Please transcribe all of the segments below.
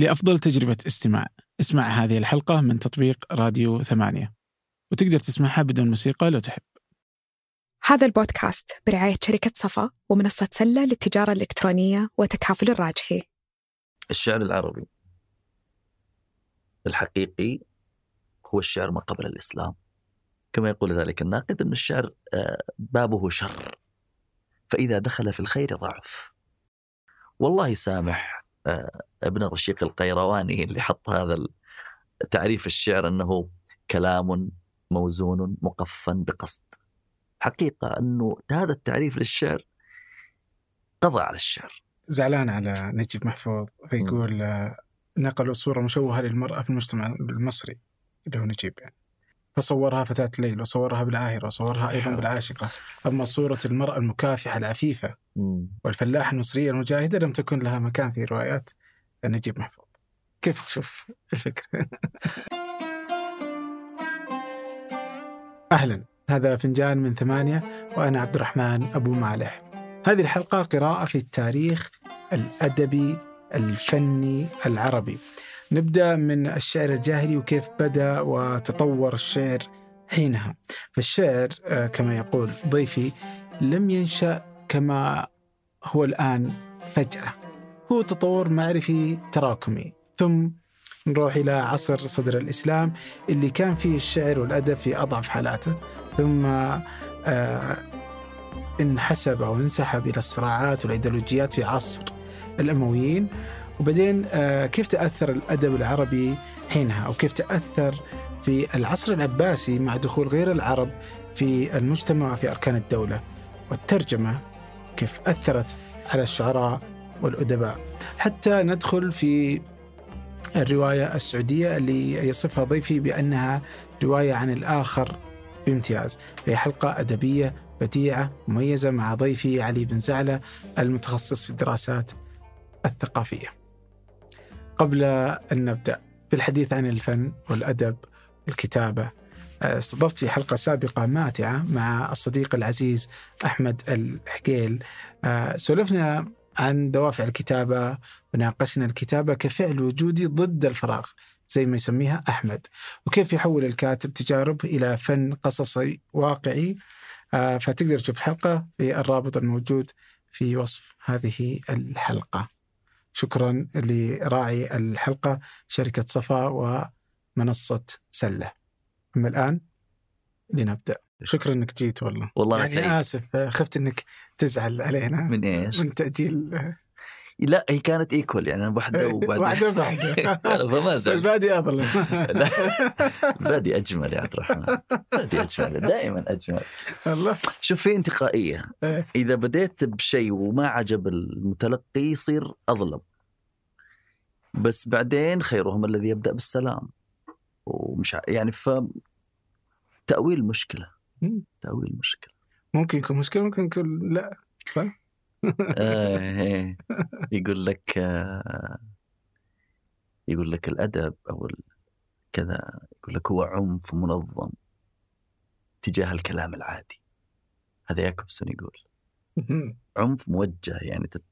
لأفضل تجربة استماع. اسمع هذه الحلقة من تطبيق راديو ثمانية. وتقدر تسمعها بدون موسيقى لو تحب. هذا البودكاست برعاية شركة صفا ومنصة سلة للتجارة الإلكترونية وتكافل الراجحي. الشعر العربي الحقيقي هو الشعر ما قبل الإسلام. كما يقول ذلك الناقد أن الشعر آه، بابه شر. فإذا دخل في الخير ضعف. والله سامح آه، ابن رشيق القيرواني اللي حط هذا تعريف الشعر أنه كلام موزون مقفا بقصد. حقيقة أنه هذا التعريف للشعر قضى على الشعر. زعلان على نجيب محفوظ فيقول آه، نقلوا صورة مشوهة للمرأة في المجتمع المصري اللي هو نجيب يعني. فصورها فتاة ليل وصورها بالعاهرة وصورها أيضا بالعاشقة. أما صورة المرأة المكافحة العفيفة والفلاحة المصرية المجاهدة لم تكن لها مكان في روايات نجيب محفوظ. كيف تشوف الفكرة؟ أهلا. هذا فنجان من ثمانية وأنا عبد الرحمن أبو مالح. هذه الحلقة قراءة في التاريخ الأدبي الفني العربي. نبدأ من الشعر الجاهلي وكيف بدأ وتطور الشعر حينها. فالشعر آه، كما يقول ضيفي لم ينشأ كما هو الآن فجأة. هو تطور معرفي تراكمي. ثم نروح إلى عصر صدر الإسلام اللي كان فيه الشعر والأدب في أضعف حالاته. ثم آه انحسب أو انسحب إلى الصراعات والأيديولوجيات في عصر الأمويين. وبعدين آه كيف تأثر الأدب العربي حينها؟ أو كيف تأثر في العصر العباسي مع دخول غير العرب في المجتمع وفي أركان الدولة؟ والترجمة كيف أثرت على الشعراء والأدباء. حتى ندخل في الرواية السعودية اللي يصفها ضيفي بأنها رواية عن الآخر بامتياز. هي حلقة أدبية بديعة مميزة مع ضيفي علي بن زعلة المتخصص في الدراسات الثقافية. قبل أن نبدأ بالحديث عن الفن والأدب والكتابة استضفت في حلقة سابقة ماتعة مع الصديق العزيز أحمد الحقيل. سولفنا عن دوافع الكتابة وناقشنا الكتابة كفعل وجودي ضد الفراغ زي ما يسميها أحمد. وكيف يحول الكاتب تجارب إلى فن قصصي واقعي؟ آه، فتقدر تشوف الحلقة في الرابط الموجود في وصف هذه الحلقة. شكرا لراعي الحلقة شركة صفا ومنصة سلة. أما الآن لنبدأ. شكرا إنك جيت والله. والله يعني سعيد. آسف خفت إنك تزعل علينا. من إيش؟ من تأجيل. لا هي كانت equal يعني واحدة وبعدين. واحدة واحدة فما زلت البادي اظلم البادي أجمل يا عبد الرحمن. البادي أجمل دائما أجمل. الله. شوف في انتقائية. إيه. إذا بديت بشيء وما عجب المتلقي يصير أظلم. بس بعدين خيرهم الذي يبدأ بالسلام. ومش يعني ف تأويل مشكلة. مم. تاويل مشكله ممكن يكون مشكلة ممكن يكون لا صح؟ آه. يقول لك آه يقول لك الأدب أو ال- كذا يقول لك هو عنف منظم تجاه الكلام العادي هذا ياكوبسون يقول عنف موجه يعني تت...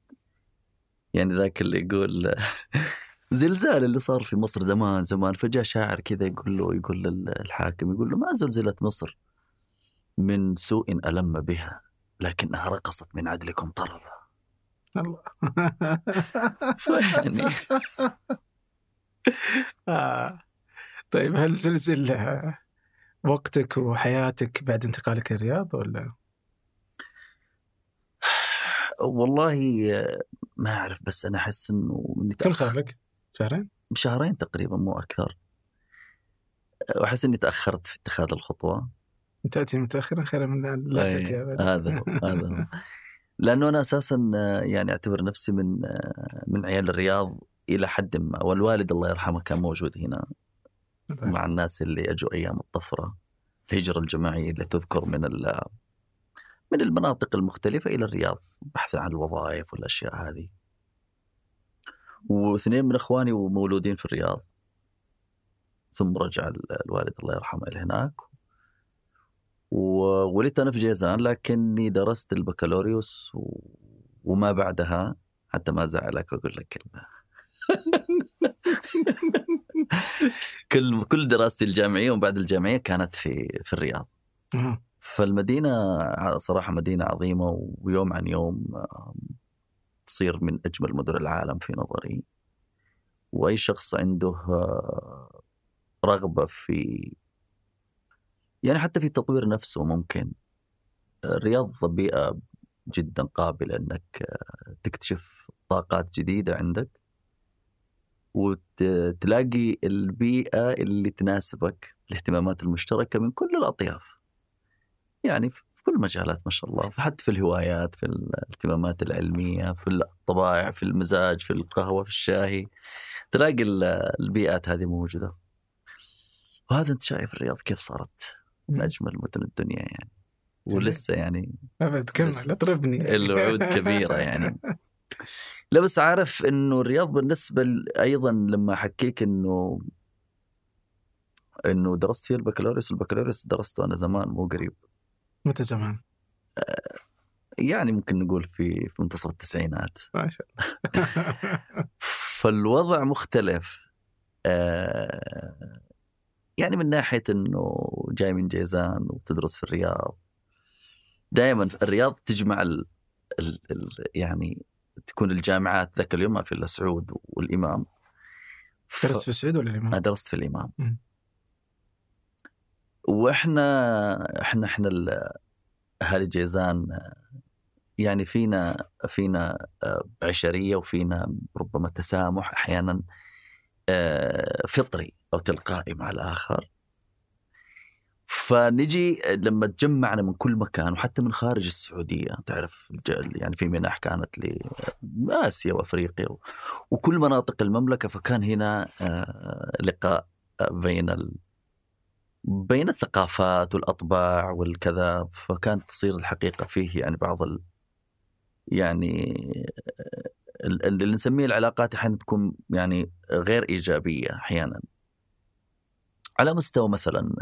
يعني ذاك اللي يقول زلزال اللي صار في مصر زمان زمان فجاء شاعر كذا يقول له يقول للحاكم يقول له ما زلزلت مصر من سوء ألم بها لكنها رقصت من عدلكم طربا الله فيعني آه. طيب هل زلزل وقتك وحياتك بعد انتقالك للرياض ولا؟ والله ما أعرف بس أنا أحس إنه إني كم صار لك؟ شهرين؟ شهرين تقريبا مو أكثر وأحس إني تأخرت في اتخاذ الخطوة تأتي متأخرا خير من أن لا أي، تأتي أبدا. هذا هو هذا هو. لأنه أنا أساسا يعني أعتبر نفسي من من عيال الرياض إلى حد ما والوالد الله يرحمه كان موجود هنا مع الناس اللي أجوا أيام الطفرة الهجرة الجماعية اللي تذكر من ال- من المناطق المختلفة إلى الرياض بحثا عن الوظائف والأشياء هذه. واثنين من إخواني مولودين في الرياض. ثم رجع ال- الوالد الله يرحمه إلى هناك. وولدت أنا في جيزان لكني درست البكالوريوس و... وما بعدها حتى ما زعلك واقول لك ال- كل كل دراستي الجامعية وبعد الجامعية كانت في في الرياض. فالمدينة صراحة مدينة عظيمة ويوم عن يوم تصير من أجمل مدن العالم في نظري وأي شخص عنده آه، رغبة في يعني حتى في تطوير نفسه ممكن. الرياض بيئة جدا قابلة إنك آه، تكتشف طاقات جديدة عندك. وتلاقي البيئة اللي تناسبك الاهتمامات المشتركة من كل الأطياف. يعني في كل المجالات ما شاء الله. حتى في الهوايات في الاهتمامات العلمية في الطبائع في المزاج في القهوة في الشاي. تلاقي ال- البيئات هذه موجودة. وهذا أنت شايف الرياض كيف صارت؟ من أجمل مدن الدنيا يعني. ولسه يعني أبد كمل اطربني الوعود كبيرة يعني. لا بس عارف إنه الرياض بالنسبة أيضا لما احكيك إنه إنه درست فيه البكالوريوس البكالوريوس درسته أنا زمان مو قريب. متى زمان؟ يعني ممكن نقول في في منتصف التسعينات. ما شاء الله. فالوضع مختلف. آه، يعني من ناحية إنه جاي من جيزان وتدرس في الرياض دائما الرياض تجمع ال ال ال يعني تكون الجامعات ذاك اليوم ما في إلا سعود والإمام ف- درست في السعود ولا أنا الإمام؟ درست في الإمام مم. وإحنا إحنا إحنا ال- أهالي جيزان آه، يعني فينا فينا آه، عشرية وفينا ربما تسامح أحيانا آه، فطري أو تلقائي مع الآخر. فنجي لما تجمعنا من كل مكان وحتى من خارج السعودية تعرف يعني في منح كانت لاسيا وأفريقيا وكل مناطق المملكة فكان هنا آه، لقاء بين ال... بين الثقافات والأطباع والكذا. فكانت تصير الحقيقة فيه يعني بعض ال... يعني ال- اللي نسميه العلاقات أحيانا تكون يعني غير إيجابية أحيانا. على مستوى مثلا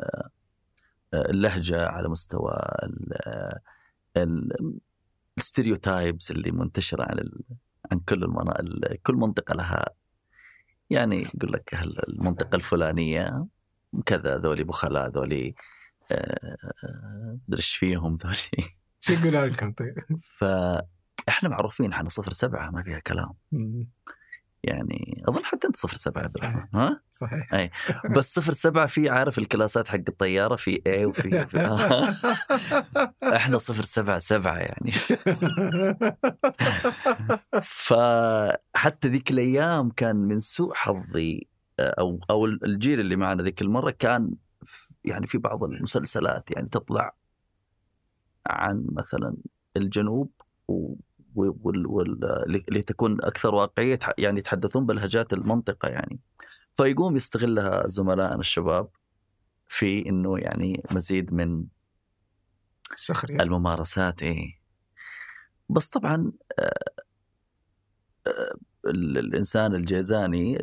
آه، اللهجة على مستوى ال- الستيريوتايبس اللي منتشرة عن. عن كل المناطق كل منطقة لها يعني يقول لك المنطقة الفلانية كذا ذولي بخلاء ذولي آه، مدري إيش فيهم ذولي شو يقول لكم طيب؟ فاحنا معروفين إحنا صفر سبعة ما فيها كلام. يعني أظن حتى أنت صفر سبعة عبد الرحمن. ها؟ صحيح. بس صفر سبعة في عارف الكلاسات حق الطيارة في اي وفي في إحنا صفر سبعة سبعة يعني. فحتى ذيك الأيام كان من سوء حظي أو أو الجيل اللي معنا ذيك المرة كان يعني في بعض المسلسلات يعني تطلع عن مثلا الجنوب و وال وال اللي تكون أكثر واقعية يعني يتحدثون بلهجات المنطقة يعني. فيقوم يستغلها زملائنا الشباب في إنه يعني مزيد من سخرية الممارسات إيه. بس طبعا آه، آه، الإنسان الجيزاني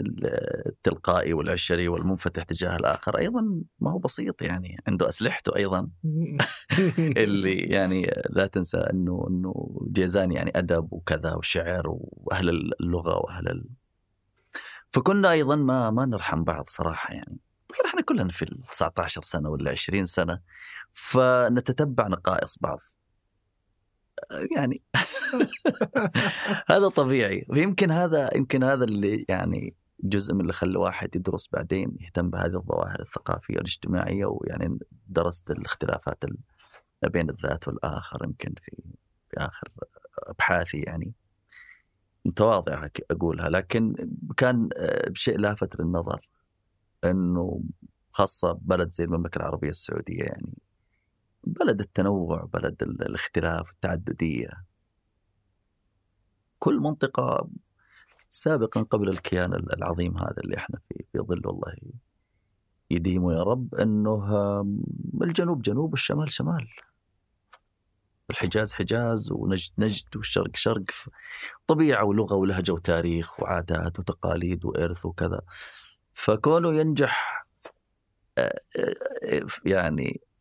التلقائي والعشري والمنفتح تجاه الآخر أيضا ما هو بسيط يعني عنده أسلحته أيضا. اللي يعني لا تنسى إنه إنه جيزان يعني أدب وكذا وشعر وأهل اللغة وأهل ال... فكنا أيضا ما ما نرحم بعض صراحة يعني. إحنا كلنا في ال 19 سنة ولا 20 سنة فنتتبع نقائص بعض. يعني. هذا طبيعي. ويمكن هذا يمكن هذا اللي يعني جزء من اللي خلى الواحد يدرس بعدين يهتم بهذه الظواهر الثقافية والاجتماعيه ويعني درست الاختلافات بين الذات والآخر يمكن في في آخر أبحاثي يعني. متواضعه أقولها. لكن كان آه، بشيء لافت للنظر. إنه خاصة بلد زي المملكة العربية السعودية يعني. بلد التنوع بلد ال- الاختلاف التعددية. كل منطقة سابقا قبل الكيان ال- العظيم هذا اللي إحنا في في ظل والله يديمه يا رب إنه الجنوب جنوب والشمال شمال. الحجاز حجاز ونجد نجد والشرق شرق. طبيعة ولغة ولهجه وتاريخ وعادات وتقاليد وإرث وكذا. فكونه ينجح آه، آه، يعني آه،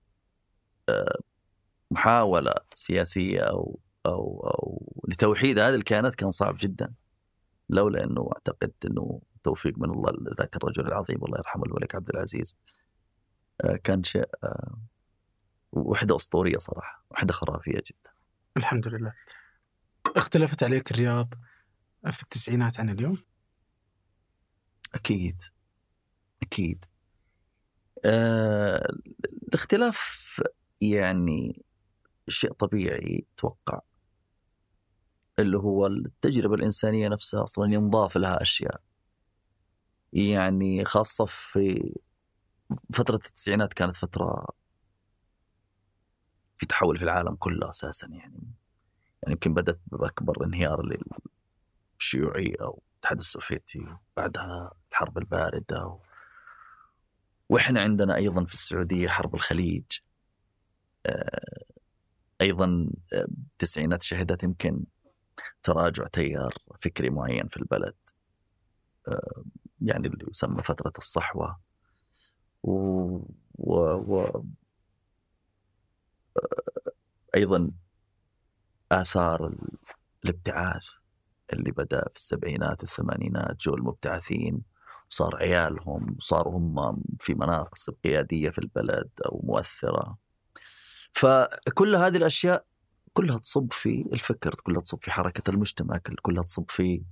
محاولة سياسية أو أو أو لتوحيد هذه الكيانات كان صعب جدا. لولا أنه أعتقد أنه توفيق من الله ذاك الرجل العظيم الله يرحمه الملك عبد العزيز آه، كان شيء آه، وحدة أسطورية صراحة وحدة خرافية جدا. الحمد لله. اختلفت عليك الرياض في التسعينات عن اليوم؟ أكيد. أكيد. آه الاختلاف يعني شيء طبيعي أتوقع اللي هو التجربة الإنسانية نفسها أصلا ينضاف لها أشياء. يعني خاصة في فترة التسعينات كانت فترة في تحول في العالم كله أساسا يعني. يعني يمكن بدأت بأكبر انهيار للشيوعية أو الاتحاد السوفيتي بعدها الحرب الباردة و... وإحنا عندنا أيضا في السعودية حرب الخليج. أيضا التسعينات شهدت يمكن تراجع تيار فكري معين في البلد. آه، يعني اللي يسمى فترة الصحوة. و, و... و... أيضا آثار الابتعاث اللي بدأ في السبعينات والثمانينات جو المبتعثين. وصار عيالهم وصاروا هم في مناصب قيادية في البلد أو مؤثرة. فكل هذه الأشياء كلها تصب في الفكر كلها تصب في حركة المجتمع كلها تصب في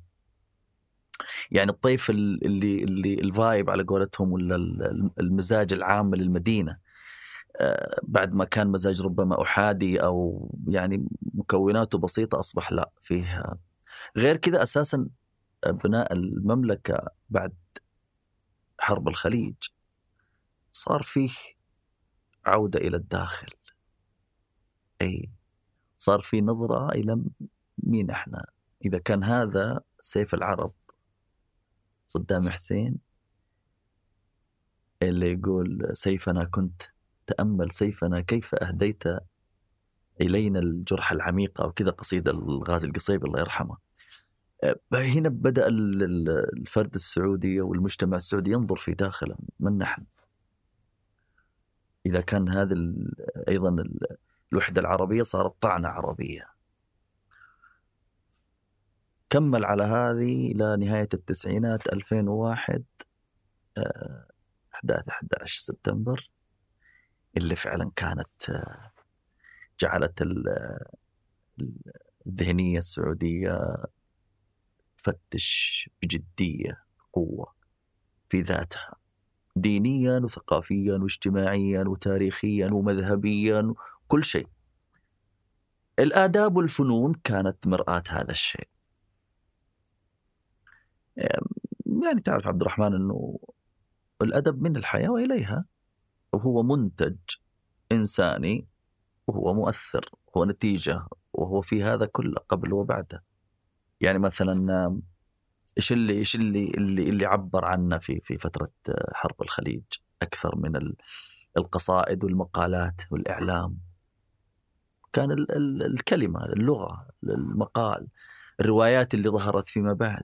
يعني الطيف اللي اللي الفايب على قولتهم ولا المزاج العام للمدينة. آه، بعد ما كان مزاج ربما أحادي أو يعني مكوناته بسيطة أصبح لا فيه غير كذا أساسا بناء المملكة بعد حرب الخليج صار فيه عودة إلى الداخل. أي صار في نظرة إلى مين إحنا. إذا كان هذا سيف العرب صدام حسين اللي يقول سيفنا كنت تأمل سيفنا كيف أهديت إلينا الجرح العميقة وكذا قصيدة الغازي القصيبي الله يرحمه. أه، هنا بدأ الفرد السعودي والمجتمع السعودي ينظر في داخله من نحن؟ إذا كان هذا أيضا الوحدة العربية صارت طعنة عربية. كمل على هذه إلى نهاية التسعينات 2001 أحداث 11 سبتمبر اللي فعلا كانت آه، جعلت الذهنية السعودية تفتش بجدية قوة في ذاتها دينيا وثقافيا واجتماعيا وتاريخيا ومذهبيا كل شيء. الآداب والفنون كانت مرآة هذا الشيء. يعني تعرف عبد الرحمن أنه الأدب من الحياة وإليها. وهو منتج إنساني وهو مؤثر هو نتيجة وهو في هذا كله قبل وبعده. يعني مثلا إيش اللي إيش اللي اللي اللي عبر عنا في في فترة حرب الخليج؟ أكثر من القصائد والمقالات والإعلام. كان ال ال الكلمة اللغة المقال الروايات اللي ظهرت فيما بعد.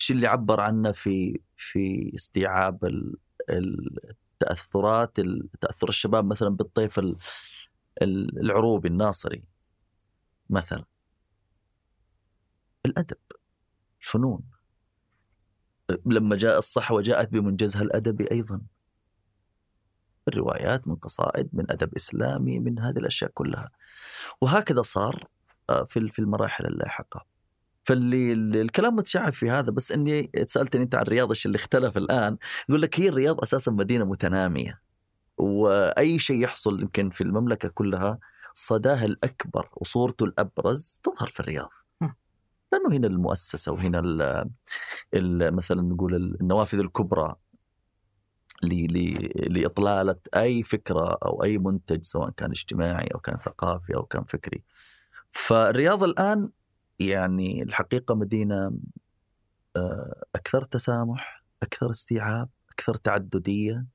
إيش اللي عبر عنا في في استيعاب التأثرات تأثر الشباب مثلا بالطيف العروبي الناصري مثلا. الأدب الفنون. لما جاء الصحوة جاءت بمنجزها الأدبي أيضا. الروايات من قصائد من أدب إسلامي من هذه الأشياء كلها. وهكذا صار آه، في في المراحل اللاحقة. فاللي الكلام متشعب في هذا بس إني سألتني أنت عن الرياض إيش اللي اختلف الآن؟ يقول لك هي الرياض أساسا مدينة متنامية. وأي شيء يحصل يمكن في المملكة كلها صداه الأكبر وصورته الأبرز تظهر في الرياض. لأنه هنا المؤسسة وهنا ال مثلا نقول النوافذ الكبرى لإطلالة أي فكرة أو أي منتج سواء كان اجتماعي أو كان ثقافي أو كان فكري. فالرياض الآن يعني الحقيقة مدينة آه، أكثر تسامح أكثر استيعاب أكثر تعددية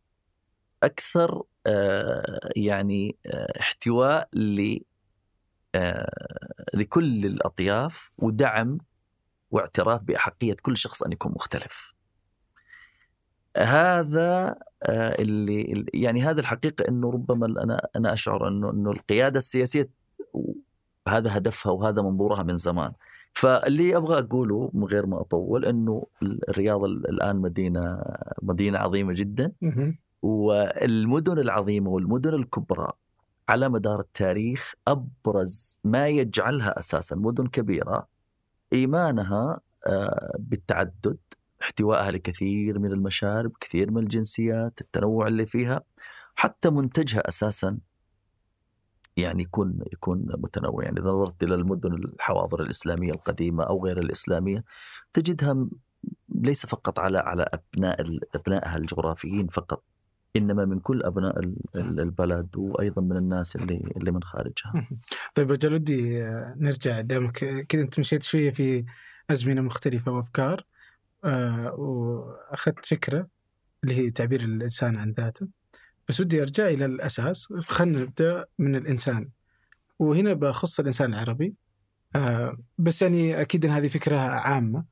أكثر آه، يعني آه، احتواء لكل الأطياف ودعم واعتراف بأحقية كل شخص أن يكون مختلف هذا اللي يعني هذا الحقيقة أنه ربما أنا أنا أشعر أنه أنه القيادة السياسية هذا هدفها وهذا منظورها من زمان فاللي أبغى أقوله من غير ما أطول إنه الرياض الآن مدينة مدينة عظيمة جدا. والمدن العظيمة والمدن الكبرى على مدار التاريخ أبرز ما يجعلها أساسا مدن كبيرة إيمانها آه، بالتعدد احتوائها لكثير من المشارب كثير من الجنسيات التنوع اللي فيها حتى منتجها أساسا يعني يكون يكون متنوع. يعني إذا نظرت إلى المدن الحواضر الإسلامية القديمة أو غير الإسلامية تجدها ليس فقط على على أبناء أبنائها الجغرافيين فقط إنما من كل أبناء ال- ال- البلد وأيضا من الناس اللي اللي من خارجها. طيب أجل ودي آه، نرجع دامك كذا أنت مشيت شوية في أزمنة مختلفة وأفكار. آه، وأخذت فكرة اللي هي تعبير الإنسان عن ذاته. بس ودي أرجع إلى الأساس. خلينا نبدأ من الإنسان. وهنا بخص الإنسان العربي. آه، بس يعني أكيد أن هذه فكرة عامة.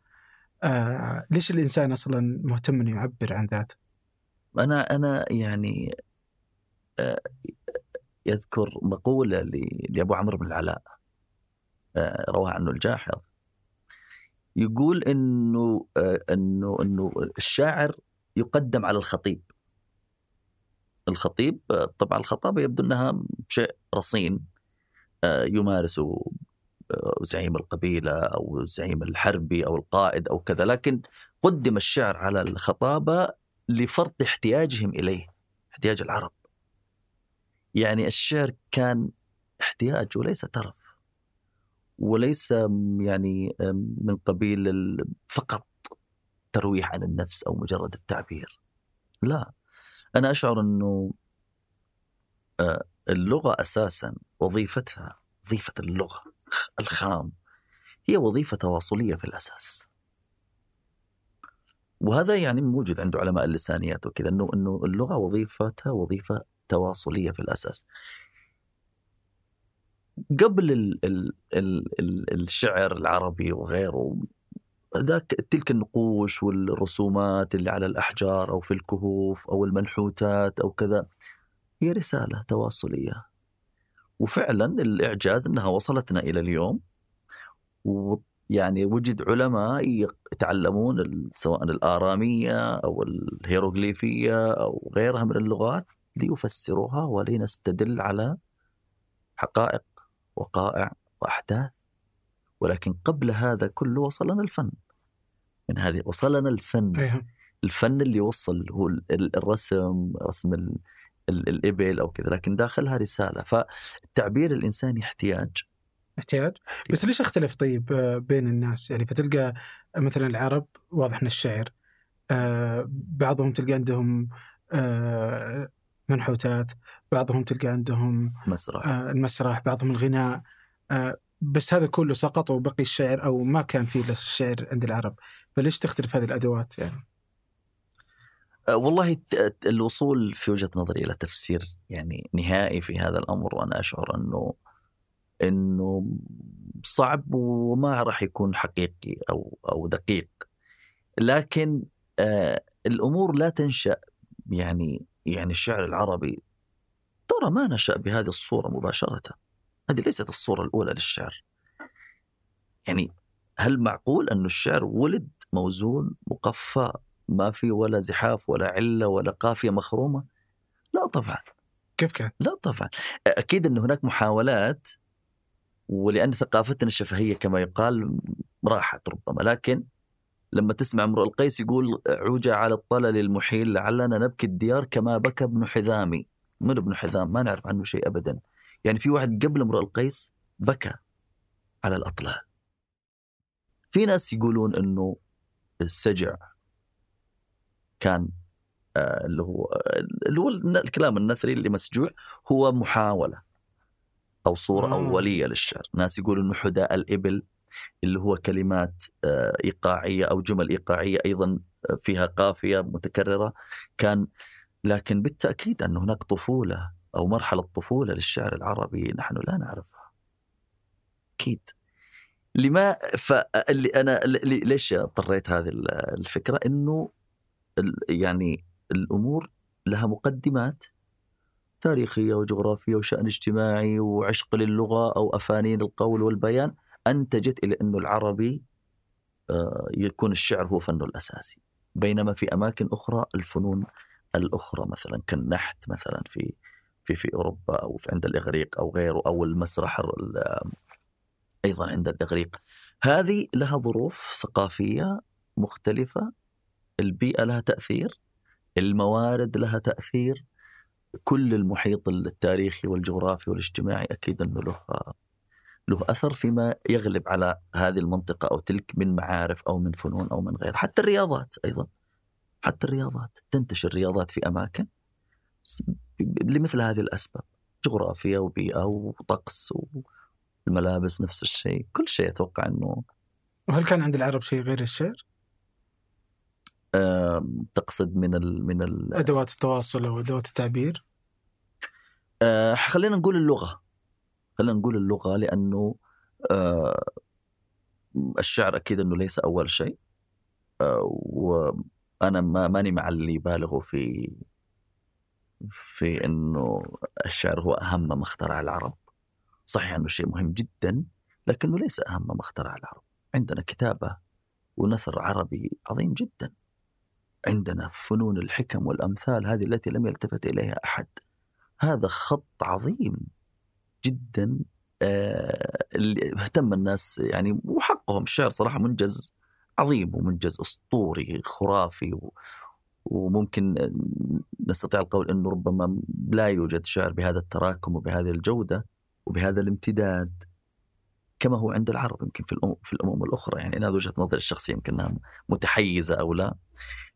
آه، ليش الإنسان أصلا مهتم أنه يعبر عن ذاته؟ أنا أنا يعني يذكر مقولة لأبو عمرو بن العلاء. رواها عنه الجاحظ. يقول إنه آه، إنه إنه الشاعر يقدم على الخطيب. الخطيب آه، طبعا الخطابة يبدو إنها شيء رصين آه، يمارسه زعيم القبيلة أو الزعيم الحربي أو القائد أو كذا لكن قدم الشعر على الخطابة لفرض احتياجهم إليه احتياج العرب. يعني الشعر كان احتياج وليس ترف. وليس يعني من قبيل فقط ترويح عن النفس أو مجرد التعبير. لا أنا أشعر إنه آه، اللغة أساسا وظيفتها وظيفة اللغة الخام هي وظيفة تواصلية في الأساس. وهذا يعني موجود عند علماء اللسانيات وكذا إنه إنه اللغة وظيفتها وظيفة تواصلية في الأساس. قبل ال ال ال ال الشعر العربي وغيره ذاك تلك النقوش والرسومات اللي على الأحجار أو في الكهوف أو المنحوتات أو كذا هي رسالة تواصلية. وفعلا الإعجاز إنها وصلتنا إلى اليوم. ويعني وجد علماء يتعلمون سواء الآرامية أو الهيروغليفية أو غيرها من اللغات ليفسروها ولنستدل على حقائق وقائع وأحداث. ولكن قبل هذا كله وصلنا الفن. من هذه وصلنا الفن. الفن اللي وصل هو ال- ال- الرسم رسم ال- ال- الإبل أو كذا لكن داخلها رسالة. فالتعبير الإنساني احتياج. احتياج. بس ليش أختلف طيب آه، بين الناس؟ يعني فتلقى مثلا العرب واضح إن الشعر آه، بعضهم تلقى عندهم آه، منحوتات بعضهم تلقى عندهم مسرح. آه، المسرح بعضهم الغناء آه، بس هذا كله سقط وبقي الشعر أو ما كان فيه الشعر عند العرب. فليش تختلف هذه الأدوات يعني؟ أه، والله الوصول في وجهة نظري إلى تفسير يعني نهائي في هذا الأمر وأنا أشعر أنه أنه صعب وما راح يكون حقيقي أو أو دقيق. لكن آه الأمور لا تنشأ يعني يعني الشعر العربي ترى ما نشأ بهذه الصورة مباشرة. هذه ليست الصورة الأولى للشعر. يعني هل معقول أن الشعر ولد موزون مقفى ما في ولا زحاف ولا علة ولا قافية مخرومة؟ لا طبعا. كيف كان؟ لا طبعا. أكيد أن هناك محاولات ولأن ثقافتنا الشفهية كما يقال راحت ربما لكن لما تسمع امرؤ القيس يقول عوج على الطلل المحيل لعلنا نبكي الديار كما بكى ابن حذامي. من ابن حذام؟ ما نعرف عنه شيء أبدا. يعني في واحد قبل امرؤ القيس بكى على الأطلال. في ناس يقولون أنه السجع كان آه، اللي هو اللي هو الكلام النثري اللي مسجوع هو محاولة أو صورة آه. أولية للشعر. ناس يقولوا أنه حداء الإبل اللي هو كلمات آه، إيقاعية أو جمل إيقاعية أيضا آه، فيها قافية متكررة. كان لكن بالتأكيد أن هناك طفولة أو مرحلة طفولة للشعر العربي نحن لا نعرفها. أكيد. لما فاللي أنا ل- ليش اضطريت هذه ال- الفكرة؟ أنه ال- يعني الأمور لها مقدمات تاريخية وجغرافية وشأن اجتماعي وعشق للغة أو أفانين القول والبيان. انتجت إلى انه العربي آه، يكون الشعر هو فنه الأساسي. بينما في أماكن أخرى الفنون الأخرى مثلا كالنحت مثلا في في في أوروبا أو في عند الإغريق أو غيره أو المسرح أيضا عند الإغريق. هذه لها ظروف ثقافية مختلفة البيئة لها تأثير الموارد لها تأثير كل المحيط التاريخي والجغرافي والاجتماعي أكيد أنه له له أثر فيما يغلب على هذه المنطقة أو تلك من معارف أو من فنون أو من غيرها، حتى الرياضات أيضا. حتى الرياضات. تنتشر رياضات في أماكن لمثل هذه الأسباب. جغرافيا وبيئة وطقس والملابس نفس الشيء، كل شيء أتوقع إنه وهل كان عند العرب شيء غير الشعر؟ تقصد من ال من ال أدوات التواصل أو أدوات التعبير؟ أه خلينا نقول اللغة. خلينا نقول اللغة لأنه أه الشعر أكيد إنه ليس أول شيء أه وأنا ما ماني مع اللي يبالغوا في في إنه الشعر هو أهم ما اخترع العرب. صحيح إنه شيء مهم جدا لكنه ليس أهم ما اخترع العرب. عندنا كتابة ونثر عربي عظيم جدا. عندنا فنون الحكم والأمثال هذه التي لم يلتفت إليها أحد. هذا خط عظيم. جدا آه اللي اهتم الناس يعني وحقهم الشعر صراحة منجز عظيم ومنجز أسطوري خرافي و وممكن نستطيع القول إنه ربما لا يوجد شعر بهذا التراكم وبهذه الجودة وبهذا الامتداد كما هو عند العرب يمكن في الأمم في الأمم الأخرى. يعني هذه وجهة نظري الشخصية يمكن إنها متحيزة أو لا.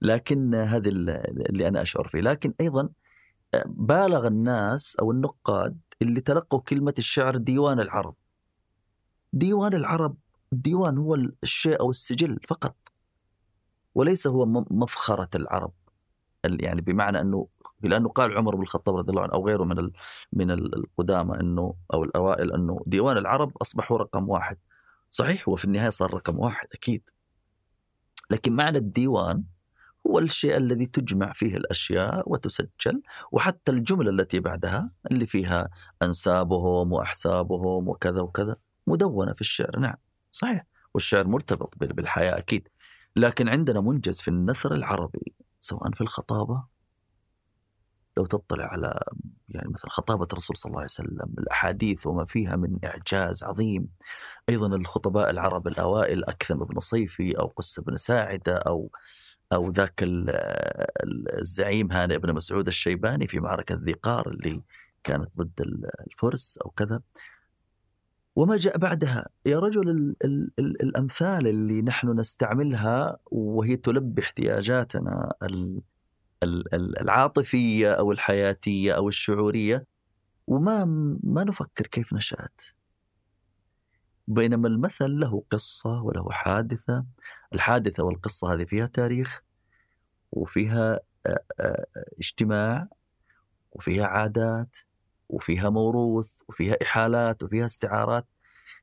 لكن هذا اللي أنا أشعر فيه. لكن أيضا بالغ الناس أو النقاد اللي تلقوا كلمة الشعر ديوان العرب. ديوان العرب الديوان هو الشيء أو السجل فقط. وليس هو مفخرة العرب. يعني بمعنى أنه لأنه قال عمر بن الخطاب رضي الله عنه أو غيره من من القدامى أنه أو الأوائل أنه ديوان العرب أصبحوا رقم واحد. صحيح هو في النهاية صار رقم واحد أكيد. لكن معنى الديوان هو الشيء الذي تجمع فيه الأشياء وتسجل وحتى الجملة التي بعدها اللي فيها أنسابهم وأحسابهم وكذا وكذا مدونة في الشعر. نعم صحيح والشعر مرتبط بالحياة أكيد لكن عندنا منجز في النثر العربي سواء في الخطابة. لو تطلع على يعني مثلا خطابة الرسول صلى الله عليه وسلم الأحاديث وما فيها من إعجاز عظيم. أيضا الخطباء العرب الأوائل أكثم بن صيفي أو قس بن ساعدة أو أو ذاك الزعيم هانئ بن مسعود الشيباني في معركة ذي قار اللي كانت ضد الفرس أو كذا. وما جاء بعدها. يا رجل ال ال ال الأمثال اللي نحن نستعملها وهي تلبي احتياجاتنا العاطفية أو الحياتية أو الشعورية. وما ما نفكر كيف نشأت. بينما المثل له قصة وله حادثة الحادثة والقصة هذه فيها تاريخ وفيها اجتماع وفيها عادات وفيها موروث وفيها إحالات وفيها استعارات.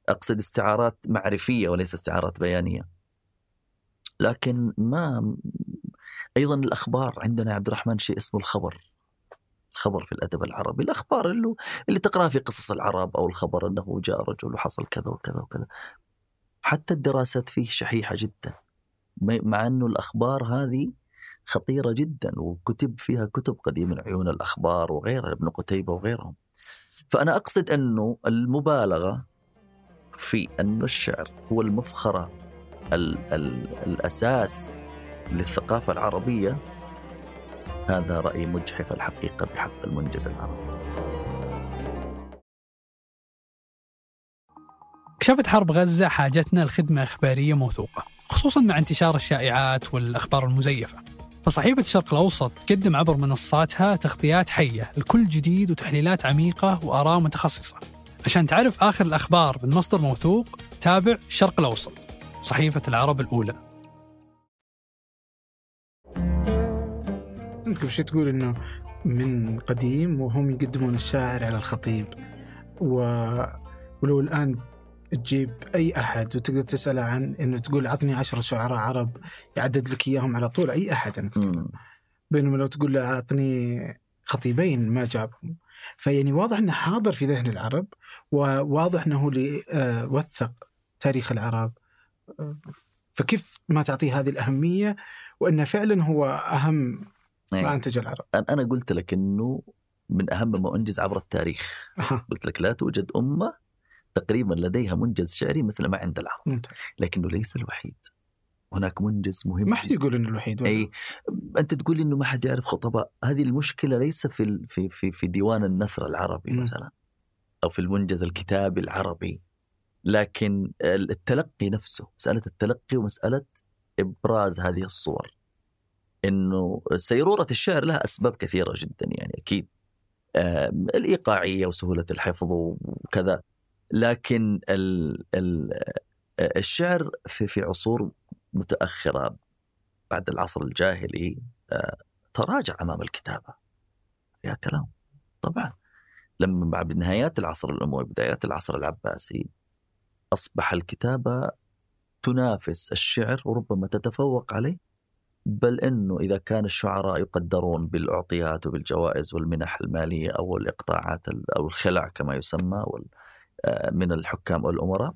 أقصد استعارات معرفية وليس استعارات بيانية. لكن ما أيضا الأخبار. عندنا عبد الرحمن شيء اسمه الخبر. الخبر في الأدب العربي. الأخبار اللي اللي تقرأها في قصص العرب أو الخبر أنه جاء رجل وحصل كذا وكذا وكذا. حتى الدراسات فيه شحيحة جدا. مع إنه الأخبار هذه خطيرة جدا وكتب فيها كتب قديم من عيون الأخبار وغيرها ابن قتيبة وغيرهم. فأنا أقصد إنه المبالغة في انه الشعر هو المفخرة ال ال الأساس للثقافة العربية هذا رأي مجحف الحقيقة بحق المنجز العربي. كشفت حرب غزة حاجتنا لخدمة إخبارية موثوقة خصوصا مع انتشار الشائعات والأخبار المزيفة. فصحيفة الشرق الأوسط تقدم عبر منصاتها تغطيات حية لكل جديد وتحليلات عميقة وآراء متخصصة. عشان تعرف آخر الأخبار من مصدر موثوق تابع الشرق الأوسط صحيفة العرب الأولى. أنت قبل شوي تقول إنه من قديم وهم يقدمون الشاعر على الخطيب و... ولو الآن تجيب أي أحد وتقدر تساله عن إنه تقول عطني عشرة شعراء عرب يعدد لك إياهم على طول أي أحد انت بينما لو تقول له اعطني خطيبين ما جابهم. فيعني واضح إنه حاضر في ذهن العرب وواضح إنه اللي آه، وثق تاريخ العرب. فكيف ما تعطيه هذه الأهمية وأنه فعلا هو ما إيه. أنتج العرب؟ أنا- أنا قلت لك إنه من أهم ما انجز عبر التاريخ. قلت لك لا توجد أمة تقريبا لديها منجز شعري مثل ما عند العرب. لكنه ليس الوحيد. هناك منجز مهم ما حد. يقول إنه الوحيد ولا؟ أي أنت تقول إنه ما حد يعرف خطباء. هذه المشكلة ليس في في في, في ديوان النثر العربي مم. مثلا أو في المنجز الكتابي العربي. لكن التلقي نفسه مسألة التلقي ومسألة إبراز هذه الصور. إنه سيرورة الشعر لها أسباب كثيرة جدا يعني أكيد. الإيقاعية وسهولة الحفظ وكذا. لكن ال ال الشعر في في عصور متأخرة بعد العصر الجاهلي آه، تراجع أمام الكتابة. فيها كلام. طبعا لما بعد نهايات العصر الأموي بدايات العصر العباسي أصبح الكتابة تنافس الشعر وربما تتفوق عليه. بل إنه إذا كان الشعراء يقدرون بالأعطيات وبالجوائز والمنح المالية أو الإقطاعات ال- أو الخلع كما يسمى وال- من الحكام والأمراء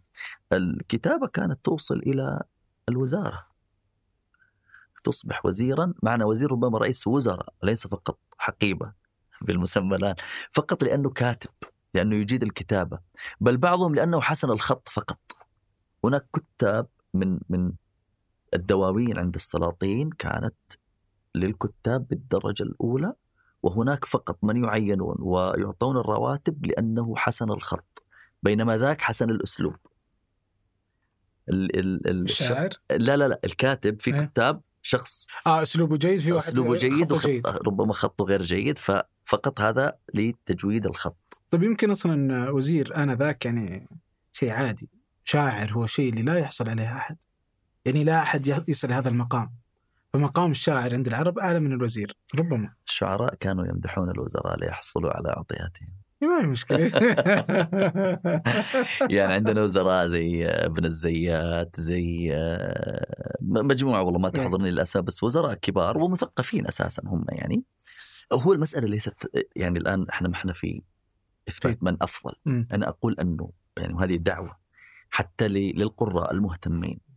الكتابة كانت توصل إلى الوزارة. تصبح وزيرا معنى وزير ربما رئيس وزراء ليس فقط حقيبة بالمسمى الآن فقط لأنه كاتب لأنه يجيد الكتابة. بل بعضهم لأنه حسن الخط فقط. هناك كتاب من من الدواوين عند السلاطين كانت للكتاب بالدرجة الأولى وهناك فقط من يعينون ويعطون الرواتب لأنه حسن الخط. بينما ذاك حسن الأسلوب. ال ال ال الشاعر؟ لا لا لا الكاتب في إيه. كتاب شخص آه أسلوبه جيد في واحد أسلوبه جيد, خطه وخط جيد. ربما خطه غير جيد ففقط هذا لتجويد الخط. طيب يمكن أصلا وزير أنا ذاك يعني شيء عادي. شاعر هو شيء اللي لا يحصل عليه أحد. يعني لا أحد يصل هذا المقام. فمقام الشاعر عند العرب أعلى من الوزير ربما. الشعراء كانوا يمدحون الوزراء ليحصلوا على اعطياتهم ما هي مشكلة. يعني عندنا وزراء زي ابن الزيات زي آه، مجموعة والله ما نعم. تحضرني الاسماء بس وزراء كبار ومثقفين أساسا هم يعني. هو المسألة ليست يعني الآن إحنا ما إحنا في إثبات من أفضل. أنا أقول أنه يعني وهذه دعوة حتى للقراء المهتمين.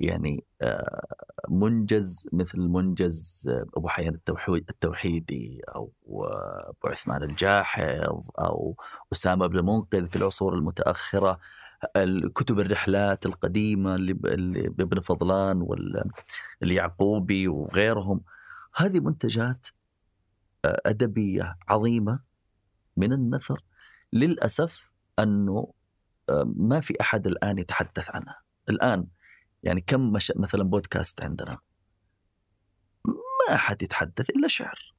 يعني آه، منجز مثل منجز أبو حيان التوحيد التوحيدي أو آه، أبو عثمان الجاحظ أو أسامة بن المنقذ في العصور المتأخرة الكتب الرحلات القديمة بابن فضلان واليعقوبي وغيرهم. هذه منتجات آه، أدبية عظيمة من النثر للأسف أنه ما في أحد الآن يتحدث عنها. الآن يعني كم مش مثلا بودكاست عندنا؟ ما احد يتحدث إلا شعر.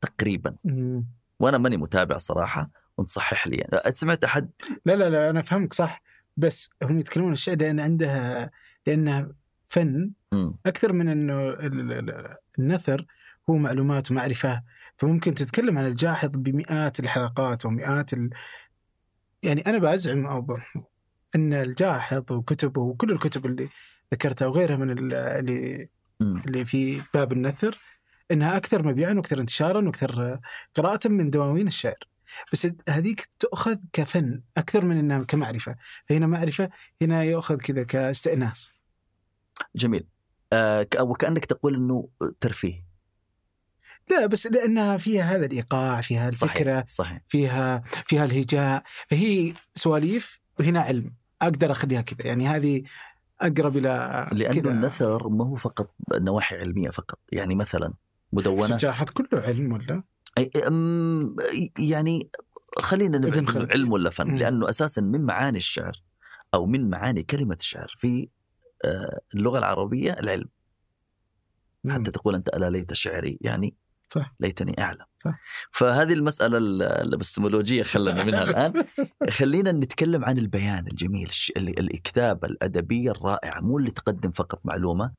تقريبا. مم. وأنا ماني متابع صراحة ونصحح لي يعني. سمعت أحد؟ لا لا لا أنا فهمك صح. بس هم يتكلمون الشعر لأن عندها لأنها فن. مم. أكثر من إنه ال- ال- النثر هو معلومات ومعرفة. فممكن تتكلم عن الجاحظ بمئات الحلقات ومئات ال... يعني أنا بزعم أو ب... إن الجاحظ وكتبه وكل الكتب اللي ذكرتها وغيرها من ال- اللي. اللي في باب النثر إنها أكثر مبيعا وأكثر انتشارا وأكثر قراءة من دواوين الشعر. بس هذيك تؤخذ كفن أكثر من إنها كمعرفة. فهنا معرفة هنا يؤخذ كذا كاستئناس. جميل. آه وكانك تقول إنه ترفيه. لا بس لأنها فيها هذا الإيقاع فيها الفكرة صحيح صحيح. فيها فيها الهجاء. فهي سواليف وهنا علم. أقدر أخليها كذا يعني هذه أقرب إلى لأنه كذا. النثر ما هو فقط نواحي علمية فقط يعني مثلا مدونه الجاحظ كله علم ولا؟ أي يعني خلينا خلدون. علم ولا فن مم. لأنه أساسا من معاني الشعر أو من معاني كلمة الشعر في آه، اللغة العربية العلم حتى تقول أنت ألا ليت شعري يعني صح. ليتني أعلم صح. فهذه المسألة ال- الإبستمولوجية خلنا منها الآن خلينا نتكلم عن البيان الجميل الكتابه الادبيه الرائعه مو اللي تقدم فقط معلومة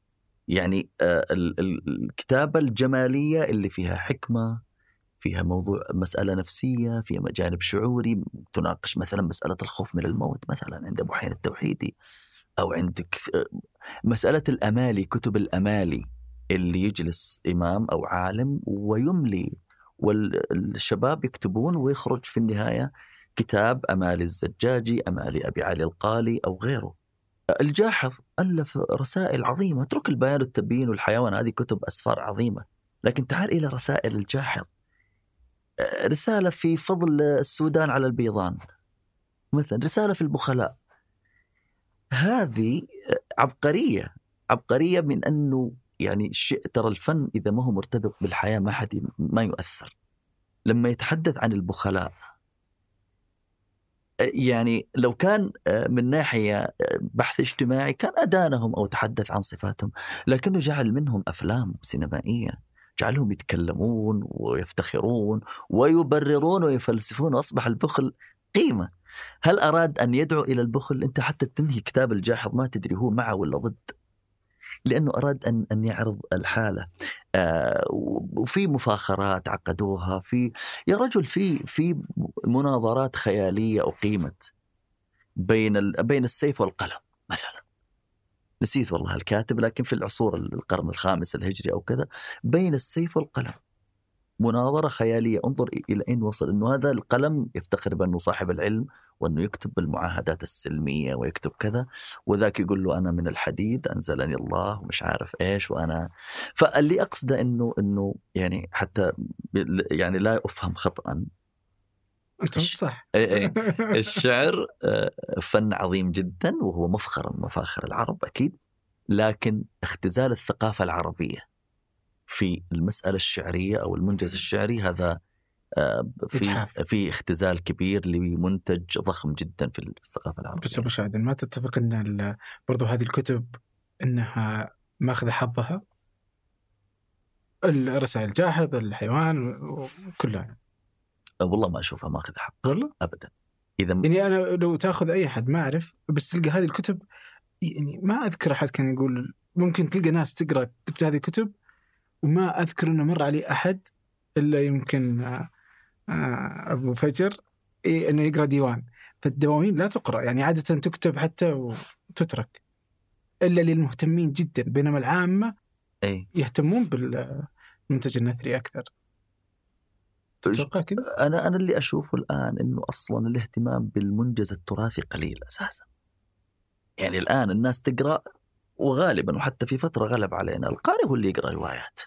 يعني آه، ال- ال- الكتابة الجمالية اللي فيها حكمة فيها موضوع مسألة نفسية فيها جانب شعوري تناقش مثلا مسألة الخوف من الموت مثلا عند أبو حين التوحيدي أو عندك آه، مسألة الأمالي كتب الأمالي اللي يجلس إمام أو عالم ويملي والشباب يكتبون ويخرج في النهاية كتاب أمالي الزجاجي أمالي أبي علي القالي أو غيره. الجاحظ ألف رسائل عظيمة. اترك البيان والتبيين والحيوان. هذه كتب أسفار عظيمة. لكن تعال إلى رسائل الجاحظ. رسالة في فضل السودان على البيضان. مثلا رسالة في البخلاء. هذه عبقرية. عبقرية من أنه يعني الشيء ترى الفن إذا ما هو مرتبط بالحياة ما حد ما يؤثر. لما يتحدث عن البخلاء يعني لو كان من ناحية بحث اجتماعي كان أدانهم أو تحدث عن صفاتهم لكنه جعل منهم أفلام سينمائية جعلهم يتكلمون ويفتخرون ويبررون ويفلسفون وأصبح البخل قيمة. هل أراد أن يدعو إلى البخل؟ أنت حتى تنهي كتاب الجاحظ ما تدري هو معه ولا ضد. لأنه أراد أن أن يعرض الحالة. آه وفي مفاخرات عقدوها في يا رجل في في مناظرات خيالية أقيمت بين ال... بين السيف والقلم مثلا. نسيت والله الكاتب لكن في العصور القرن الخامس الهجري أو كذا بين السيف والقلم. مناظرة خيالية. انظر إلى أين وصل. إنه هذا القلم يفتخر بأنه صاحب العلم وأنه يكتب بالمعاهدات السلمية ويكتب كذا وذاك يقول له أنا من الحديد أنزلني الله ومش عارف إيش وأنا فاللي أقصده إنه إنه يعني حتى يعني لا أفهم خطا. صح. الشعر فن عظيم جدا وهو مفخر من مفاخر العرب أكيد لكن اختزال الثقافة العربية. في المسألة الشعرية أو المنجز الشعري هذا في في اختزال كبير لمنتج ضخم جدا في الثقافة العربية. بس أبو شادن ما تتفق إن برضو هذه الكتب إنها ماخذة حظها؟ الرسائل جاحظ الحيوان كلها والله ما أشوفها ماخذ حق والله؟ ابدا. إذا يعني أنا لو تأخذ أي أحد ما أعرف بس تلقى هذه الكتب يعني ما أذكر أحد كان يقول ممكن تلقى ناس تقرأ هذه الكتب وما أذكر إنه مر علي أحد إلا يمكن أبو فجر إيه إنه يقرأ ديوان. فالدواوين لا تقرأ يعني عادة تكتب حتى وتترك. إلا للمهتمين جدا بينما العامة أي. يهتمون بالمنتج النثري أكثر. تتوقع كذا؟ أنا أنا اللي أشوفه الآن إنه أصلا الاهتمام بالمنجز التراثي قليل أساسا. يعني الآن الناس تقرأ وغالبا وحتى في فترة غلب علينا القارئ هو اللي يقرأ روايات.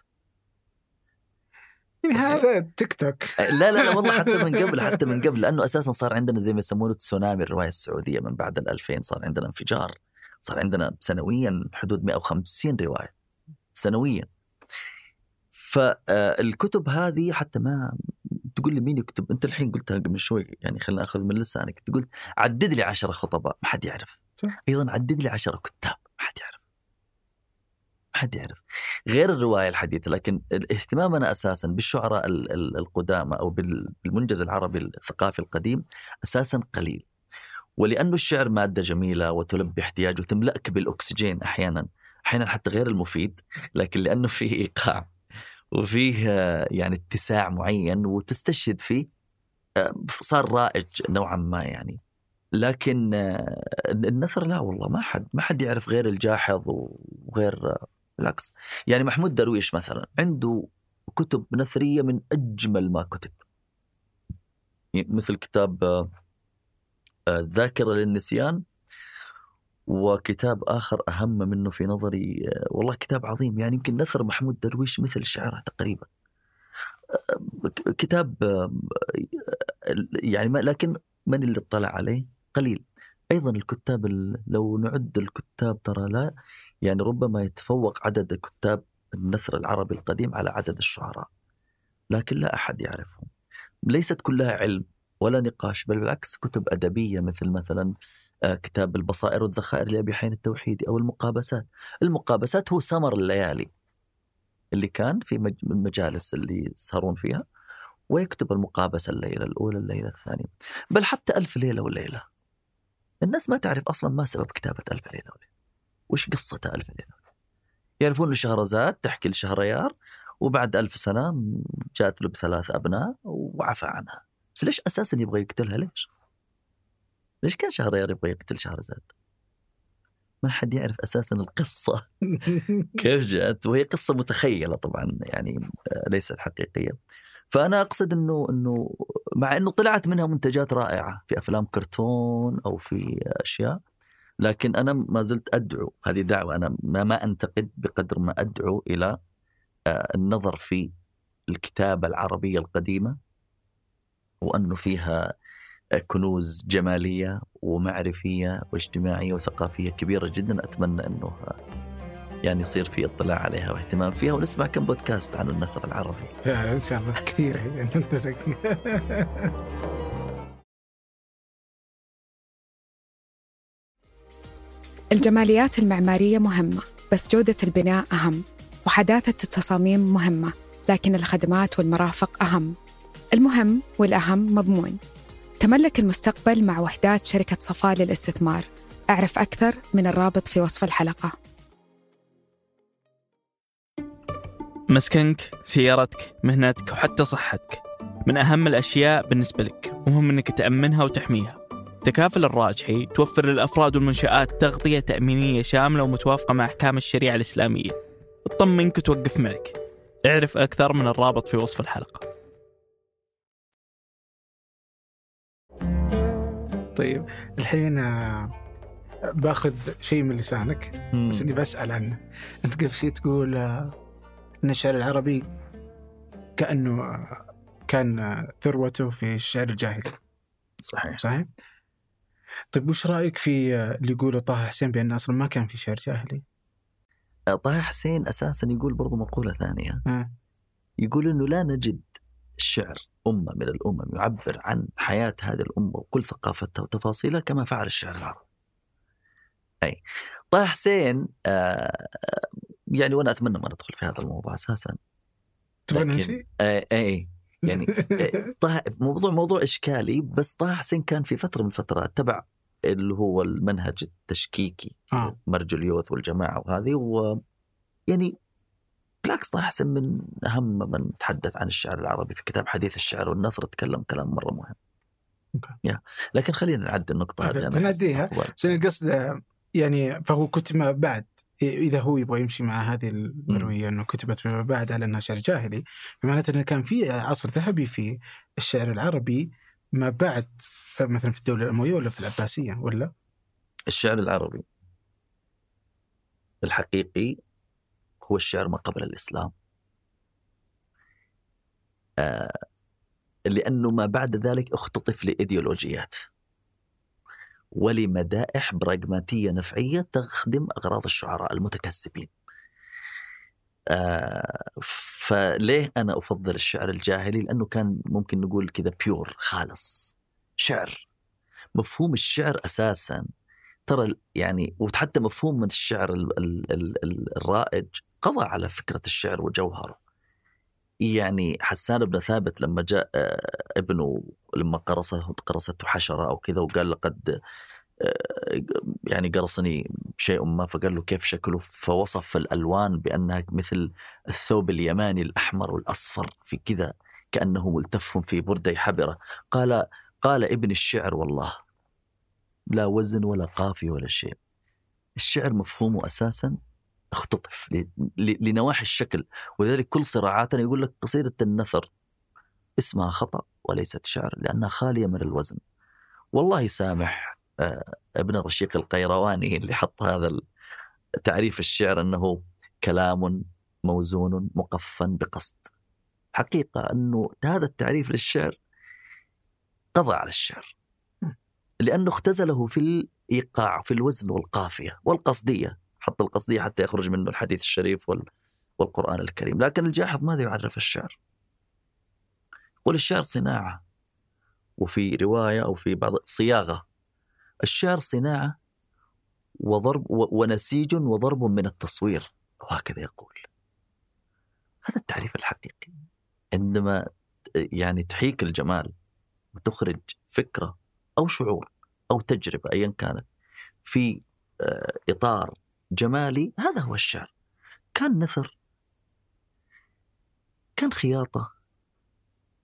هذا؟ تيك توك. لا لا لا والله حتى من قبل حتى من قبل لأنه أساسا صار عندنا زي ما يسمونه تسونامي الرواية السعودية من بعد ال 2000 صار عندنا انفجار. صار عندنا سنويا حدود 150 رواية. سنويا. فالكتب هذه حتى ما تقول لي مين يكتب. أنت الحين قلتها قبل شوي يعني خلينا اخذ من لسانك. تقول عدد لي عشرة خطباء ما حد يعرف. أيضا عدد لي عشرة كتاب ما حد يعرف. حد يعرف. غير الرواية الحديثة لكن اهتمامنا أساسا بالشعراء القدامى أو بالمنجز العربي الثقافي القديم أساسا قليل. ولأنه الشعر مادة جميلة وتلبي احتياج وتملاك بالأكسجين أحيانا أحيانا حتى غير المفيد لكن لأنه فيه إيقاع وفيه يعني اتساع معين وتستشهد فيه صار رائج نوعا ما يعني. لكن النثر لا والله ما حد ما حد يعرف غير الجاحظ وغير بالعكس يعني محمود درويش مثلا عنده كتب نثرية من أجمل ما كتب. مثل كتاب الذاكره للنسيان وكتاب آخر أهم منه في نظري والله كتاب عظيم. يعني يمكن نثر محمود درويش مثل شعره تقريبا. كتاب يعني ما لكن من اللي اطلع عليه؟ قليل. أيضا الكتاب لو نعد الكتاب ترى لا يعني ربما يتفوق عدد كتاب النثر العربي القديم على عدد الشعراء لكن لا أحد يعرفهم. ليست كلها علم ولا نقاش بل بالعكس كتب أدبية مثل مثلا كتاب البصائر والذخائر لابي حين التوحيدي أو المقابسات. المقابسات هو سمر الليالي اللي كان في المجالس اللي يسهرون فيها ويكتب المقابسة الليلة الأولى الليلة الثانية. بل حتى ألف ليلة وليلة. الناس ما تعرف أصلا ما سبب كتابة ألف ليلة وليلة. وش قصة ألف ليلة يعرفون شهرزاد تحكي لشهريار وبعد ألف سنة جاءت له بثلاث أبناء وعفى عنها. بس ليش أساسا يبغى يقتلها؟ ليش؟ ليش كان شهريار يبغى يقتل شهرزاد ما حد يعرف أساسا القصة. كيف جاءت؟ وهي قصة متخيلة طبعا يعني ليست حقيقية. فأنا أقصد إنه إنه مع إنه طلعت منها منتجات رائعة في أفلام كرتون أو في أشياء. لكن أنا ما زلت أدعو هذه دعوة أنا ما, ما أنتقد بقدر ما أدعو إلى آه، النظر في الكتابة العربية القديمة وانه فيها آه، كنوز جمالية ومعرفية واجتماعية وثقافية كبيرة جدا أتمنى أنه آه، يعني يصير في اطلاع عليها واهتمام فيها ونسمع كم بودكاست عن النثر العربي. إن شاء الله كثير الجماليات المعمارية مهمة بس جودة البناء أهم وحداثة التصاميم مهمة لكن الخدمات والمرافق أهم. المهم والأهم مضمون. تملك المستقبل مع وحدات شركة صفاء للاستثمار. أعرف أكثر من الرابط في وصف الحلقة. مسكنك، سيارتك، مهنتك وحتى صحتك. من أهم الأشياء بالنسبة لك ومهم أنك تأمنها وتحميها. تكافل الراجحي توفر للأفراد والمنشآت تغطية تأمينية شاملة ومتوافقة مع أحكام الشريعة الإسلامية. تطمنك وتوقف معك. اعرف أكثر من الرابط في وصف الحلقة. طيب الحين آه، باخذ شيء من لسانك بس إني بسأل عنه. أنت قبل شيء تقول آه، إن الشعر العربي كأنه آه، كان ذروته في الشعر الجاهلي. صحيح. صحيح؟ طيب وش رأيك في اللي يقوله طه حسين بأن أصلا ما كان في شعر جاهلي طه حسين أساسا يقول برضو مقولة ثانية آه. يقول إنه لا نجد الشعر أمة من الأمم يعبر عن حياة هذه الأمة وكل ثقافتها وتفاصيلها كما فعل الشعر العربي. أي طه حسين آه يعني وأنا أتمنى ما ندخل في هذا الموضوع أساسا. تبغى شيء؟ أي أي يعني آه، طه موضوع موضوع إشكالي بس طه حسين كان في فترة من الفترات تبع اللي هو المنهج التشكيكي آه. مرج اليوث والجماعة وهذه و يعني بالعكس طه حسين من أهم من تحدث عن الشعر العربي في كتاب حديث الشعر والنثر تكلم كلام مرة مهم. يا لكن خلينا نعدي النقطة هذه أنا نعديها. أحس أفضل. عشان القصد يعني فهو كتب بعد إذا هو يبغى يمشي مع هذه المرويه إنه كتبت فيما بعد على إنها شعر جاهلي فمعناته إنه كان في عصر ذهبي في الشعر العربي ما بعد مثلا في الدولة الأموية ولا في العباسية ولا؟ الشعر العربي الحقيقي هو الشعر ما قبل الإسلام. آه لأنه ما بعد ذلك اختطف لإيديولوجيات. ولمدائح براغماتية نفعية تخدم أغراض الشعراء المتكسبين. آه فليه أنا أفضل الشعر الجاهلي؟ لأنه كان ممكن نقول كذا بيور خالص شعر مفهوم الشعر أساسا ترى يعني وحتى مفهوم من الشعر ال ال ال ال الرائج قضى على فكرة الشعر وجوهره. يعني حسان بن ثابت لما جاء آه، ابنه لما قرصه قرصته حشرة أو كذا وقال لقد آه، يعني قرصني شيء ما فقال له كيف شكله؟ فوصف الألوان بأنها مثل الثوب اليماني الأحمر والأصفر في كذا كأنه ملتف في بردة حبرة. قال قال ابن الشعر والله لا وزن ولا قافية ولا شيء. الشعر مفهومه أساسا اختطف لنواحي الشكل. ولذلك كل صراعاتنا يقول لك قصيدة النثر اسمها خطأ وليست شعر لأنها خالية من الوزن. والله يسامح آه، ابن رشيق القيرواني اللي حط هذا تعريف الشعر أنه كلام موزون مقفا بقصد. حقيقة أنه هذا التعريف للشعر قضى على الشعر. لأنه اختزله في الإيقاع في الوزن والقافية والقصدية. حط القصديه حتى يخرج منه الحديث الشريف وال والقرآن الكريم. لكن الجاحظ ماذا يعرف الشعر؟ يقول الشعر صناعة وفي رواية أو في بعض صياغة. الشعر صناعة وضرب ونسيج وضرب من التصوير وهكذا يقول. هذا التعريف الحقيقي. عندما يعني تحيك الجمال وتخرج فكرة أو شعور أو تجربة ايا كانت في آه، إطار جمالي هذا هو الشعر. كان نثر كان خياطة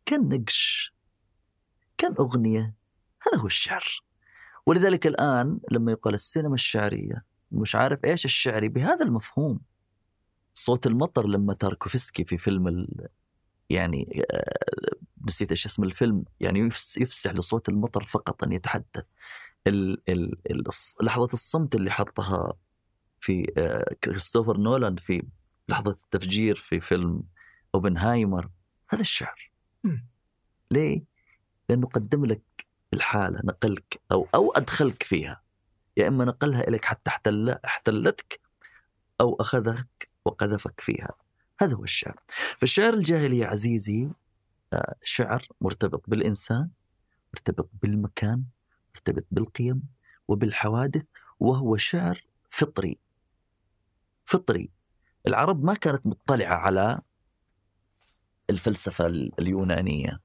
كان نقش كان أغنية هذا هو الشعر. ولذلك الآن لما يقال السينما الشعرية مش عارف إيش الشعري بهذا المفهوم. صوت المطر لما تاركوفسكي في فيلم ال... يعني آه، نسيت إيش اسم الفيلم يعني يفس- يفسح لصوت المطر فقط أن يتحدث. ال ال لحظة الصمت اللي حطها في آه، كريستوفر نولان في لحظة التفجير في فيلم أوبنهايمر. هذا الشعر. ليه؟ لأنه قدم لك الحالة نقلك أو أو أدخلك فيها. يا إما نقلها إليك حتى احتل احتلتك أو أخذك وقذفك فيها. هذا هو الشعر. فالشعر الجاهلي يا عزيزي آه، شعر مرتبط بالإنسان مرتبط بالمكان مرتبط بالقيم وبالحوادث وهو شعر فطري. فطري. العرب ما كانت مطلعة على الفلسفة اليونانية.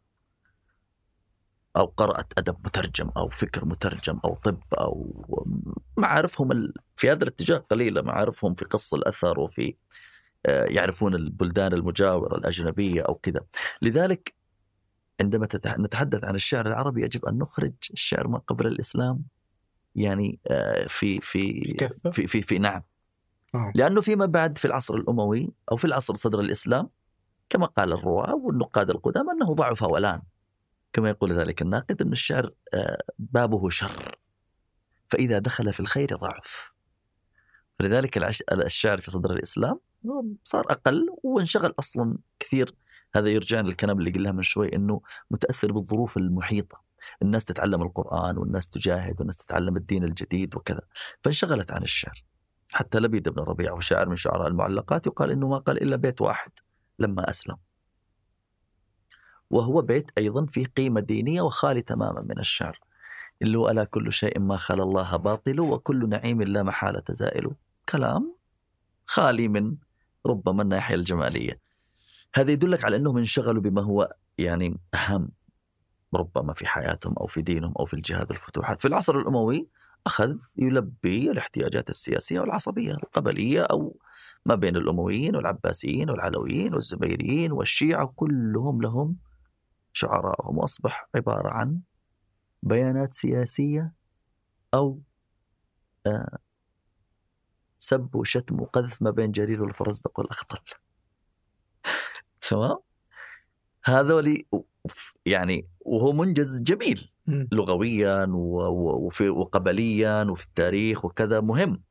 أو قرأت أدب مترجم أو فكر مترجم أو طب أو معارفهم ال- في هذا الاتجاه قليلة معارفهم في قص الأثر وفي آه، يعرفون البلدان المجاورة الأجنبية أو كذا. لذلك عندما نتحدث عن الشعر العربي يجب أن نخرج الشعر ما قبل الإسلام. يعني آه، في في كفة؟ في في, في نعم. لأنه فيما بعد في العصر الأموي أو في العصر صدر الإسلام كما قال الرواة والنقاد القدامى أنه ضعف ولان كما يقول ذلك الناقد أن الشعر آه، بابه شر. فإذا دخل في الخير ضعف. فلذلك الشعر في صدر الإسلام صار أقل وانشغل أصلا كثير. هذا يرجعنا للكلام اللي قلناه من شوي أنه متأثر بالظروف المحيطة. الناس تتعلم القرآن والناس تجاهد والناس تتعلم الدين الجديد وكذا. فانشغلت عن الشعر. حتى لبيد بن ربيعة وشاعر من شعراء المعلقات يقال إنه ما قال إلا بيت واحد لما أسلم. وهو بيت أيضا فيه قيمة دينية وخالي تماما من الشعر. اللي هو ألا كل شيء ما خلا الله باطل وكل نعيم لا محالة زائل. كلام خالي من ربما الناحية الجمالية. هذا يدلك على أنهم انشغلوا بما هو يعني أهم ربما في حياتهم أو في دينهم أو في الجهاد والفتوحات. في العصر الأموي أخذ يلبي الاحتياجات السياسية والعصبية القبلية أو ما بين الأمويين والعباسيين والعلويين والزبيريين والشيعة كلهم لهم شعراءهم وأصبح عبارة عن بيانات سياسية أو آه سب وشتم وقذف ما بين جرير والفرزدق والاخطل تمام؟ هذولي يعني وهو منجز جميل. لغويا وفي وقبليا وفي التاريخ وكذا مهم.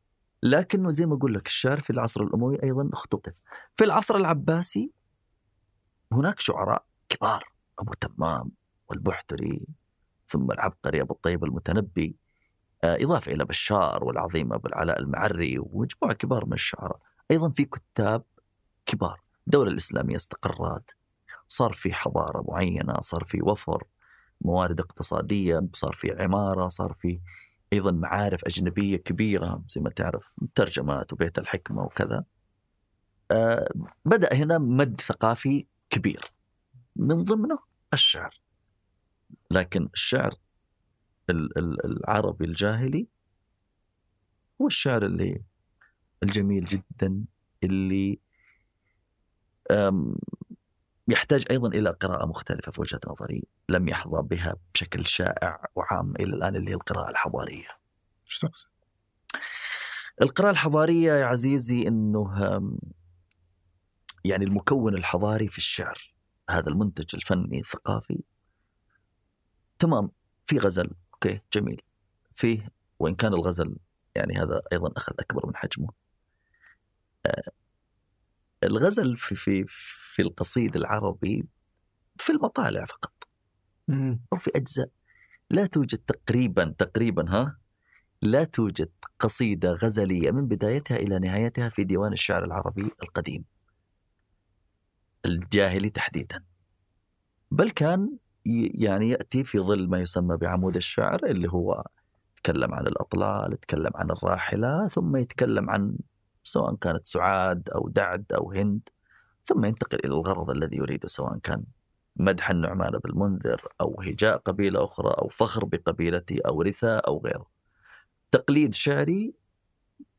لكنه زي ما أقول لك الشعر في العصر الأموي أيضا اختطف. في العصر العباسي هناك شعراء كبار أبو تمام والبحتري ثم العبقري أبو الطيب المتنبي آه، إضافة إلى بشار والعظيم أبو العلاء المعري ومجموعة كبار من الشعراء. أيضا في كتاب كبار الدولة الإسلامية استقرت. صار في حضارة معينة صار في وفر موارد اقتصادية صار في عمارة صار في أيضا معارف أجنبية كبيرة زي ما تعرف ترجمات وبيت الحكمة وكذا. آه بدأ هنا مد ثقافي كبير من ضمنه الشعر. لكن الشعر ال- ال- العربي الجاهلي هو الشعر اللي الجميل جدا اللي يحتاج أيضا إلى قراءة مختلفة في وجهة نظري لم يحظى بها بشكل شائع وعام إلى الآن اللي هي القراءة الحضارية. إيش تقصد؟ القراءة الحضارية يا عزيزي إنه أم، يعني المكون الحضاري في الشعر هذا المنتج الفني الثقافي تمام في غزل أوكي جميل فيه وإن كان الغزل يعني هذا أيضا أخذ أكبر من حجمه آه، الغزل في في في القصيد العربي في المطالع فقط. مم. أو في أجزاء. لا توجد تقريبا تقريبا ها؟ لا توجد قصيدة غزلية من بدايتها إلى نهايتها في ديوان الشعر العربي القديم. الجاهلي تحديدا. بل كان يعني يأتي في ظل ما يسمى بعمود الشعر اللي هو يتكلم عن الأطلال يتكلم عن الراحلة ثم يتكلم عن سواء كانت سعاد أو دعد أو هند. ثم ينتقل إلى الغرض الذي يريده سواء كان مدح النعمان بن المنذر أو هجاء قبيلة أخرى أو فخر بقبيلتي أو رثاء أو غيره. تقليد شعري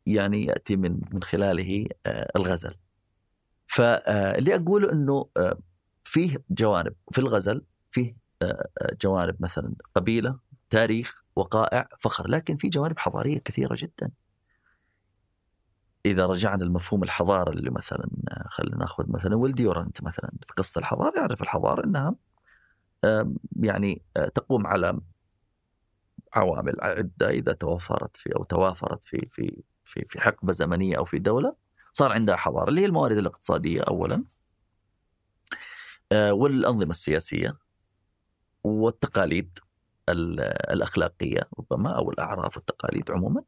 يعني يأتي من من خلاله آه، الغزل. فاللي أقوله إنه آه، فيه جوانب في الغزل فيه آه، آه، جوانب مثلا قبيلة تاريخ وقائع فخر لكن في جوانب حضارية كثيرة جدا. إذا رجعنا لمفهوم الحضارة اللي مثلا آه، خلينا نأخذ مثلا ولديورنت مثلا في قصة الحضارة يعرف الحضارة إنها يعني آه، تقوم على عوامل عدة إذا توفرت في أو توافرت في في في في حقبة زمنية أو في دولة صار عندها حضارة اللي هي الموارد الاقتصادية اولا آه، والأنظمة السياسية والتقاليد ال- الأخلاقية ربما أو الأعراف والتقاليد عموما.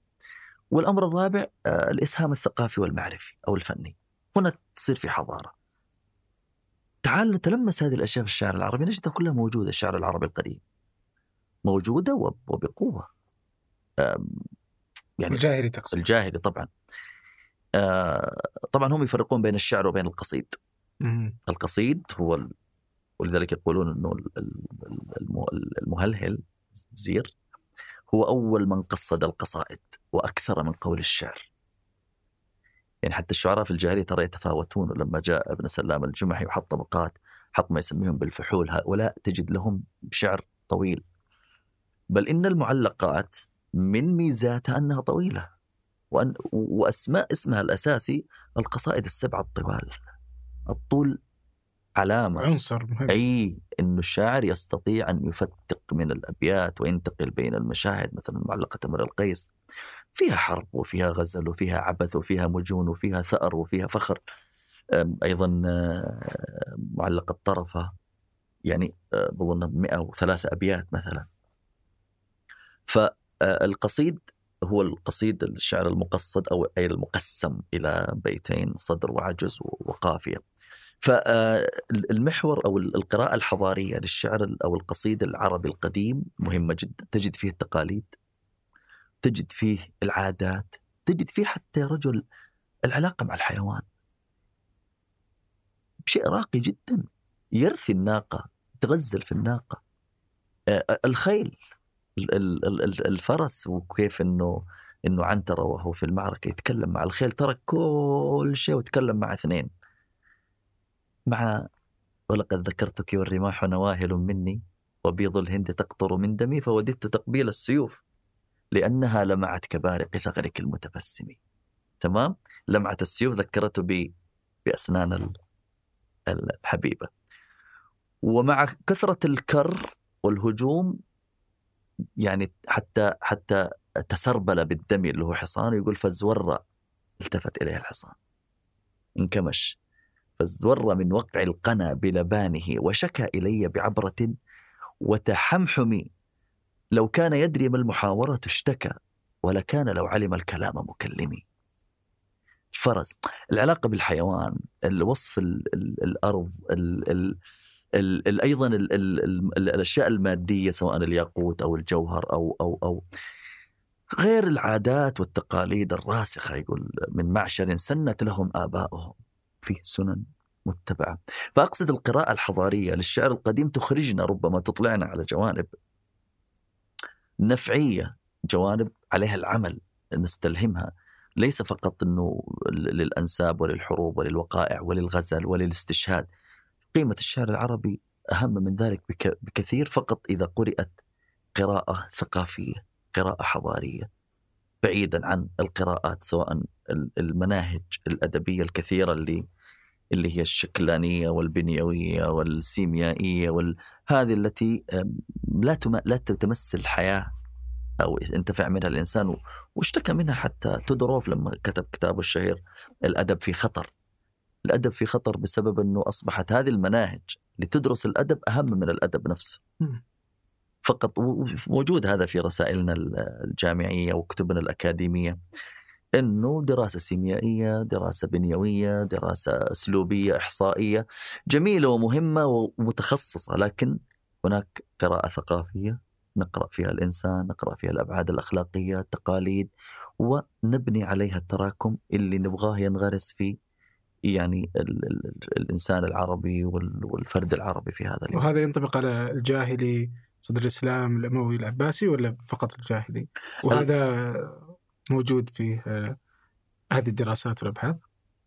والأمر الرابع آه، الإسهام الثقافي والمعرفي أو الفني. هنا تصير في حضارة. تعال نتلمس هذه الأشياء في الشعر العربي. نجدها كلها موجودة الشعر العربي القديم. موجودة وب- وبقوة. يعني الجاهلي تقصد. الجاهلي طبعا. آه، طبعا هم يفرقون بين الشعر وبين القصيد. مم. القصيد هو ال... ولذلك يقولون إنه ال- ال- الم- المهلهل زير هو أول من قصد القصائد. وأكثر من قول الشعر. يعني حتى الشعراء في الجاهلية ترى يتفاوتون ولما جاء ابن سلام الجمحي وحط طبقات حط ما يسميهم بالفحول هؤلاء تجد لهم شعر طويل. بل إن المعلقات من ميزاتها أنها طويلة. وأن وأسماء اسمها الأساسي القصائد السبعه الطوال. الطول علامة عنصر مهم أي انه الشاعر يستطيع أن يفتق من الأبيات وينتقل بين المشاهد مثلا معلقة أمر القيس فيها حرب وفيها غزل وفيها عبث وفيها مجون وفيها ثأر وفيها فخر. أم، أيضا آه، معلقة طرفة يعني آه، بظن 103 أبيات مثلا. فالقصيد هو القصيد الشعر المقصد أو أي المقسم إلى بيتين صدر وعجز وقافية. فالمحور أو القراءة الحضارية للشعر أو القصيد العربي القديم مهمة جدا. تجد فيه التقاليد. تجد فيه العادات تجد فيه حتى رجل العلاقة مع الحيوان. شيء راقي جدا يرثي الناقة تغزل في الناقة. آه، الخيل ال- ال- ال- ال- الفرس وكيف إنه إنه عنترة وهو في المعركة يتكلم مع الخيل ترك كل شيء وتكلم مع اثنين. مع ولقد ذكرتك والرماح نواهل مني وبيض الهند تقطر من دمي فوددت تقبيل السيوف. لأنها لمعت كبارق ثغرك المتبسم. تمام؟ لمعة السيوف ذكرته ب... بأسنان ال- ال- الحبيبة. ومع كثرة الكر والهجوم يعني حتى حتى تسربل بالدم اللي هو حصان يقول فزور التفت إليه الحصان. انكمش. فازور من وقع القنا بلبانه وشكى إلي بعبرة وتحمحم لو كان يدري ما المحاورة اشتكى ولكان لو علم الكلام مكلمي. الفرس العلاقة بالحيوان الوصف ال ال الأرض ال ال ال ال أيضا ال ال ال الأشياء المادية سواء الياقوت أو الجوهر أو أو أو. غير العادات والتقاليد الراسخة يقول من معشر سنت لهم آباؤهم فيه سنن متبعة. فأقصد القراءة الحضارية للشعر القديم تخرجنا ربما تطلعنا على جوانب نفعية جوانب عليها العمل نستلهمها. ليس فقط أنه للأنساب وللحروب وللوقائع وللغزل وللاستشهاد. قيمة الشعر العربي أهم من ذلك بك- بكثير فقط إذا قرأت قراءة ثقافية قراءة حضارية. بعيدا عن القراءات سواء ال- المناهج الأدبية الكثيرة اللي اللي هي الشكلانية والبنيوية والسيميائية وال... هذه التي لا تم... لا تمس الحياة أو ينتفع منها الإنسان. و... واشتكى منها حتى تودوروف لما كتب كتابه الشهير الأدب في خطر. الأدب في خطر بسبب أنه أصبحت هذه المناهج لتدرس الأدب أهم من الأدب نفسه. فقط موجود هذا في رسائلنا الجامعية وكتبنا الأكاديمية. إنه دراسة سيميائية، دراسة بنيوية، دراسة أسلوبية، إحصائية جميلة ومهمة ومتخصصة لكن هناك قراءة ثقافية نقرأ فيها الإنسان، نقرأ فيها الأبعاد الأخلاقية، التقاليد ونبني عليها التراكم اللي نبغاه ينغرس في يعني ال ال الإنسان العربي وال- والفرد العربي في هذا اليوم. وهذا ينطبق على الجاهلي صدر الإسلام الأموي العباسي ولا فقط الجاهلي وهذا موجود في آه، هذه الدراسات والأبحاث؟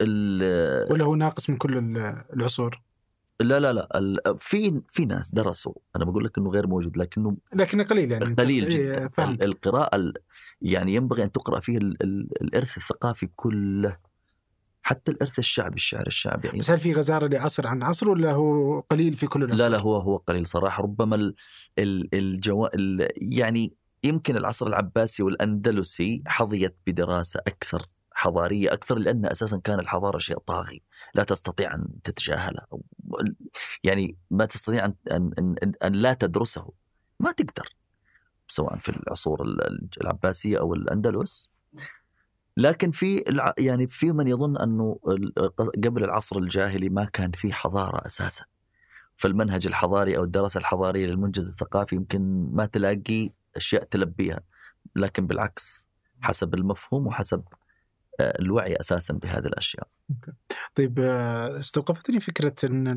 ال- ولا هو ناقص من كل ال- العصور؟ لا لا لا في في ناس درسوا أنا بقول لك إنه غير موجود لكنه لكنه قليل يعني قليل إيه، جدا. فاهم ال- القراءة ال- يعني ينبغي أن تقرأ فيه ال- ال- الإرث الثقافي كله حتى الإرث الشعبي الشعر الشعبي بس هل في غزارة لعصر عن عصر ولا هو قليل في كل العصور؟ لا لا هو هو قليل صراحة. ربما ال ال الجو ال يعني يمكن العصر العباسي والأندلسي حظيت بدراسة أكثر حضارية أكثر لأن أساسا كان الحضارة شيء طاغي. لا تستطيع أن تتجاهله يعني ما تستطيع أن, أن, أن, أن لا تدرسه. ما تقدر سواء في العصور ال- العباسية أو الأندلس. لكن في يعني في من يظن ال- قبل العصر الجاهلي ما كان في حضارة أساسا. فالمنهج الحضاري أو الدراسة الحضارية للمنجز الثقافي يمكن ما تلاقي أشياء تلبيها لكن بالعكس حسب المفهوم وحسب آه، الوعي أساسا بهذه الأشياء. طيب آه، استوقفتني فكرة إن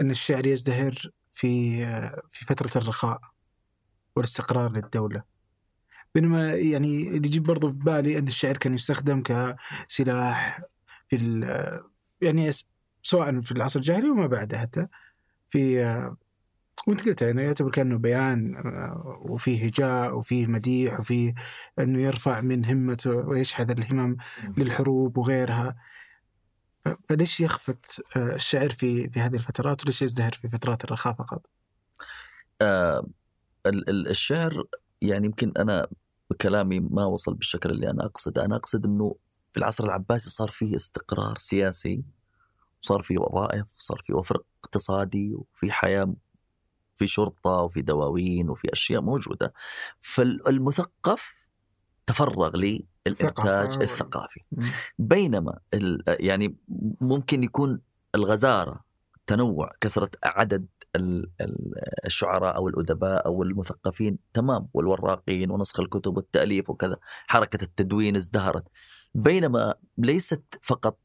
إن الشعر يزدهر في آه، في فترة الرخاء والاستقرار للدولة. بينما يعني اللي يجيب برضو في بالي إن الشعر كان يستخدم كسلاح في يعني سواء في العصر الجاهلي وما بعده حتى في وانت قلت انه يعتبر كأنه بيان آه، وفيه هجاء وفيه مديح وفيه إنه يرفع من همته ويشحذ الهمم للحروب وغيرها. فليش يخفت آه، الشعر في في هذه الفترات وليش يزدهر في فترات الرخاء فقط؟ آه، ال- ال- الشعر يعني يمكن أنا بكلامي ما وصل بالشكل اللي أنا أقصده. أنا أقصد أنه في العصر العباسي صار فيه استقرار سياسي صار في وظائف صار في وفر اقتصادي وفي حياة في شرطة وفي دواوين وفي أشياء موجودة. فالمثقف تفرغ للإنتاج ثقافة. الثقافي. بينما يعني ممكن يكون الغزارة تنوع كثرة عدد ال- ال- الشعراء أو الأدباء أو المثقفين تمام والوراقين ونسخ الكتب والتأليف وكذا حركة التدوين ازدهرت. بينما ليست فقط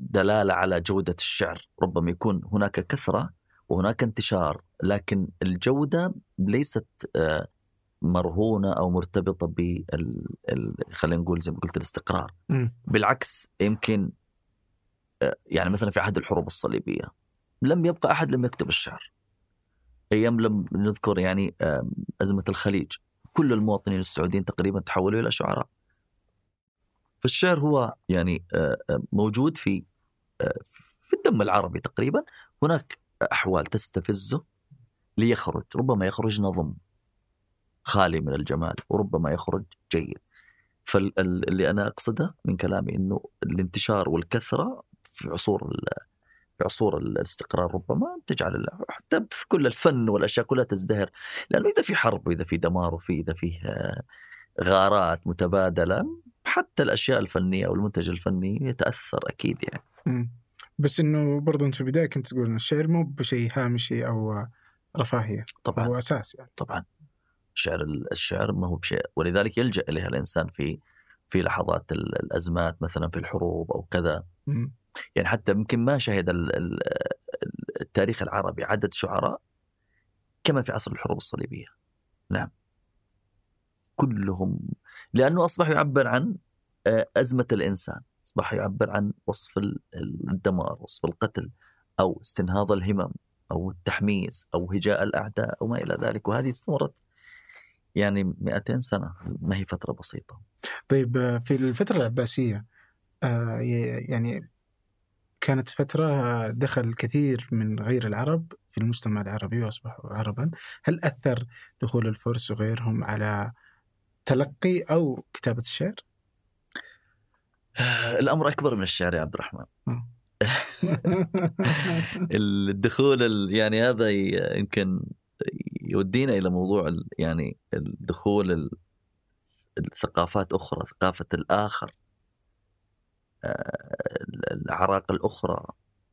دلالة على جودة الشعر ربما يكون هناك كثرة وهناك انتشار لكن الجودة ليست آه، مرهونة أو مرتبطة بال ال- خلينا نقول زي ما قلت الاستقرار. بالعكس يمكن آه، يعني مثلا في عهد الحروب الصليبية لم يبقى أحد لم يكتب الشعر. أيام لم نذكر يعني أزمة الخليج. كل المواطنين السعوديين تقريبا تحولوا إلى شعراء. فالشعر هو يعني آه، موجود في في الدم العربي تقريبا. هناك أحوال تستفزه ليخرج ربما يخرج نظم خالي من الجمال وربما يخرج جيد. فاللي أنا أقصده من كلامي أنه الانتشار والكثرة في عصور في عصور الاستقرار ربما تجعل حتى في كل الفن والأشياء كلها تزدهر. لأنه إذا في حرب وإذا في دمار وفي إذا فيه غارات متبادلة حتى الأشياء الفنية أو المنتج الفني يتأثر أكيد يعني. بس إنه برضو أنت في البداية كنت تقول ان الشعر مو بشيء هامشي أو رفاهية طبعا. هو أساس يعني. طبعا. الشعر الشعر ما هو بشيء ولذلك يلجأ إليها الإنسان في في لحظات ال- الأزمات مثلا في الحروب أو كذا. مم. يعني حتى يمكن ما شهد ال- ال- التاريخ العربي عدد شعراء كما في عصر الحروب الصليبية. نعم. كلهم لأنه أصبح يعبر عن آه، أزمة الإنسان. أصبح يعبر عن وصف ال- الدمار وصف القتل أو استنهاض الهمم أو التحميس أو هجاء الأعداء أو ما إلى ذلك. وهذه استمرت يعني 200 سنة ما هي فترة بسيطة. طيب آه، في الفترة العباسية آه، يعني كانت فترة دخل كثير من غير العرب في المجتمع العربي وأصبحوا عربا. هل أثر دخول الفرس وغيرهم على تلقي أو كتابة الشعر؟ الأمر أكبر من الشعر يا عبد الرحمن. الدخول ال- يعني هذا يمكن يودينا إلى موضوع يعني الدخول ال- الثقافات أخرى ثقافة الآخر آه، الأعراق الأخرى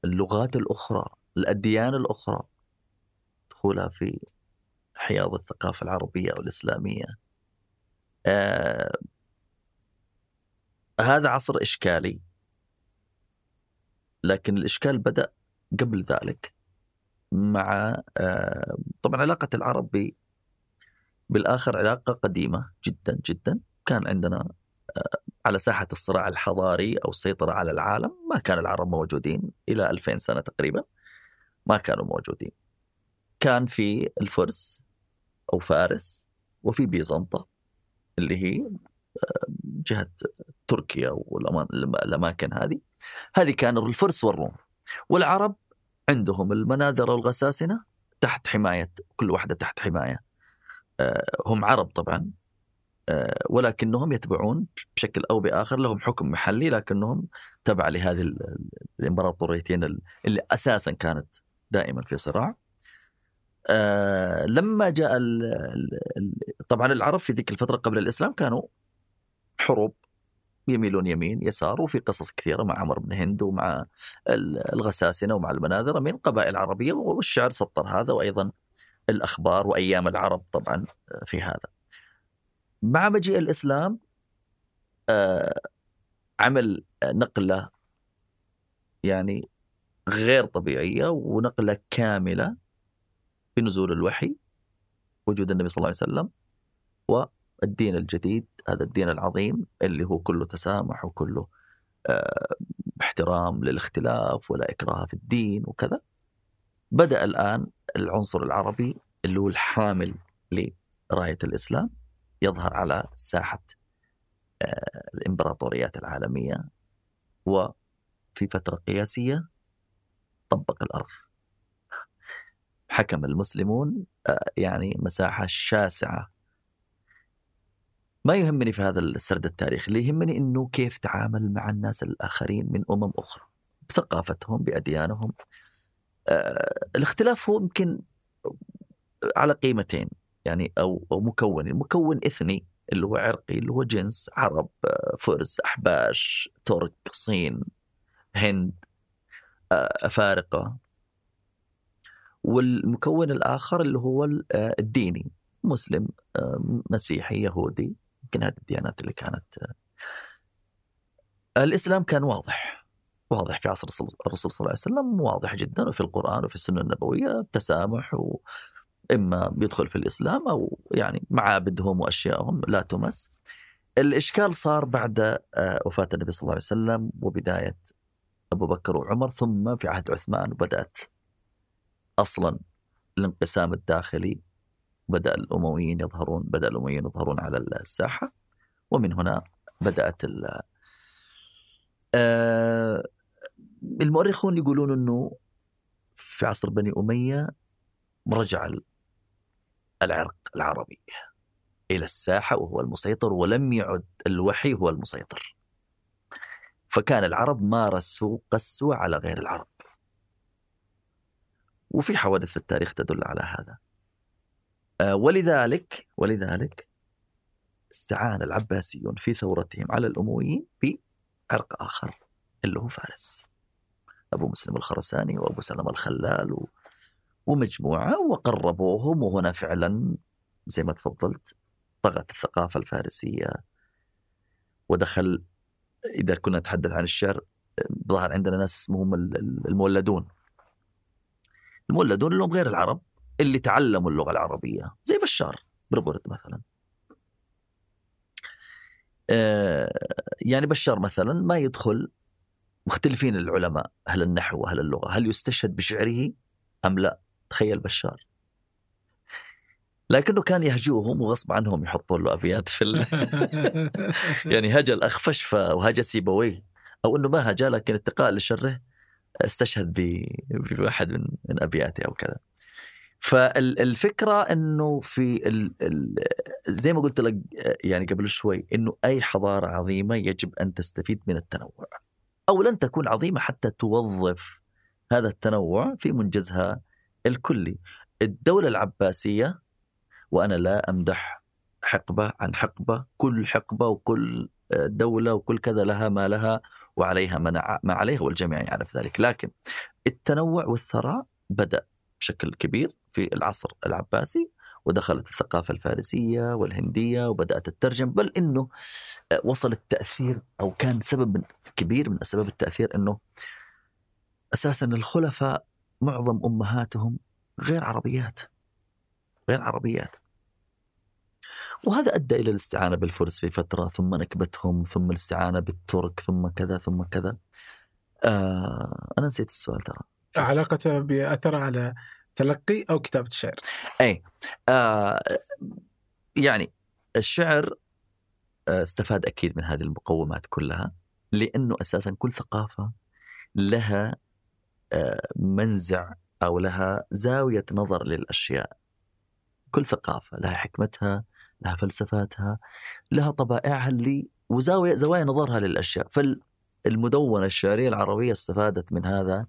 اللغات الأخرى الأديان الأخرى. دخولها في حياض الثقافة العربية أو الاسلاميه آه، هذا عصر إشكالي. لكن الإشكال بدأ قبل ذلك مع آه، طبعا علاقة العرب ب- بالآخر علاقة قديمة جدا جدا. كان عندنا آه، على ساحة الصراع الحضاري أو السيطره على العالم. ما كان العرب موجودين إلى 2000 سنة تقريبا. ما كانوا موجودين. كان في الفرس أو فارس وفي بيزنطة اللي هي جهة تركيا والأماكن هذه. هذه كان الفرس والروم. والعرب عندهم المناذر والغساسنة تحت حماية كل واحدة تحت حماية. آه، هم عرب طبعا. آه، ولكنهم يتبعون بشكل أو بآخر لهم حكم محلي لكنهم تبع لهذه الإمبراطوريتين اللي أساسا كانت دائما في صراع. آه لما جاء طبعا العرب في ذيك الفترة قبل الإسلام كانوا حروب يميلون يمين يسار وفي قصص كثيرة مع عمر بن هند ومع الغساسنة ومع المناذرة من قبائل عربية والشعر سطر هذا وأيضا الأخبار وأيام العرب طبعا في هذا. مع مجيء الإسلام آه عمل نقلة يعني غير طبيعية ونقلة كاملة بنزول الوحي وجود النبي صلى الله عليه وسلم والدين الجديد هذا الدين العظيم اللي هو كله تسامح وكله آه احترام للاختلاف ولا إكراه في الدين وكذا. بدأ الآن العنصر العربي اللي هو الحامل لراية الإسلام يظهر على ساحة آه الإمبراطوريات العالمية وفي فترة قياسية طبق الأرض. حكم المسلمون آه، يعني مساحة شاسعة ما يهمني في هذا السرد التاريخي اللي يهمني أنه كيف تعامل مع الناس الآخرين من أمم أخرى بثقافتهم بأديانهم. آه، الاختلاف هو يمكن على قيمتين يعني أو, أو مكون مكون إثني اللي هو عرقي اللي هو جنس عرب آه، فرس أحباش ترك صين هند أفارقة. والمكون الآخر اللي هو آه، الديني مسلم آه، مسيحي يهودي. يمكن هذه الديانات اللي كانت آه، الإسلام كان واضح واضح في عصر الرسول صلى الله عليه وسلم واضح جدا وفي القرآن وفي السنة النبوية التسامح و إما بيدخل في الإسلام أو يعني معابدهم وأشيائهم لا تمس. الإشكال صار بعد وفاة النبي صلى الله عليه وسلم وبداية أبو بكر وعمر ثم في عهد عثمان وبدأت أصلا الانقسام الداخلي. بدأ الأمويين يظهرون بدأ الأمويين يظهرون على الساحة ومن هنا بدأت ال آه المؤرخون يقولون إنه في عصر بني أمية رجع العرق العربي إلى الساحة وهو المسيطر ولم يعد الوحي هو المسيطر. فكان العرب مارسوا قسوه على غير العرب. وفي حوادث التاريخ تدل على هذا. ولذلك ولذلك استعان العباسيون في ثورتهم على الأمويين بعرق آخر اللي هو فارس. أبو مسلم الخرساني وأبو سلمة الخلال. ومجموعة وقربوهم وهنا فعلا زي ما تفضلت طغت الثقافة الفارسية. ودخل إذا كنا نتحدث عن الشعر ظهر عندنا ناس اسمهم المولدون. المولدون اللي هم غير العرب. اللي تعلموا اللغة العربية زي بشار بربورد مثلا. آه يعني بشار مثلا ما يدخل مختلفين العلماء هل النحو وهل اللغة هل يستشهد بشعره أم لا؟ تخيل بشار. لكنه كان يهجوهم وغصب عنهم يحطون له أبيات في ال... يعني هجا الاخفش وهجا سيبويه أو إنه ما هجا لكن اتقاء لشره استشهد بواحد من من ابياتي أو كذا. فالفكرة إنه في ال ال زي ما قلت لك يعني قبل شوي إنه أي حضارة عظيمة يجب أن تستفيد من التنوع أو لن تكون عظيمة حتى توظف هذا التنوع في منجزها الكلي. الدولة العباسية وأنا لا أمدح حقبة عن حقبة كل حقبة وكل دولة وكل كذا لها ما لها وعليها ما, ما عليها والجميع يعرف ذلك. لكن التنوع والثراء بدأ بشكل كبير في العصر العباسي ودخلت الثقافة الفارسية والهندية وبدأت الترجم بل أنه وصل التأثير أو كان سبب كبير من أسباب التأثير أنه أساسا الخلفاء معظم أمهاتهم غير عربيات غير عربيات. وهذا أدى إلى الاستعانة بالفرس في فترة ثم نكبتهم ثم الاستعانة بالترك ثم كذا ثم كذا. آه أنا نسيت السؤال ترى. علاقته بأثره على تلقي أو كتابة الشعر. أي آه يعني الشعر آه، استفاد أكيد من هذه المقومات كلها لأنه أساسا كل ثقافة لها آه، منزع أو لها زاوية نظر للأشياء. كل ثقافة لها حكمتها، لها فلسفاتها، لها طبائعها اللي وزاوية زوايا نظرها للأشياء، فالمدونه الشعرية العربية استفادت من هذا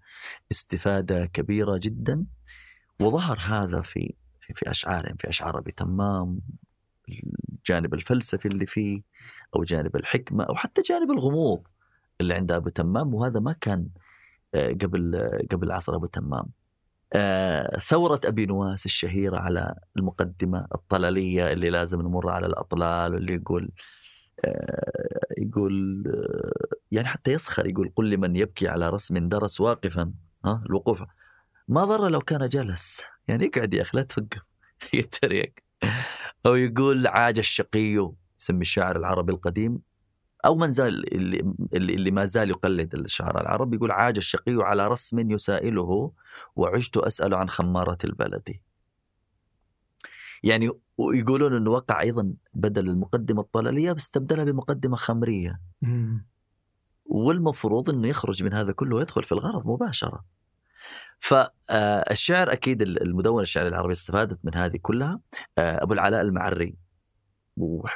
استفادة كبيرة جدا وظهر هذا في في, في اشعارهم في أشعار أبي تمام الجانب الفلسفي اللي فيه أو جانب الحكمة أو حتى جانب الغموض اللي عند أبو تمام وهذا ما كان آه، قبل آه، قبل عصر أبو تمام. آه، ثورة أبي نواس الشهيرة على المقدمة الطلالية اللي لازم نمر على الأطلال واللي يقول يقول يعني حتى يسخر يقول قل لمن يبكي على رسم درس واقفا. ها الوقوف. ما ضر لو كان جلس. يعني اقعد يا أخي لا توقف. يتريق. أو يقول عاج الشقي. يسمي الشاعر العربي القديم. أو من زال اللي, اللي ما زال يقلد الشعراء العرب يقول عاج الشقي على رسم يسائله وعجت أسأل عن خمارة البلد. يعني يقولون إنه وقع أيضا بدل المقدمة الطلالية استبدلها بمقدمة خمرية. والمفروض إنه يخرج من هذا كله ويدخل في الغرض مباشرة. فالشعر أكيد المدونه الشعريه العربيه استفادت من هذه كلها آه، أبو العلاء المعري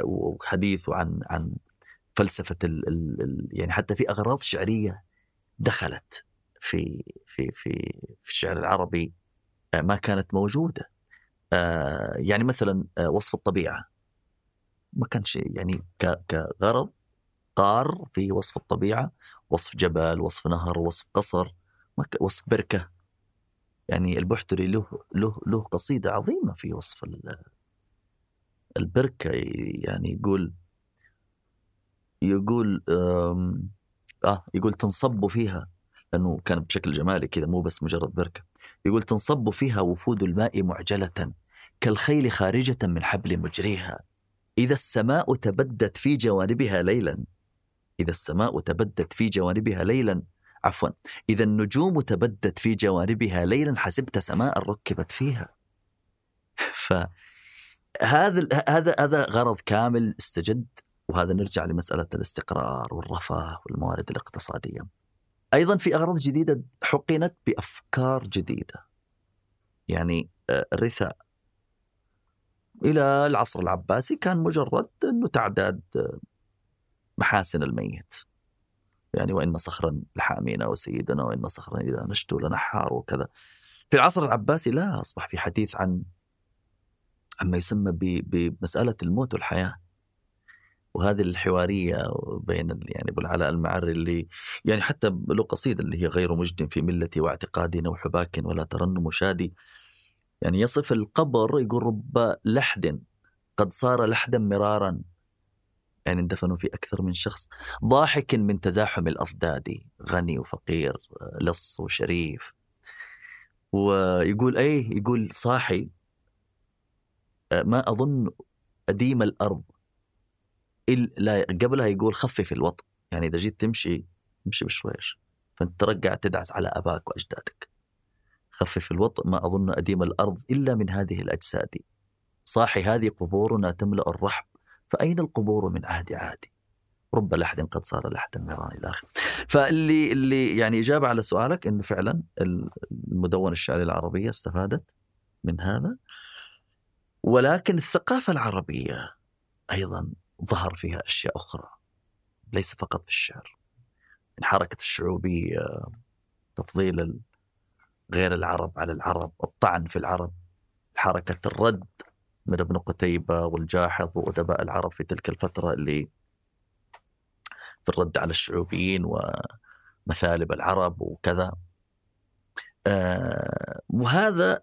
وحديثه عن عن فلسفة ال ال يعني حتى في أغراض شعرية دخلت في في في في الشعر العربي آه، ما كانت موجودة آه، يعني مثلا وصف الطبيعة. ما كانش يعني كغرض قار في وصف الطبيعة. وصف جبل وصف نهر وصف قصر وصف بركة. يعني البحتري له له له قصيدة عظيمة في وصف البركة. يعني يقول يقول آه يقول تنصب فيها لأنه كان بشكل جمالي كذا مو بس مجرد بركة. يقول تنصب فيها وفود الماء معجلة. كالخيل خارجة من حبل مجريها. إذا السماء تبدت في جوانبها ليلا. إذا السماء تبدت في جوانبها ليلا. عفوا. إذا النجوم تبدت في جوانبها ليلا حسبت سماء ركبت فيها. فهذا هذا هذا غرض كامل استجد. وهذا نرجع لمسألة الاستقرار والرفاه والموارد الاقتصادية. أيضا في أغراض جديدة حقنت بأفكار جديدة. يعني آه، الرثاء إلى العصر العباسي كان مجرد أنه تعداد محاسن الميت. يعني وإن صخرا لحامينا وسيدنا وإن صخرا إذا نشتو لنحار وكذا. في العصر العباسي لا أصبح في حديث عن عما يسمى بمسألة الموت والحياة. وهذه الحوارية بين يعني أبو العلاء المعري اللي يعني حتى له قصيدة اللي هي غير مجد في ملتي واعتقادي نوح باك ولا ترنم شادي. يعني يصف القبر يقول رب لحد قد صار لحدا مرارا. يعني اندفنوا في أكثر من شخص. ضاحك من تزاحم الأضداد غني وفقير لص وشريف. ويقول أيه يقول صاحي ما أظن أديم الأرض إلا قبلها يقول خفف الوطء يعني إذا جيت تمشي امشي بشويش. فأنت ترجع تدعس على أباك وأجدادك. خفف الوطء ما أظن أديم الأرض إلا من هذه الأجساد. صاحي هذه قبورنا تملأ الرحب. فأين القبور من عهد عادي رب لحد قد صار لحدا مران إلى آخره. فاللي اللي يعني إجابة على سؤالك أنه فعلا المدونة الشعرية العربية استفادت من هذا. ولكن الثقافة العربية أيضا ظهر فيها أشياء أخرى ليس فقط في الشعر. من حركة الشعوبية تفضيل غير العرب على العرب الطعن في العرب حركة الرد من ابن قتيبة والجاحظ وأدباء العرب في تلك الفترة اللي في الرد على الشعوبيين ومثالب العرب وكذا. آه وهذا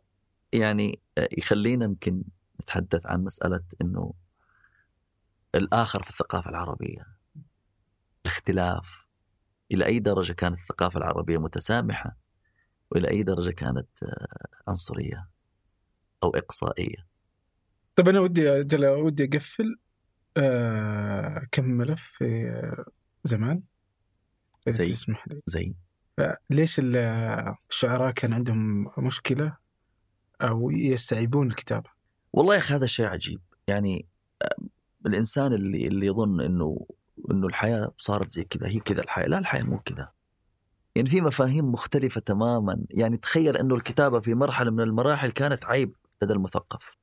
يعني يخلينا يمكن نتحدث عن مسألة أنه الآخر في الثقافة العربية الاختلاف إلى أي درجة كانت الثقافة العربية متسامحة؟ وإلى أي درجة كانت آه، عنصرية أو إقصائية؟ طيب أنا ودي أجل ودي أقفل آه كم ملف في زمان؟ زي تسمح لي. زي فليش ال- الشعراء كان عندهم مشكلة أو يستعيبون الكتابة؟ والله يا أخي هذا شيء عجيب. يعني آه، الإنسان اللي اللي يظن إنه إنه الحياة صارت زي كذا هي كذا الحياة لا الحياة مو كذا. يعني في مفاهيم مختلفة تماما. يعني تخيل إنه الكتابة في مرحلة من المراحل كانت عيب لدى المثقف.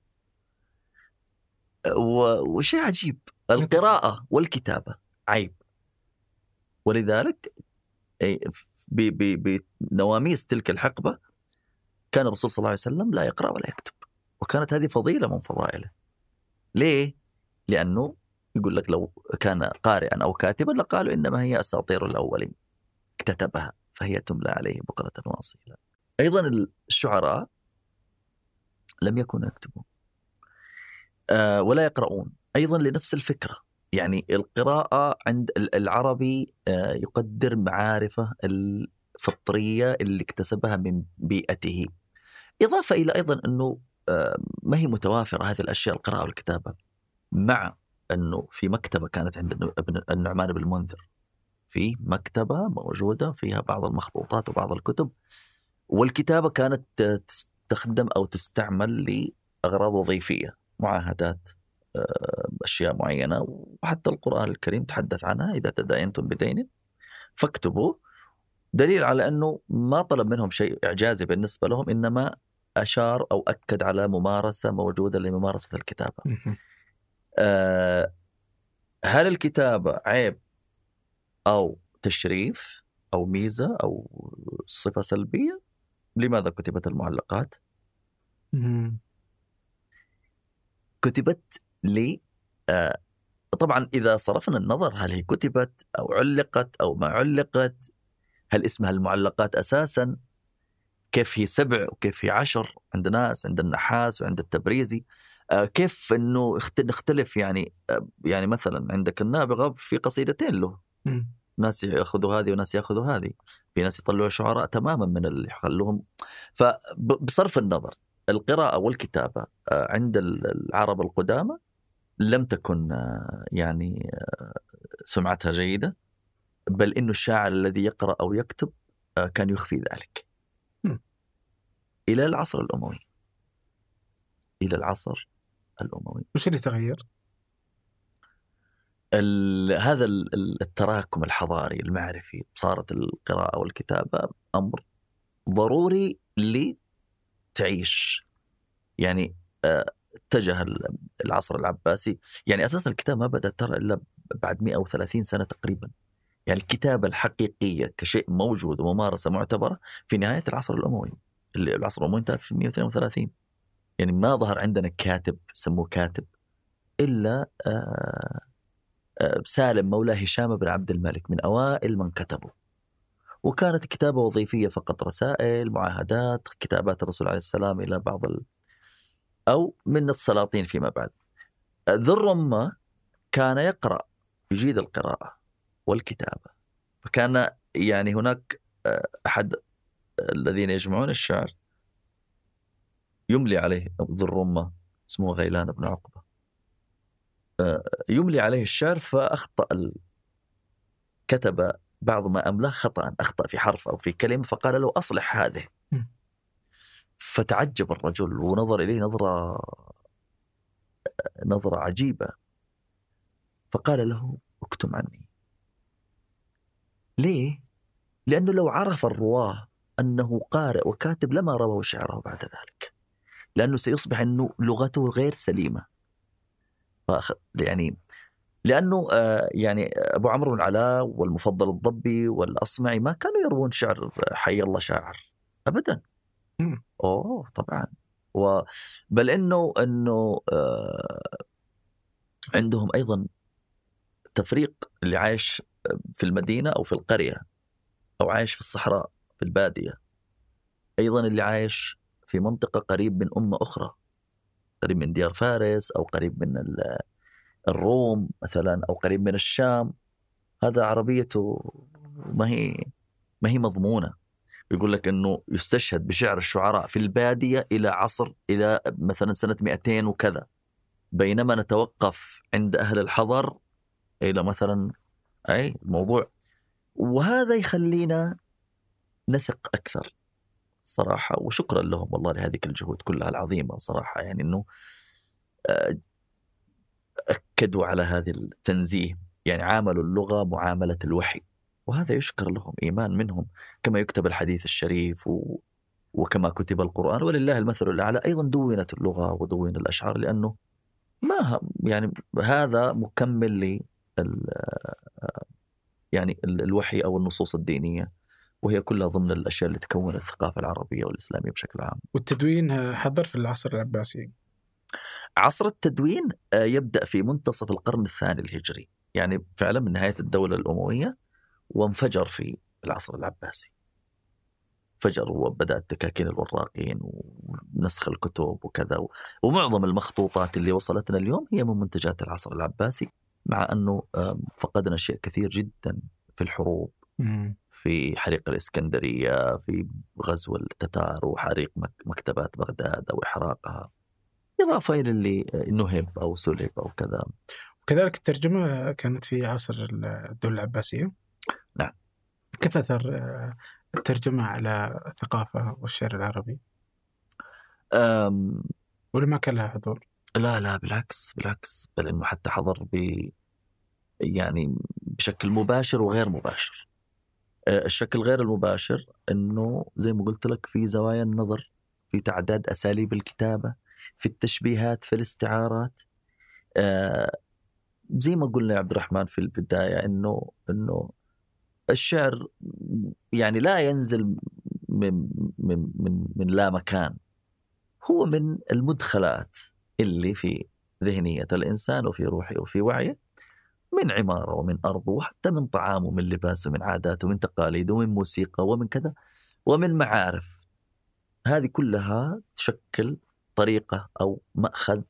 وشيء عجيب. القراءة والكتابة عيب. ولذلك بنواميس تلك الحقبة كان الرسول صلى الله عليه وسلم لا يقرأ ولا يكتب. وكانت هذه فضيلة من فضائله. ليه؟ لأنه يقول لك لو كان قارئا أو كاتبا لقالوا إنما هي أساطير الأولين. اكتتبها. فهي تملى عليه بكره واصيلا. أيضا الشعراء لم يكونوا يكتبون آه ولا يقرؤون أيضا لنفس الفكرة. يعني القراءة عند ال- العربي آه يقدر معارفة الفطرية اللي اكتسبها من بيئته. إضافة إلى أيضا أنه آه ما هي متوافرة هذه الأشياء القراءة والكتابة. مع أنه في مكتبة كانت عند ابن النعمان بن المنذر. في مكتبة موجودة فيها بعض المخطوطات وبعض الكتب والكتابة كانت تستخدم أو تستعمل لأغراض وظيفية معاهدات آه، أشياء معينة وحتى القرآن الكريم تحدث عنها إذا تداينتم بدين فاكتبوا دليل على أنه ما طلب منهم شيء إعجازي بالنسبة لهم إنما أشار أو أكد على ممارسة موجودة لممارسة الكتابة. آه، هل الكتابة عيب أو تشريف أو ميزة أو صفة سلبية؟ لماذا كتبت المعلقات؟ مم. كتبت لي آه، طبعا إذا صرفنا النظر هل هي كتبت أو علقت أو ما علقت هل اسمها المعلقات أساسا كيف هي سبع وكيف هي عشر عند ناس عند النحاس وعند التبريزي آه، كيف إنه نختلف يعني آه، يعني مثلا عندك النابغة في قصيدتين له. ناس يأخذوا هذه وناس يأخذوا هذه. في ناس يطلعوا شعراء تماما من اللي يخلوهم. فبصرف النظر القراءة والكتابة آه، عند ال- العرب القدامى لم تكن آه، يعني آه، سمعتها جيدة. بل إنه الشاعر الذي يقرأ أو يكتب كان يخفي ذلك. مم. إلى العصر الأموي. إلى العصر الأموي. وش اللي تغير؟ هذا ال- ال- التراكم الحضاري المعرفي صارت القراءة والكتابة أمر ضروري لتعيش. يعني آه، اتجه ال- العصر العباسي. يعني أساسا الكتاب ما بدأ ترى إلا بعد 130 سنة تقريبا. يعني الكتابة الحقيقية كشيء موجود وممارسة معتبرة في نهاية العصر الأموي العصر الأموي انتهى في 132 يعني ما ظهر عندنا كاتب سموه كاتب إلا آه، سالم مولى هشام بن عبد الملك من أوائل من كتبوا وكانت كتابة وظيفية فقط رسائل معاهدات كتابات الرسول عليه السلام إلى بعض ال... أو من السلاطين فيما بعد. آه، ذو الرمة كان يقرأ يجيد القراءة والكتابة. فكان يعني هناك آه، أحد الذين يجمعون الشعر يملي عليه ذو الرمة اسمه غيلان بن عقبة. آه، يملي عليه الشعر فأخطأ. كتب بعض ما أملاه خطأ أخطأ في حرف أو في كلمة فقال له أصلح هذه. فتعجب الرجل ونظر إليه نظرة نظرة عجيبة فقال له اكتم عني ليه؟ لأنه لو عرف الرواة أنه قارئ وكاتب لما رووا شعره بعد ذلك لأنه سيصبح أنه لغته غير سليمة. يعني لأنه آه، يعني أبو عمرو بن العلاء والمفضل الضبي والأصمعي ما كانوا يروون شعر حي الله شاعر أبدا. مم. أوه طبعا. و بل إنه إنه آه عندهم أيضا تفريق اللي عايش في المدينة أو في القرية أو عايش في الصحراء في البادية. أيضا اللي عايش في منطقة قريب من أمة أخرى. قريب من ديار فارس أو قريب من ال- الروم مثلا أو قريب من الشام. هذا عربيته ما هي ما هي مضمونة. يقول لك إنه يستشهد بشعر الشعراء في البادية إلى عصر إلى مثلا سنة 200 وكذا. بينما نتوقف عند أهل الحضر إلى مثلا أي الموضوع. وهذا يخلينا نثق أكثر. صراحة وشكرا لهم والله لهذه الجهود كلها العظيمة صراحة يعني إنه آه، أكدوا على هذه التنزيه يعني عاملوا اللغة معاملة الوحي وهذا يشكر لهم إيمان منهم كما يكتب الحديث الشريف و وكما كتب القرآن ولله المثل الأعلى أيضا دونت اللغة ودون الأشعار لأنه ما يعني هذا مكمل ل يعني الوحي أو النصوص الدينية وهي كلها ضمن الأشياء اللي تكون الثقافة العربية والإسلامية بشكل عام. والتدوين حضر في العصر العباسي؟ عصر التدوين آه، يبدأ في منتصف القرن الثاني الهجري. يعني فعلا من نهاية الدولة الأموية وانفجر في العصر العباسي. فجر وبدأ التكاكين الوراقين ونسخ الكتب وكذا ومعظم المخطوطات اللي وصلتنا اليوم هي من منتجات العصر العباسي مع أنه فقدنا أشياء كثير جدا في الحروب. في حريق الإسكندرية في غزو التتار وحريق مكتبات بغداد أو إحراقها إضافة إلى اللي نهب أو سلب أو كذا وكذلك الترجمة كانت في عصر الدولة العباسية نعم كيف أثر الترجمة على الثقافة والشعر العربي؟ أم ولا ما كان لها حضور؟ لا لا بالعكس بالعكس بل إنه حتى حضر ب يعني بشكل مباشر وغير مباشر. الشكل غير المباشر إنه زي ما قلت لك في زوايا النظر في تعداد أساليب الكتابة في التشبيهات في الاستعارات. زي ما قلنا يا عبد الرحمن في البداية إنه إنه الشعر يعني لا ينزل من من من من لا مكان. هو من المدخلات اللي في ذهنية الإنسان وفي روحه وفي وعيه. من عمارة ومن أرضه وحتى من طعامه ومن لباسه ومن عاداته ومن تقاليده ومن موسيقى ومن كذا ومن معارف هذه كلها تشكل طريقة أو مأخذ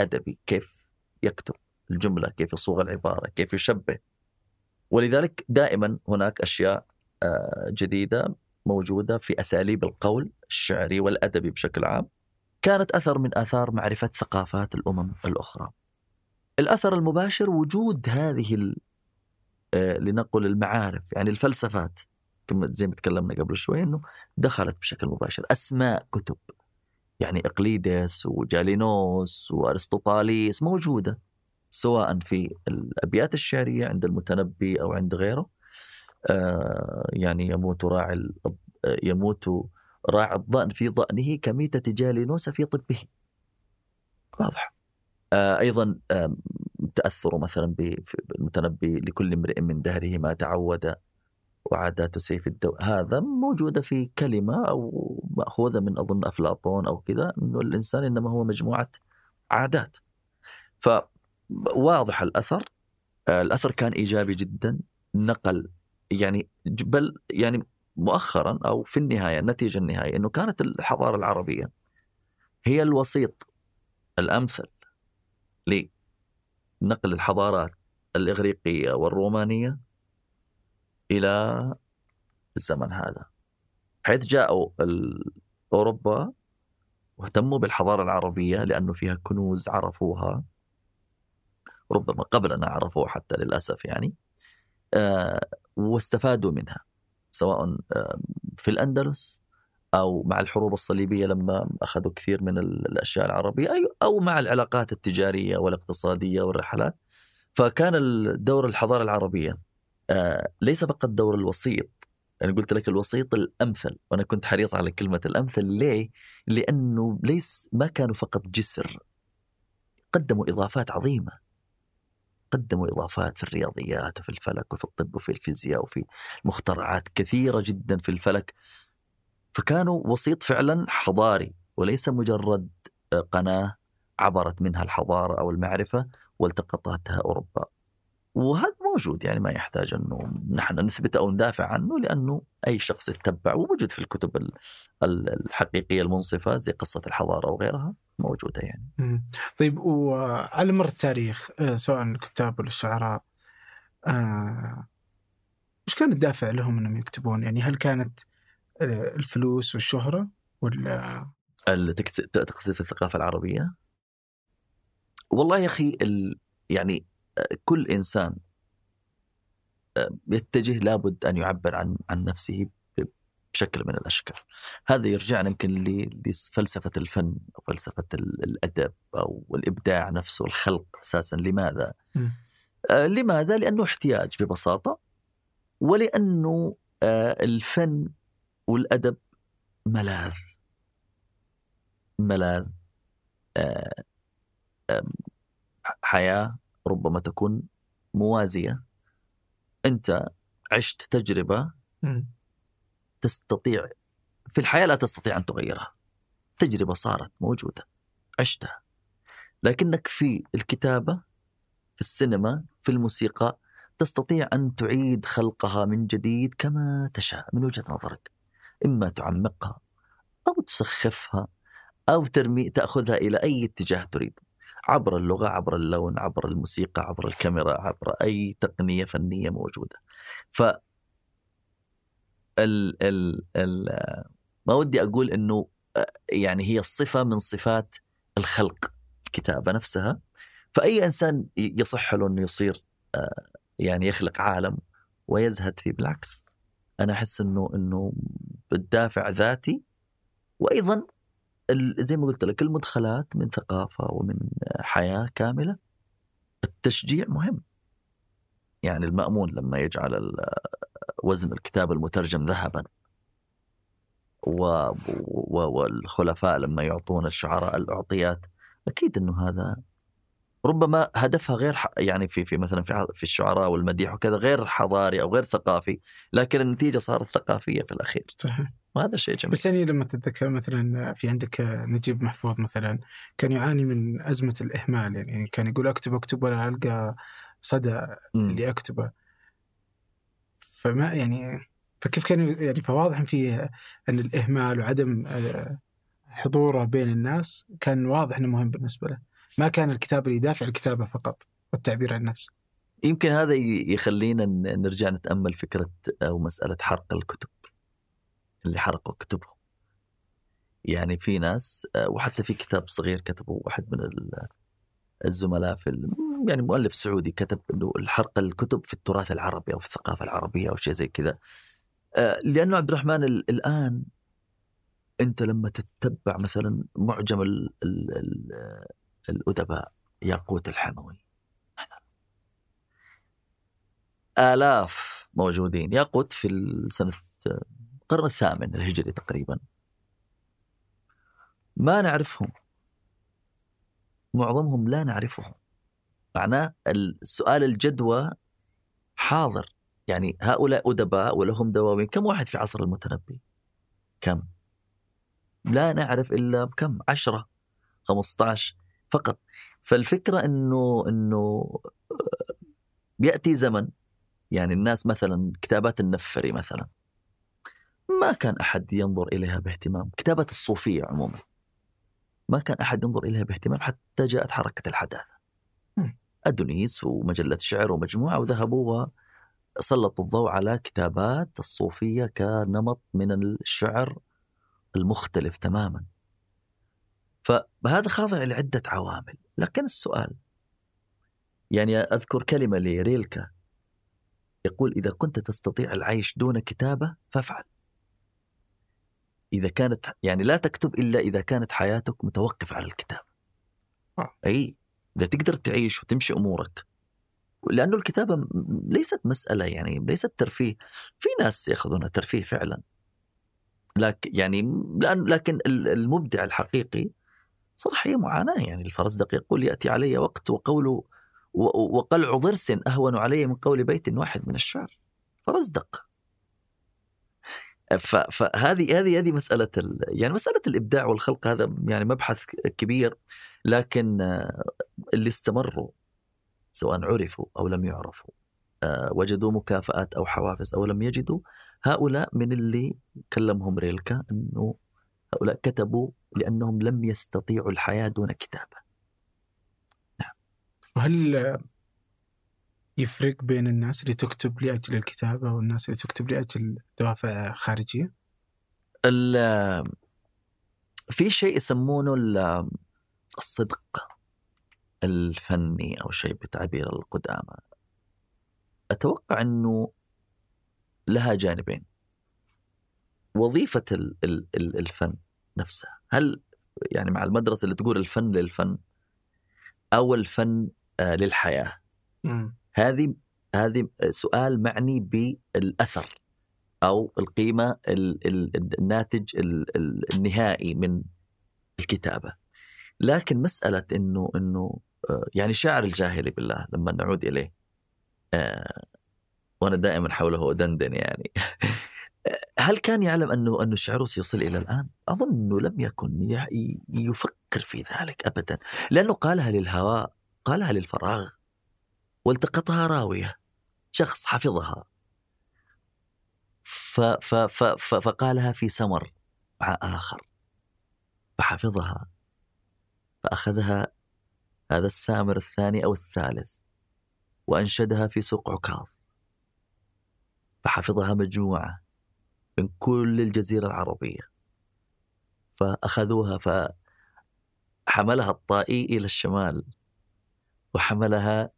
أدبي كيف يكتب الجملة كيف يصوغ العبارة كيف يشبه ولذلك دائما هناك أشياء آه، جديدة موجودة في أساليب القول الشعري والأدبي بشكل عام كانت أثر من آثار معرفة ثقافات الأمم الأخرى. الأثر المباشر وجود هذه آه، لنقل المعارف يعني الفلسفات زي ما تكلمنا قبل شوي إنه دخلت بشكل مباشر. أسماء كتب يعني اقليدس وجالينوس وأرسطوطاليس موجودة سواء في الأبيات الشعرية عند المتنبي أو عند غيره. آه، يعني يموت راعي يموت راعي الظأن في ظأنه كميتة جالينوس في طبه. واضح. آه، أيضا تأثر مثلا بالمتنبي لكل امرئ من دهره ما تعود وعادات سيف الدو هذا موجودة في كلمة أو مأخوذة من أظن أفلاطون أو كذا أنه الإنسان إنما هو مجموعة عادات. ف واضح الأثر. آه، الأثر كان إيجابي جدا. نقل يعني بل يعني مؤخرا أو في النهاية النتيجه النهائيه إنه كانت الحضارة العربية هي الوسيط الأمثل. لنقل الحضارات الإغريقية والرومانية إلى الزمن هذا. حيث جاءوا أوروبا واهتموا بالحضارة العربية لأنه فيها كنوز عرفوها. ربما قبلنا عرفوه حتى للأسف يعني. آه، واستفادوا منها سواء في الأندلس أو مع الحروب الصليبية لما أخذوا كثير من الأشياء العربية أو مع العلاقات التجارية والاقتصادية والرحلات. فكان الدور الحضارة العربية آه، ليس فقط دور الوسيط. يعني قلت لك الوسيط الأمثل وأنا كنت حريص على كلمة الأمثل. ليه؟ لأنه ليس ما كانوا فقط جسر. قدموا إضافات عظيمة. قدموا إضافات في الرياضيات وفي الفلك وفي الطب وفي الفيزياء وفي مخترعات كثيرة جدا في الفلك. فكانوا وسيط فعلا حضاري وليس مجرد قناة عبرت منها الحضارة أو المعرفة والتقطتها أوروبا وهذا موجود يعني ما يحتاج أنه نحن نثبت أو ندافع عنه لأنه أي شخص يتبع وموجود في الكتب الحقيقية المنصفة زي قصة الحضارة وغيرها موجودة يعني. طيب وعلى مر التاريخ آه، سواء الكتاب ولا الشعراء آه كان الدافع لهم أنهم يكتبون؟ يعني هل كانت آه، الفلوس والشهرة ولا تقصد في الثقافة العربية؟ والله يا أخي ال... يعني كل إنسان يتجه لابد أن يعبر عن عن نفسه بشكل من الأشكال. هذا يرجعنا يمكن ل- لفلسفة الفن أو فلسفة ال- الأدب أو الإبداع نفسه الخلق أساسا لماذا؟ آه لماذا؟ لأنه احتياج ببساطة ولأنه آه الفن والأدب ملاذ. ملاذ آه آه حياة ربما تكون موازية. أنت عشت تجربة. تستطيع في الحياة لا تستطيع أن تغيرها. تجربة صارت موجودة عشتها. لكنك في الكتابة في السينما في الموسيقى تستطيع أن تعيد خلقها من جديد كما تشاء من وجهة نظرك. إما تعمقها أو تسخفها أو ترمي تأخذها إلى أي اتجاه تريد عبر اللغة عبر اللون عبر الموسيقى عبر الكاميرا عبر أي تقنية فنية موجودة. ف ال ال ال ما ودي أقول إنه آه، يعني هي الصفه من صفات الخلق الكتابة نفسها. فأي إنسان ي- يصح له إنه يصير يعني يخلق عالم ويزهد فيه بالعكس أنا أحس إنه إنه بالدافع ذاتي. وأيضا زي ما قلت لك المدخلات من ثقافة ومن حياة كاملة. التشجيع مهم. يعني المأمون لما يجعل وزن الكتاب المترجم ذهبا. والخلفاء لما يعطون الشعراء الأعطيات. أكيد أنه هذا ربما هدفها غير ح... يعني في في مثلا في في الشعراء والمديح وكذا غير حضاري أو غير ثقافي لكن النتيجة صارت ثقافية في الأخير. صحيح. وهذا شيء جميل. بس يعني لما تتذكر مثلا في عندك نجيب محفوظ مثلا كان يعاني من أزمة الإهمال يعني كان يقول أكتب أكتب ولا ألقى صدى. اللي أكتبه. فما يعني فكيف كان يعني فواضح في أن الإهمال وعدم آه، حضوره بين الناس كان واضح أنه مهم بالنسبة له. ما كان الكتاب اللي يدافع الكتابة فقط والتعبير عن النفس يمكن هذا يخلينا نرجع نتأمل فكرة أو مسألة حرق الكتب اللي حرقوا كتبهم. يعني في ناس آه، وحتى في كتاب صغير كتبه واحد من ال- الزملاء في يعني مؤلف سعودي كتب إنه الحرق الكتب في التراث العربي أو في الثقافة العربية أو شيء زي كذا. آه، لأنه عبد الرحمن ال- الآن أنت لما تتبع مثلا معجم ال ال ال الأدباء ياقوت الحموي آلاف موجودين. ياقوت في السنة القرن الثامن الهجري تقريبا. ما نعرفهم. معظمهم لا نعرفهم. معناه السؤال الجدوى حاضر. يعني هؤلاء أدباء ولهم دواوين كم واحد في عصر المتنبي؟ كم؟ لا نعرف إلا بكم؟ عشرة 15 فقط. فالفكرة أنه أنه بيأتي زمن يعني الناس مثلا كتابات النفري مثلا ما كان أحد ينظر إليها باهتمام. كتابات الصوفية عموما ما كان أحد ينظر إليها باهتمام حتى جاءت حركة الحداثة. مم. أدونيس ومجلة شعر ومجموعة وذهبوا وسلطوا الضوء على كتابات الصوفية كنمط من الشعر المختلف تماما. فهذا خاضع لعدة عوامل. لكن السؤال يعني أذكر كلمة لريلكا يقول إذا كنت تستطيع العيش دون كتابة فافعل. إذا كانت يعني لا تكتب إلا إذا كانت حياتك متوقفة على الكتابة. آه. أي إذا تقدر تعيش وتمشي أمورك. لأنه الكتابة ليست مسألة يعني ليست ترفيه. في ناس يأخذونها ترفيه فعلا. لكن يعني لأن لكن ال- المبدع الحقيقي صراحة هي معاناة يعني الفرزدق يقول يأتي علي وقت وقوله و- وقلع ضرس أهون علي من قول بيت واحد من الشعر فرزدق فهذه هذه هذه مسألة. يعني مسألة الإبداع والخلق هذا يعني مبحث كبير لكن اللي استمروا سواء عرفوا أو لم يعرفوا آه، وجدوا مكافآت أو حوافز أو لم يجدوا هؤلاء من اللي كلمهم ريلكا أنه هؤلاء كتبوا لأنهم لم يستطيعوا الحياة دون كتابة. وهل يفرق بين الناس اللي تكتب لأجل الكتابة والناس اللي تكتب لأجل دوافع خارجية؟ ال- في شيء يسمونه ال- الصدق الفني أو شيء بتعبير القدامى. أتوقع إنه لها جانبين. وظيفة ال- ال- ال- الفن نفسها. هل يعني مع المدرسة اللي تقول الفن للفن أو الفن آه، للحياة. هذه هذه سؤال معني بالأثر أو القيمة ال- ال- الناتج ال- ال- النهائي من الكتابة. لكن مسألة إنه إنه آه، يعني شاعر الجاهلي بالله لما نعود إليه آه، وأنا دائما حوله ادندن يعني. هل كان يعلم أنه أنه شعره سيصل إلى الآن؟ أظن انه لم يكن يفكر في ذلك ابدا، لأنه قالها للهواء، قالها للفراغ والتقطها راوية شخص حفظها. ف ف ف ف فقالها في سمر مع آخر. فحفظها. فأخذها هذا السامر الثاني أو الثالث وأنشدها في سوق عكاظ. فحفظها مجموعة. من كل الجزيرة العربية. فأخذوها فحملها الطائي إلى الشمال وحملها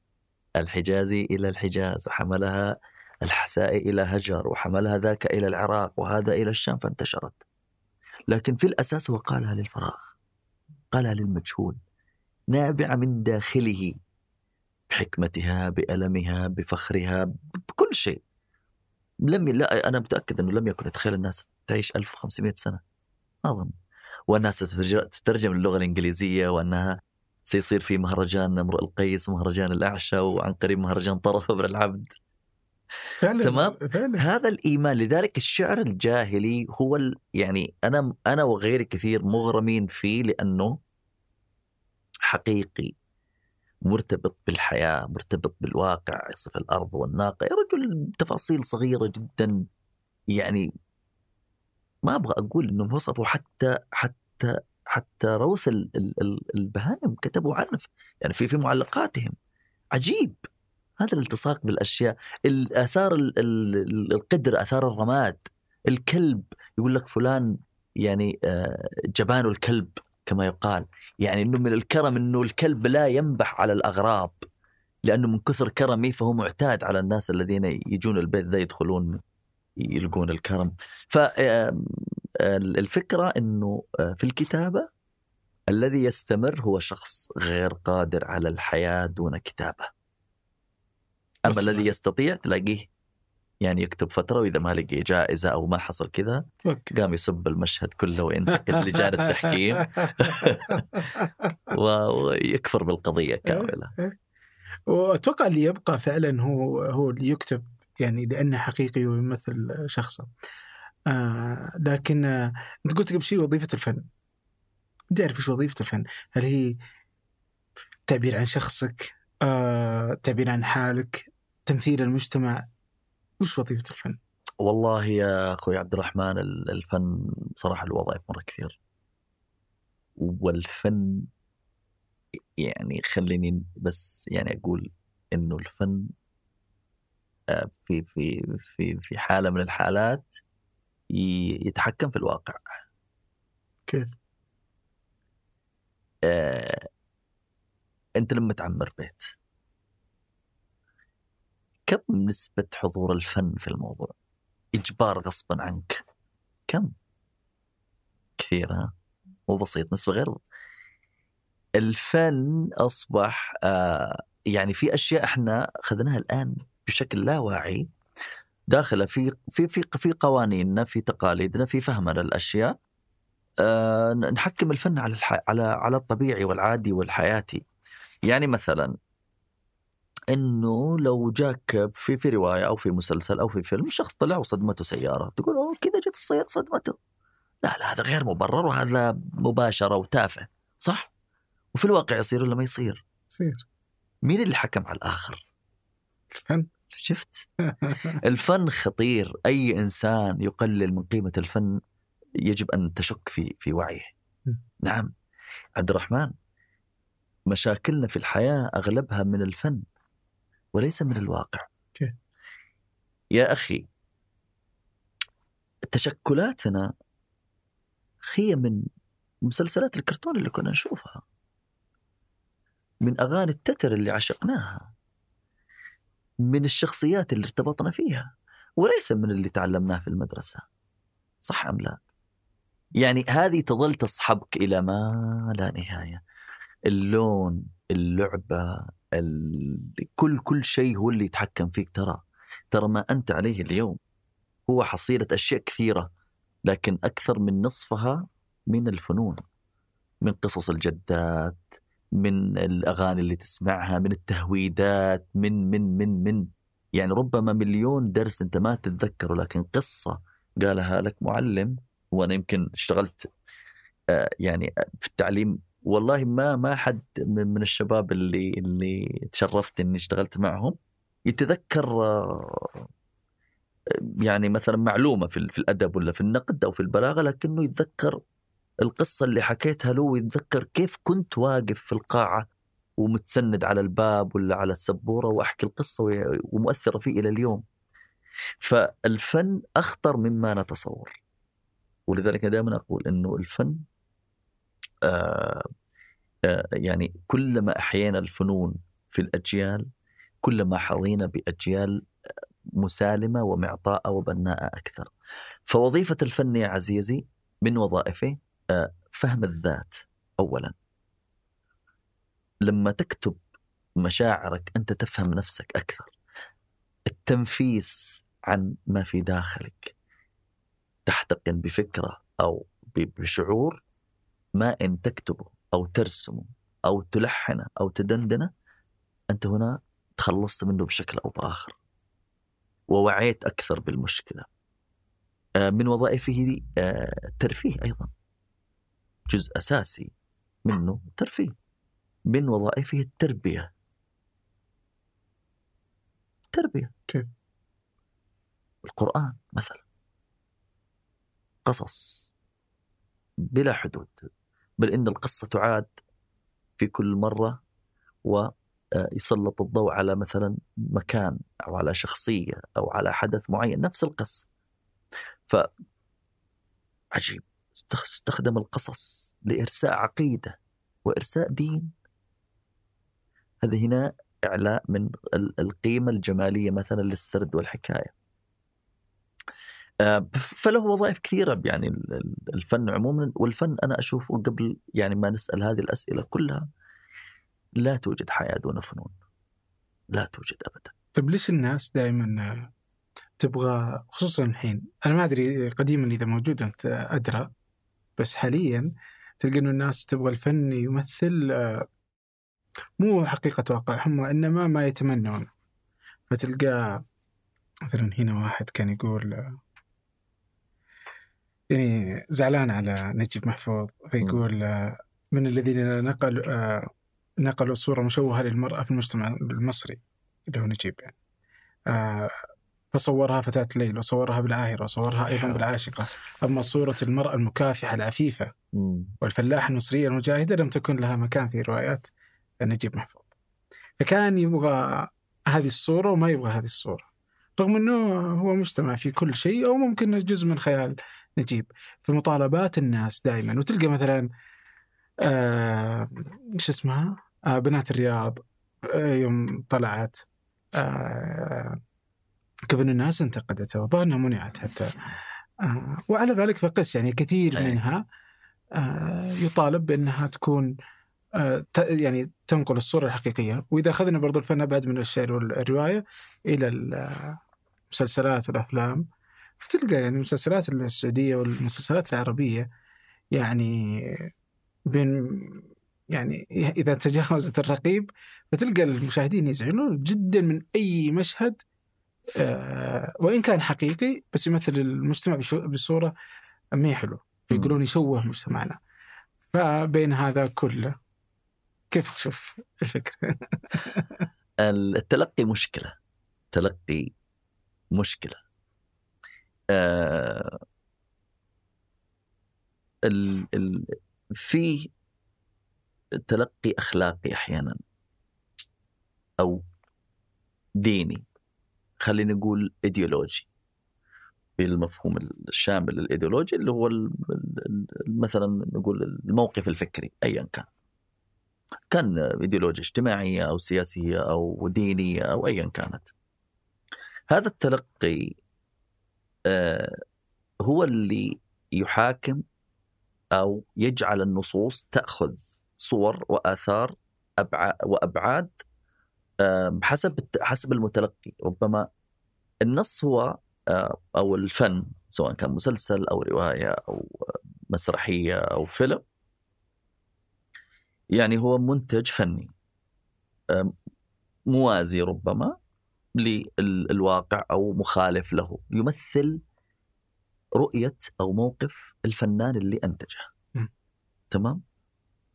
الحجازي إلى الحجاز وحملها الحسائي إلى هجر وحملها ذاك إلى العراق وهذا إلى الشام فانتشرت. لكن في الأساس هو قالها للفراغ قالها للمجهول نابعة من داخله بحكمتها بألمها بفخرها بكل شيء. لم لا أنا متأكد أنه لم يكن يتخيل الناس تعيش 1500 سنة. ما أظن. والناس تترج- تترجم للغة الإنجليزية وأنها سيصير في مهرجان امرؤ القيس ومهرجان الأعشى وعن قريب مهرجان طرف بن العبد. فعلا تمام. فعلا. هذا الإيمان لذلك الشعر الجاهلي هو ال... يعني أنا أنا وغيري كثير مغرمين فيه لأنه حقيقي. مرتبط بالحياة مرتبط بالواقع يصف الأرض والناقة. يا رجل تفاصيل صغيرة جدا. يعني ما أبغى أقول إنهم وصفوا حتى حتى حتى روث ال- ال- ال- البهائم كتبوا عنه يعني في في معلقاتهم. عجيب. هذا الالتصاق بالأشياء. الآثار ال- ال- القدر آثار الرماد. الكلب. يقول لك فلان يعني آه، جبان الكلب. كما يقال يعني إنه من الكرم إنه الكلب لا ينبح على الأغراب لأنه من كثر كرمي فهو معتاد على الناس الذين يجون البيت ذا يدخلون يلقون الكرم. فالفكرة إنه آه، في الكتابة الذي يستمر هو شخص غير قادر على الحياة دون كتابة. أما بس الذي يستطيع تلاقيه يعني يكتب فترة وإذا ما لقي جائزة أو ما حصل كذا. قام يسب المشهد كله وينتقد لجان التحكيم ويكفر بالقضية كاملة وأتوقع اللي يبقى فعلا هو هو اللي يكتب يعني لأنه حقيقي ويمثل شخصه. آه لكن آه أنت قلت قبل شيء وظيفة الفن. بدي اعرف إيش وظيفة الفن؟ هل هي تعبير عن شخصك؟ آه تعبير عن حالك؟ تمثيل المجتمع؟ وش وظيفة الفن؟ والله يا أخوي عبد الرحمن ال- الفن بصراحه الوظائف مرة كثير والفن يعني خليني بس يعني أقول إنه الفن آه، في في في في حالة من الحالات يتحكم في الواقع كيف؟ آه، أنت لما تعمر بيت كم نسبة حضور الفن في الموضوع؟ إجبار غصبا عنك كم؟ كثير ها؟ مو بسيط نسبة غير الفن أصبح آه يعني في أشياء إحنا أخذناها الآن بشكل لا واعي داخلة في في في في قوانيننا في تقاليدنا في فهمنا للأشياء آه نحكم الفن على الح... على على الطبيعي والعادي والحياتي يعني مثلا إنه لو جاك في في رواية أو في مسلسل أو في فيلم شخص طلع وصدمته سيارة تقول أوه كذا جت السياره صدمته. لا لا هذا غير مبرر وهذا مباشرة وتافه صح؟ وفي الواقع يصير ولا ما يصير؟ يصير. مين اللي حكم على الآخر؟ الفن. شفت؟ الفن خطير. أي إنسان يقلل من قيمة الفن يجب أن تشك في في وعيه. نعم. عبد الرحمن مشاكلنا في الحياة أغلبها من الفن. وليس من الواقع؟ يا أخي تشكلاتنا هي من مسلسلات الكرتون اللي كنا نشوفها من أغاني التتر اللي عشقناها من الشخصيات اللي ارتبطنا فيها وليس من اللي تعلمناه في المدرسة صح أم لا؟ يعني هذه تظل تصحبك إلى ما لا نهاية. اللون، اللعبة، ال... كل كل شيء هو اللي يتحكم فيك ترى. ترى ما أنت عليه اليوم هو حصيلة أشياء كثيرة لكن أكثر من نصفها من الفنون. من قصص الجدات، من الأغاني اللي تسمعها، من التهويدات، من من من من يعني ربما مليون درس أنت ما تتذكره لكن قصة قالها لك معلم وأنا يمكن اشتغلت آه، يعني في التعليم والله ما ما حد من الشباب اللي اللي تشرفت إني اشتغلت معهم يتذكر آه، يعني مثلا معلومة في في الأدب ولا في النقد أو في البلاغة لكنه يتذكر القصة اللي حكيتها له ويتذكر كيف كنت واقف في القاعة ومتسند على الباب ولا على السبورة وأحكي القصة ومؤثرة فيه إلى اليوم. فالفن أخطر مما نتصور. ولذلك دائما أقول إنه الفن آه يعني كلما أحيينا الفنون في الأجيال كلما حظينا بأجيال مسالمة ومعطاءة وبناءة أكثر. فوظيفة الفن يا عزيزي من وظائفه آه فهم الذات اولا. لما تكتب مشاعرك أنت تفهم نفسك أكثر. التنفيس عن ما في داخلك تحتقن بفكرة أو بشعور ما إن تكتبه أو ترسمه أو تلحنه أو تدندنه أنت هنا تخلصت منه بشكل أو بآخر. ووعيت أكثر بالمشكلة. آه، من وظائفه الترفيه آه، أيضا. جزء أساسي منه ترفيه. من وظائفه التربية. تربية. كيف؟ القرآن مثلا. قصص بلا حدود بل إن القصة تعاد في كل مرة ويسلط الضوء على مثلا مكان أو على شخصية أو على حدث معين نفس القصة. ف عجيب. استخدم القصص لإرساء عقيدة وإرساء دين. هذا هنا إعلاء من القيمة الجمالية مثلا للسرد والحكاية. آه، فله وظائف كثيرة يعني الفن عموما. والفن أنا أشوفه قبل يعني ما نسأل هذه الأسئلة كلها لا توجد حياة دون فنون. لا توجد ابدا. طيب ليش الناس دائما تبغى خصوصا الحين أنا ما أدري قديما إذا موجود أنت أدرى بس حاليا تلقى إنه الناس تبغى الفن يمثل آه، مو حقيقة واقعهم وانما ما يتمنون. فتلقى مثلا هنا واحد كان يقول آه، يعني زعلان على نجيب محفوظ فيقول آه، من الذين نقلوا آه، نقلوا صورة مشوهة للمرأة في المجتمع المصري اللي هو نجيب يعني. آه، فصورها فتاة ليل وصورها بالعاهرة وصورها أيضا بالعاشقة. أما صورة المرأة المكافحة العفيفة والفلاحة المصرية المجاهدة لم تكن لها مكان في روايات نجيب محفوظ. فكان يبغى هذه الصورة وما يبغى هذه الصورة. رغم أنه هو مجتمع في كل شيء أو ممكن جزء من خيال نجيب. في مطالبات الناس دائما وتلقى مثلا آه إيش اسمها؟ آه بنات الرياض آه يوم طلعت آه كيف ان الناس انتقدتها وظهر انها منعت حتى. آه وعلى ذلك فقس يعني كثير منها آه يطالب بأنها تكون آه يعني تنقل الصورة الحقيقية. وإذا أخذنا برضو الفن أبعد من الشعر والرواية إلى المسلسلات والأفلام فتلقى يعني المسلسلات السعودية والمسلسلات العربية يعني بين يعني إذا تجاوزت الرقيب فتلقى المشاهدين يزعلون جدا من أي مشهد آه وإن كان حقيقي بس يمثل المجتمع بصورة ما هي حلوة. يقولون يشوه مجتمعنا. فبين هذا كله كيف تشوف الفكرة؟ التلقي مشكلة. تلقي مشكلة. آه ال ال في تلقي أخلاقي أحيانا. أو ديني. خلينا نقول ايديولوجي بالمفهوم الشامل الايديولوجي اللي هو مثلا نقول الموقف الفكري ايا كان. كان ايديولوجيا اجتماعية أو سياسية أو دينية أو ايا كانت. هذا التلقي آه، هو اللي يحاكم أو يجعل النصوص تأخذ صور وآثار وأبعاد آم، حسب حسب المتلقي. ربما النص هو آه، أو الفن سواء كان مسلسل أو رواية أو مسرحية أو فيلم. يعني هو منتج فني. موازي ربما. للواقع أو مخالف له يمثل رؤية أو موقف الفنان اللي أنتجه. م. تمام؟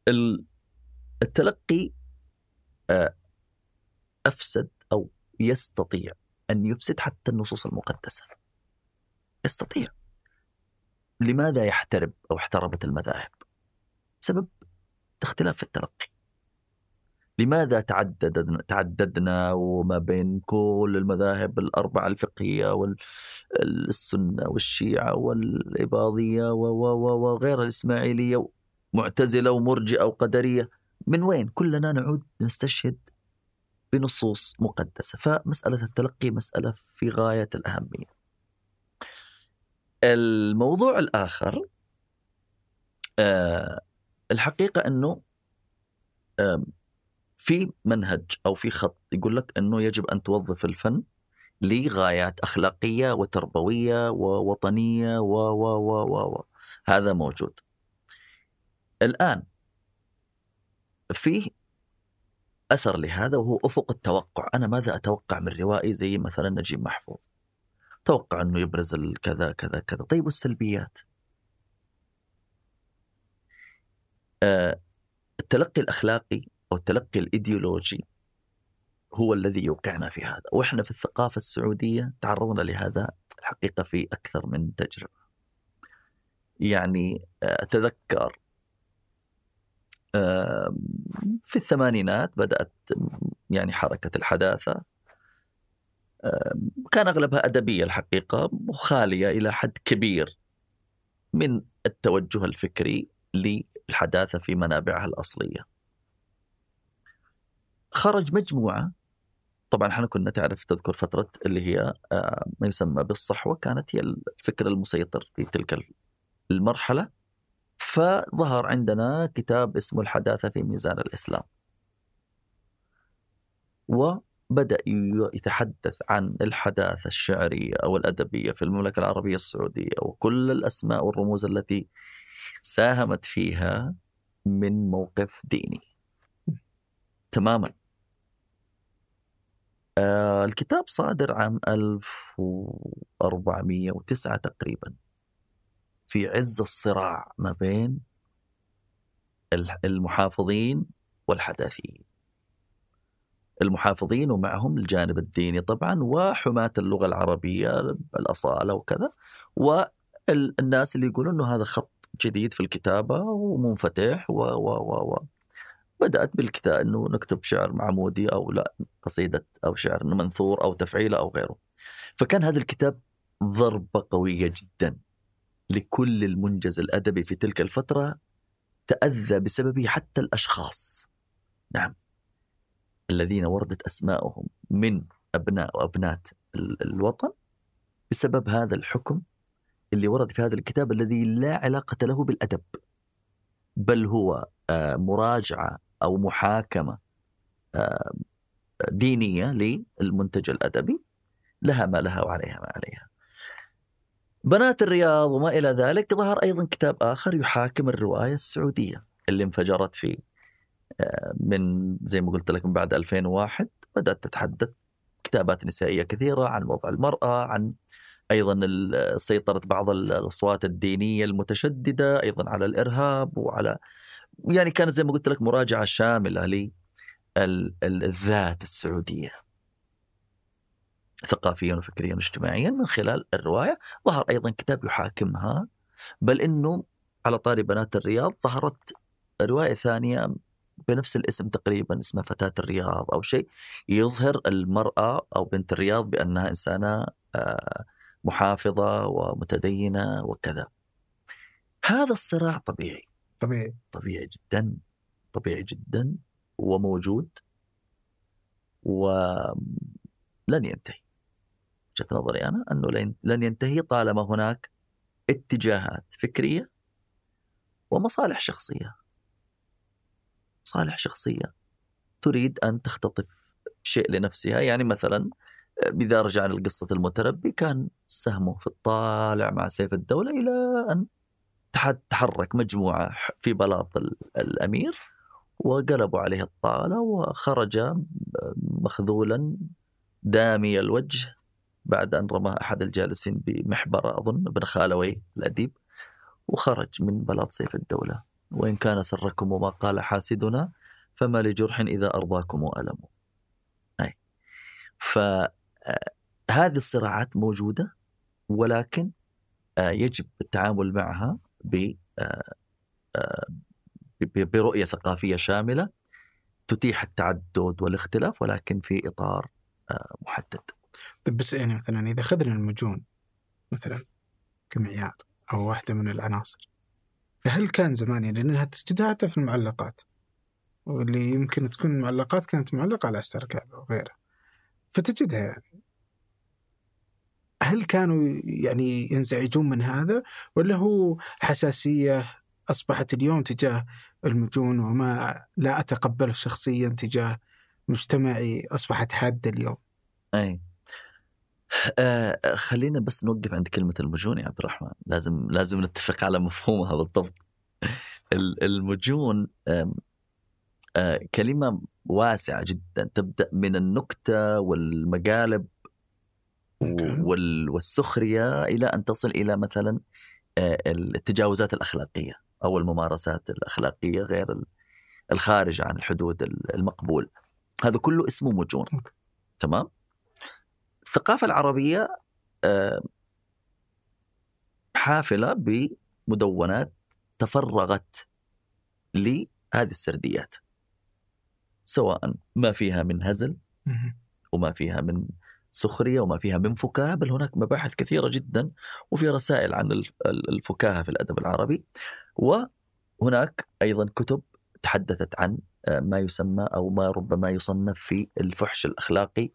ال- التلقي آه، أفسد أو يستطيع أن يفسد حتى النصوص المقدسة. يستطيع. لماذا يحترب أو احتربت المذاهب؟ بسبب اختلاف في التلقي. لماذا تعددنا تعددنا وما بين كل المذاهب الأربعة الفقهية والسنة والشيعة والإباضية وغير الإسماعيلية معتزلة ومرجئة وقدرية؟ من وين؟ كلنا نعود نستشهد بنصوص مقدسة. فمسألة التلقي مسألة في غاية الأهمية. الموضوع الآخر آه الحقيقة أنه في منهج أو في خط يقول لك إنه يجب أن توظف الفن لغايات أخلاقية وتربوية ووطنية و و و و, و. هذا موجود. الآن فيه أثر لهذا وهو أفق التوقع، أنا ماذا أتوقع من روائي زي مثلا نجيب محفوظ؟ توقع إنه يبرز الكذا كذا كذا، طيب والسلبيات؟ آه، التلقي الأخلاقي أو التلقي الإيديولوجي هو الذي يوقعنا في هذا، وإحنا في الثقافة السعودية تعرضنا لهذا الحقيقة في أكثر من تجربة. يعني آه، أتذكر آه، في الثمانينات بدأت يعني حركة الحداثة آه، كان أغلبها أدبية الحقيقة وخاليه إلى حد كبير من التوجه الفكري للحداثة في منابعها الأصلية. خرج مجموعة طبعا إحنا كنا تعرف تذكر فترة اللي هي آه، ما يسمى بالصحوة كانت هي الفكر المسيطر في تلك المرحلة فظهر عندنا كتاب اسمه الحداثة في ميزان الإسلام. وبدأ يتحدث عن الحداثة الشعرية أو الأدبية في المملكة العربية السعودية وكل الأسماء والرموز التي ساهمت فيها من موقف ديني. تماما. آه الكتاب صادر عام 1409 تقريبا في عز الصراع ما بين المحافظين والحداثيين. المحافظين ومعهم الجانب الديني طبعا وحماة اللغة العربية الأصالة وكذا والناس اللي يقولون أنه هذا خط جديد في الكتابة ومنفتح و و و و بدأت بالكتاب أنه نكتب شعر معمودي أو لا قصيدة أو شعر منثور أو تفعيلة أو غيره. فكان هذا الكتاب ضربة قوية جدا لكل المنجز الأدبي في تلك الفترة تأذى بسببه حتى الأشخاص. نعم. الذين وردت أسماءهم من أبناء وأبنات ال- الوطن بسبب هذا الحكم اللي ورد في هذا الكتاب الذي لا علاقة له بالأدب بل هو آه، مراجعة أو محاكمة آه، دينية للمنتج الأدبي لها ما لها وعليها ما عليها. بنات الرياض وما إلى ذلك ظهر أيضا كتاب آخر يحاكم الرواية السعودية اللي انفجرت في آه، من زي ما قلت لك من بعد 2001 بدأت تتحدث كتابات نسائية كثيرة عن وضع المرأة عن أيضا ال- سيطرة بعض ال- الأصوات الدينية المتشددة أيضا على الإرهاب وعلى يعني كانت زي ما قلت لك مراجعة شاملة للذات السعودية. ثقافيا وفكريا واجتماعيا من خلال الرواية. ظهر أيضا كتاب يحاكمها بل أنه على طاري بنات الرياض ظهرت رواية ثانية بنفس الاسم تقريبا اسمها فتاة الرياض أو شيء. يظهر المرأة أو بنت الرياض بأنها إنسانة آه، محافظة ومتدينة وكذا. هذا الصراع طبيعي. طبيعي. طبيعي جدا طبيعي جدا وموجود ولن ينتهي. وجهة نظري أنا أنه لن- ينتهي طالما هناك اتجاهات فكرية ومصالح شخصية. مصالح شخصية تريد أن تختطف شيء لنفسها. يعني مثلا إذا رجعنا لقصة المتنبي كان سهمه في الطالع مع سيف الدولة إلى أن تحرك مجموعة في بلاط الأمير وقلبوا عليه الطالة وخرج مخذولا دامي الوجه بعد أن رمى أحد الجالسين بمحبرة أظن ابن خالوي الأديب وخرج من بلاط سيف الدولة. وإن كان سركم وما قال حاسدنا فما لجرح إذا أرضاكم ألم. أي. فهذه الصراعات موجودة ولكن آه، يجب التعامل معها آه، آه، برؤية ثقافية شاملة تتيح التعدد والاختلاف ولكن في إطار محدد. طيب بس يعني مثلا إذا أخذنا المجون مثلا كمعيار أو واحدة من العناصر فهل كان زمان يعني لأنها تجدها حتى في المعلقات واللي يمكن تكون المعلقات كانت معلقة على أستار الكعبة وغيرها فتجدها يعني هل كانوا يعني ينزعجون من هذا ولا هو حساسية أصبحت اليوم تجاه المجون وما لا أتقبله شخصيا تجاه مجتمعي أصبحت حادة اليوم؟ أي. آه خلينا بس نوقف عند كلمة المجون يا عبد الرحمن. لازم لازم نتفق على مفهومها بالضبط. المجون آه كلمة واسعة جدا. تبدأ من النكتة والمقالب والسخرية إلى أن تصل إلى مثلا آه، التجاوزات الأخلاقية أو الممارسات الأخلاقية غير الخارج عن الحدود المقبول. هذا كله اسمه مجون. تمام؟ الثقافة العربية آه، حافلة بمدونات تفرغت لهذه السرديات سواء ما فيها من هزل وما فيها من سخرية وما فيها من فكاهة بل هناك مباحث كثيرة جدا وفي رسائل عن الفكاهة في الأدب العربي وهناك أيضا كتب تحدثت عن آه، ما يسمى أو ما ربما يصنف في الفحش الأخلاقي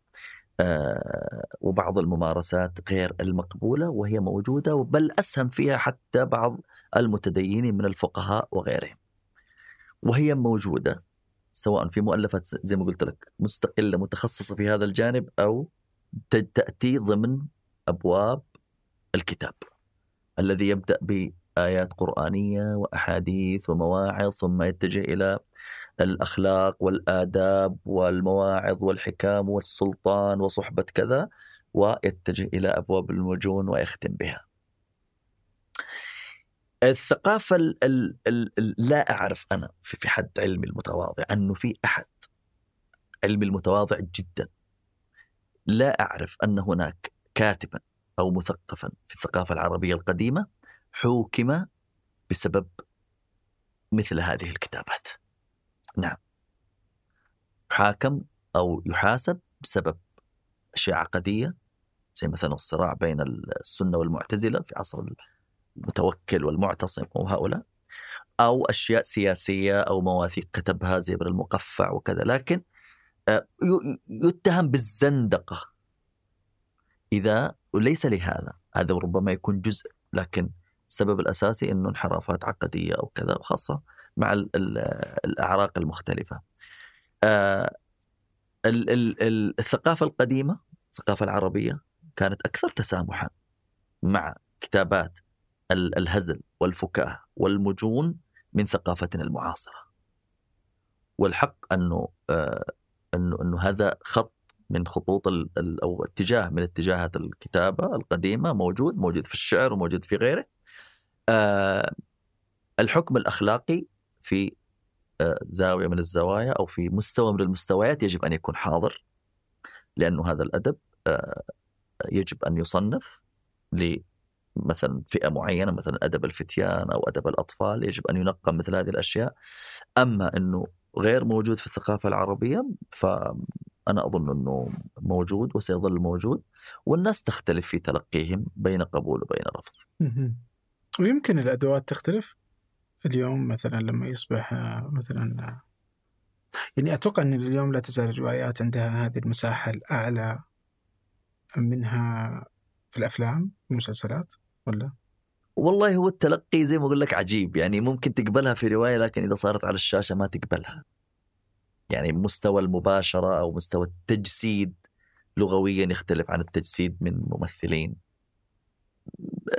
آه، وبعض الممارسات غير المقبولة وهي موجودة بل أسهم فيها حتى بعض المتدينين من الفقهاء وغيرهم. وهي موجودة سواء في مؤلفات زي ما قلت لك مستقلة متخصصة في هذا الجانب أو تأتي ضمن أبواب الكتاب الذي يبدأ بآيات قرآنية وأحاديث ومواعظ ثم يتجه إلى الأخلاق والآداب والمواعظ والحكام والسلطان وصحبة كذا ويتجه إلى أبواب المجون ويختم بها. الثقافة ال ال ال لا أعرف أنا في, حد علمي المتواضع أنه في أحد علمي المتواضع جدا لا أعرف أن هناك كاتبا أو مثقفا في الثقافة العربية القديمة حوكم بسبب مثل هذه الكتابات. نعم. حاكم أو يحاسب بسبب أشياء عقدية زي مثلا الصراع بين السنة والمعتزلة في عصر المتوكل والمعتصم وهؤلاء أو أشياء سياسية أو مواثيق كتبها زي ابن المقفع وكذا لكن يتهم بالزندقة إذا وليس لهذا هذا ربما يكون جزء لكن السبب الأساسي إنه انحرافات عقدية أو كذا وخاصة مع الأعراق المختلفة. آه، الثقافة القديمة الثقافة العربية كانت أكثر تسامحا مع كتابات الهزل والفكاهة والمجون من ثقافتنا المعاصرة. والحق أنه آه، إنه إنه هذا خط من خطوط أو اتجاه من اتجاهات الكتابة القديمة موجود موجود في الشعر وموجود في غيره. آه، الحكم الأخلاقي في آه، زاوية من الزوايا أو في مستوى من المستويات يجب أن يكون حاضر لأنه هذا الأدب يجب أن يصنف مثلا فئة معينة مثلا أدب الفتيان أو أدب الأطفال يجب أن ينقم مثل هذه الأشياء أما إنه غير موجود في الثقافة العربية فأنا أظن إنه موجود وسيظل موجود والناس تختلف في تلقيهم بين قبول وبين رفض. ويمكن الأدوات تختلف اليوم مثلا لما يصبح مثلا يعني أتوقع إن اليوم لا تزال الروايات عندها هذه المساحة الأعلى منها في الأفلام والمسلسلات ولا؟ والله هو التلقي زي ما أقول لك عجيب يعني ممكن تقبلها في رواية لكن إذا صارت على الشاشة ما تقبلها. يعني مستوى المباشرة أو مستوى التجسيد لغويا يختلف عن التجسيد من ممثلين.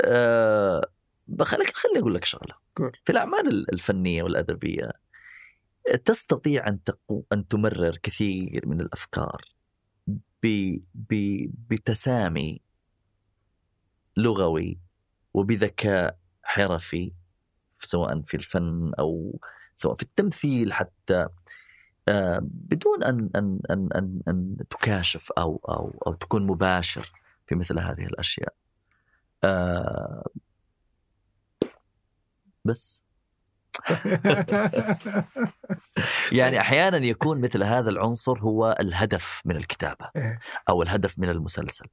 أه بخليك خليني أقول لك شغلة. في الأعمال الفنية والأدبية تستطيع أن تقو أن تمرر كثير من الأفكار ب... ب... بتسامي لغوي وبذكاء حرفي سواء في الفن أو سواء في التمثيل حتى آه، بدون أن أن أن أن, أن تكاشف أو أو أو تكون مباشر في مثل هذه الأشياء. آه، بس يعني أحيانا يكون مثل هذا العنصر هو الهدف من الكتابة إيه. أو الهدف من المسلسل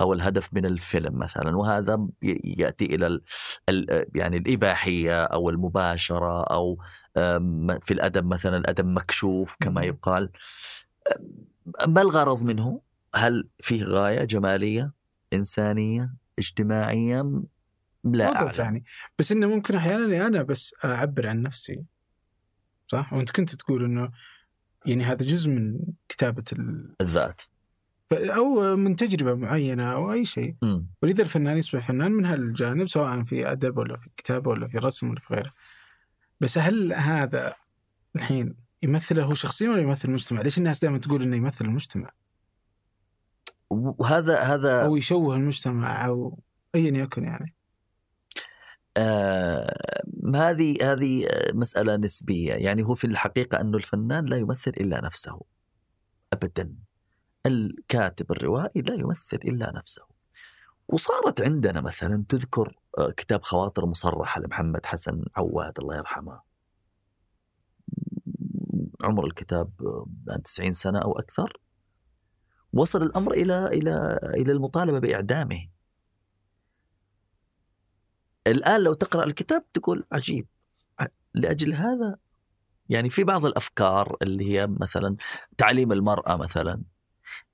أو الهدف من الفيلم مثلا وهذا يأتي إلى ال ال يعني الإباحية أو المباشرة أو في الأدب مثلا الأدب مكشوف كما. يقال ما الغرض منه؟ هل فيه غاية جمالية إنسانية اجتماعية؟ لا أعلم. يعني بس إنه ممكن أحيانا أنا بس أعبر عن نفسي صح؟ وأنت كنت تقول إنه يعني هذا جزء من كتابة ال... الذات أو من تجربة معينة أو أي شيء. ولذا الفنان يصبح فنان من هالجانب سواء في أدب ولا في كتابه ولا في رسم ولا في غيره. بس هل هذا الحين يمثله هو شخصيا ولا يمثل المجتمع؟ ليش الناس دائما تقول إنه يمثل المجتمع؟ وهذا هذا أو يشوه المجتمع أو ايا يكن يعني. آه هذه هذه مسألة نسبية. يعني هو في الحقيقة أنه الفنان لا يمثل إلا نفسه. أبدا. الكاتب الروائي لا يمثل إلا نفسه. وصارت عندنا مثلا تذكر آه، كتاب خواطر مصرحة لمحمد حسن عواد الله يرحمه. عمر الكتاب آه، عن 90 سنة أو أكثر. وصل الأمر إلى إلى إلى المطالبة بإعدامه. الآن لو تقرأ الكتاب تقول عجيب. لأجل هذا يعني في بعض الأفكار اللي هي مثلا تعليم المرأة مثلا.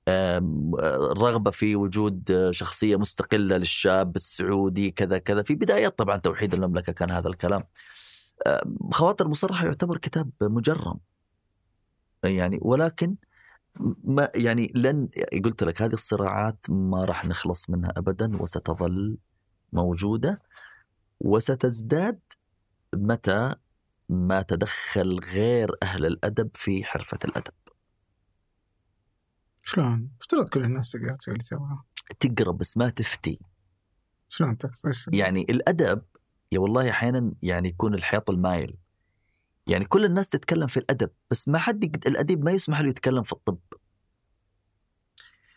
الرغبة في وجود شخصية مستقلة للشاب السعودي كذا كذا. في بدايات طبعا توحيد المملكة كان هذا الكلام. خواطر مصرحة يعتبر كتاب مجرم. يعني ولكن ما يعني لن قلت لك هذه الصراعات ما راح نخلص منها ابدا وستظل موجودة. وستزداد متى ما تدخل غير أهل الأدب في حرفة الأدب. شلون؟ افترض كل الناس تقدر تسوي اللي تبغاه تقرأ بس ما تفتي، شلون تقصد؟ يعني الأدب يا والله أحيانا يعني يكون الحيط المايل. يعني كل الناس تتكلم في الأدب بس ما حد يقد... الأديب ما يسمح له يتكلم في الطب،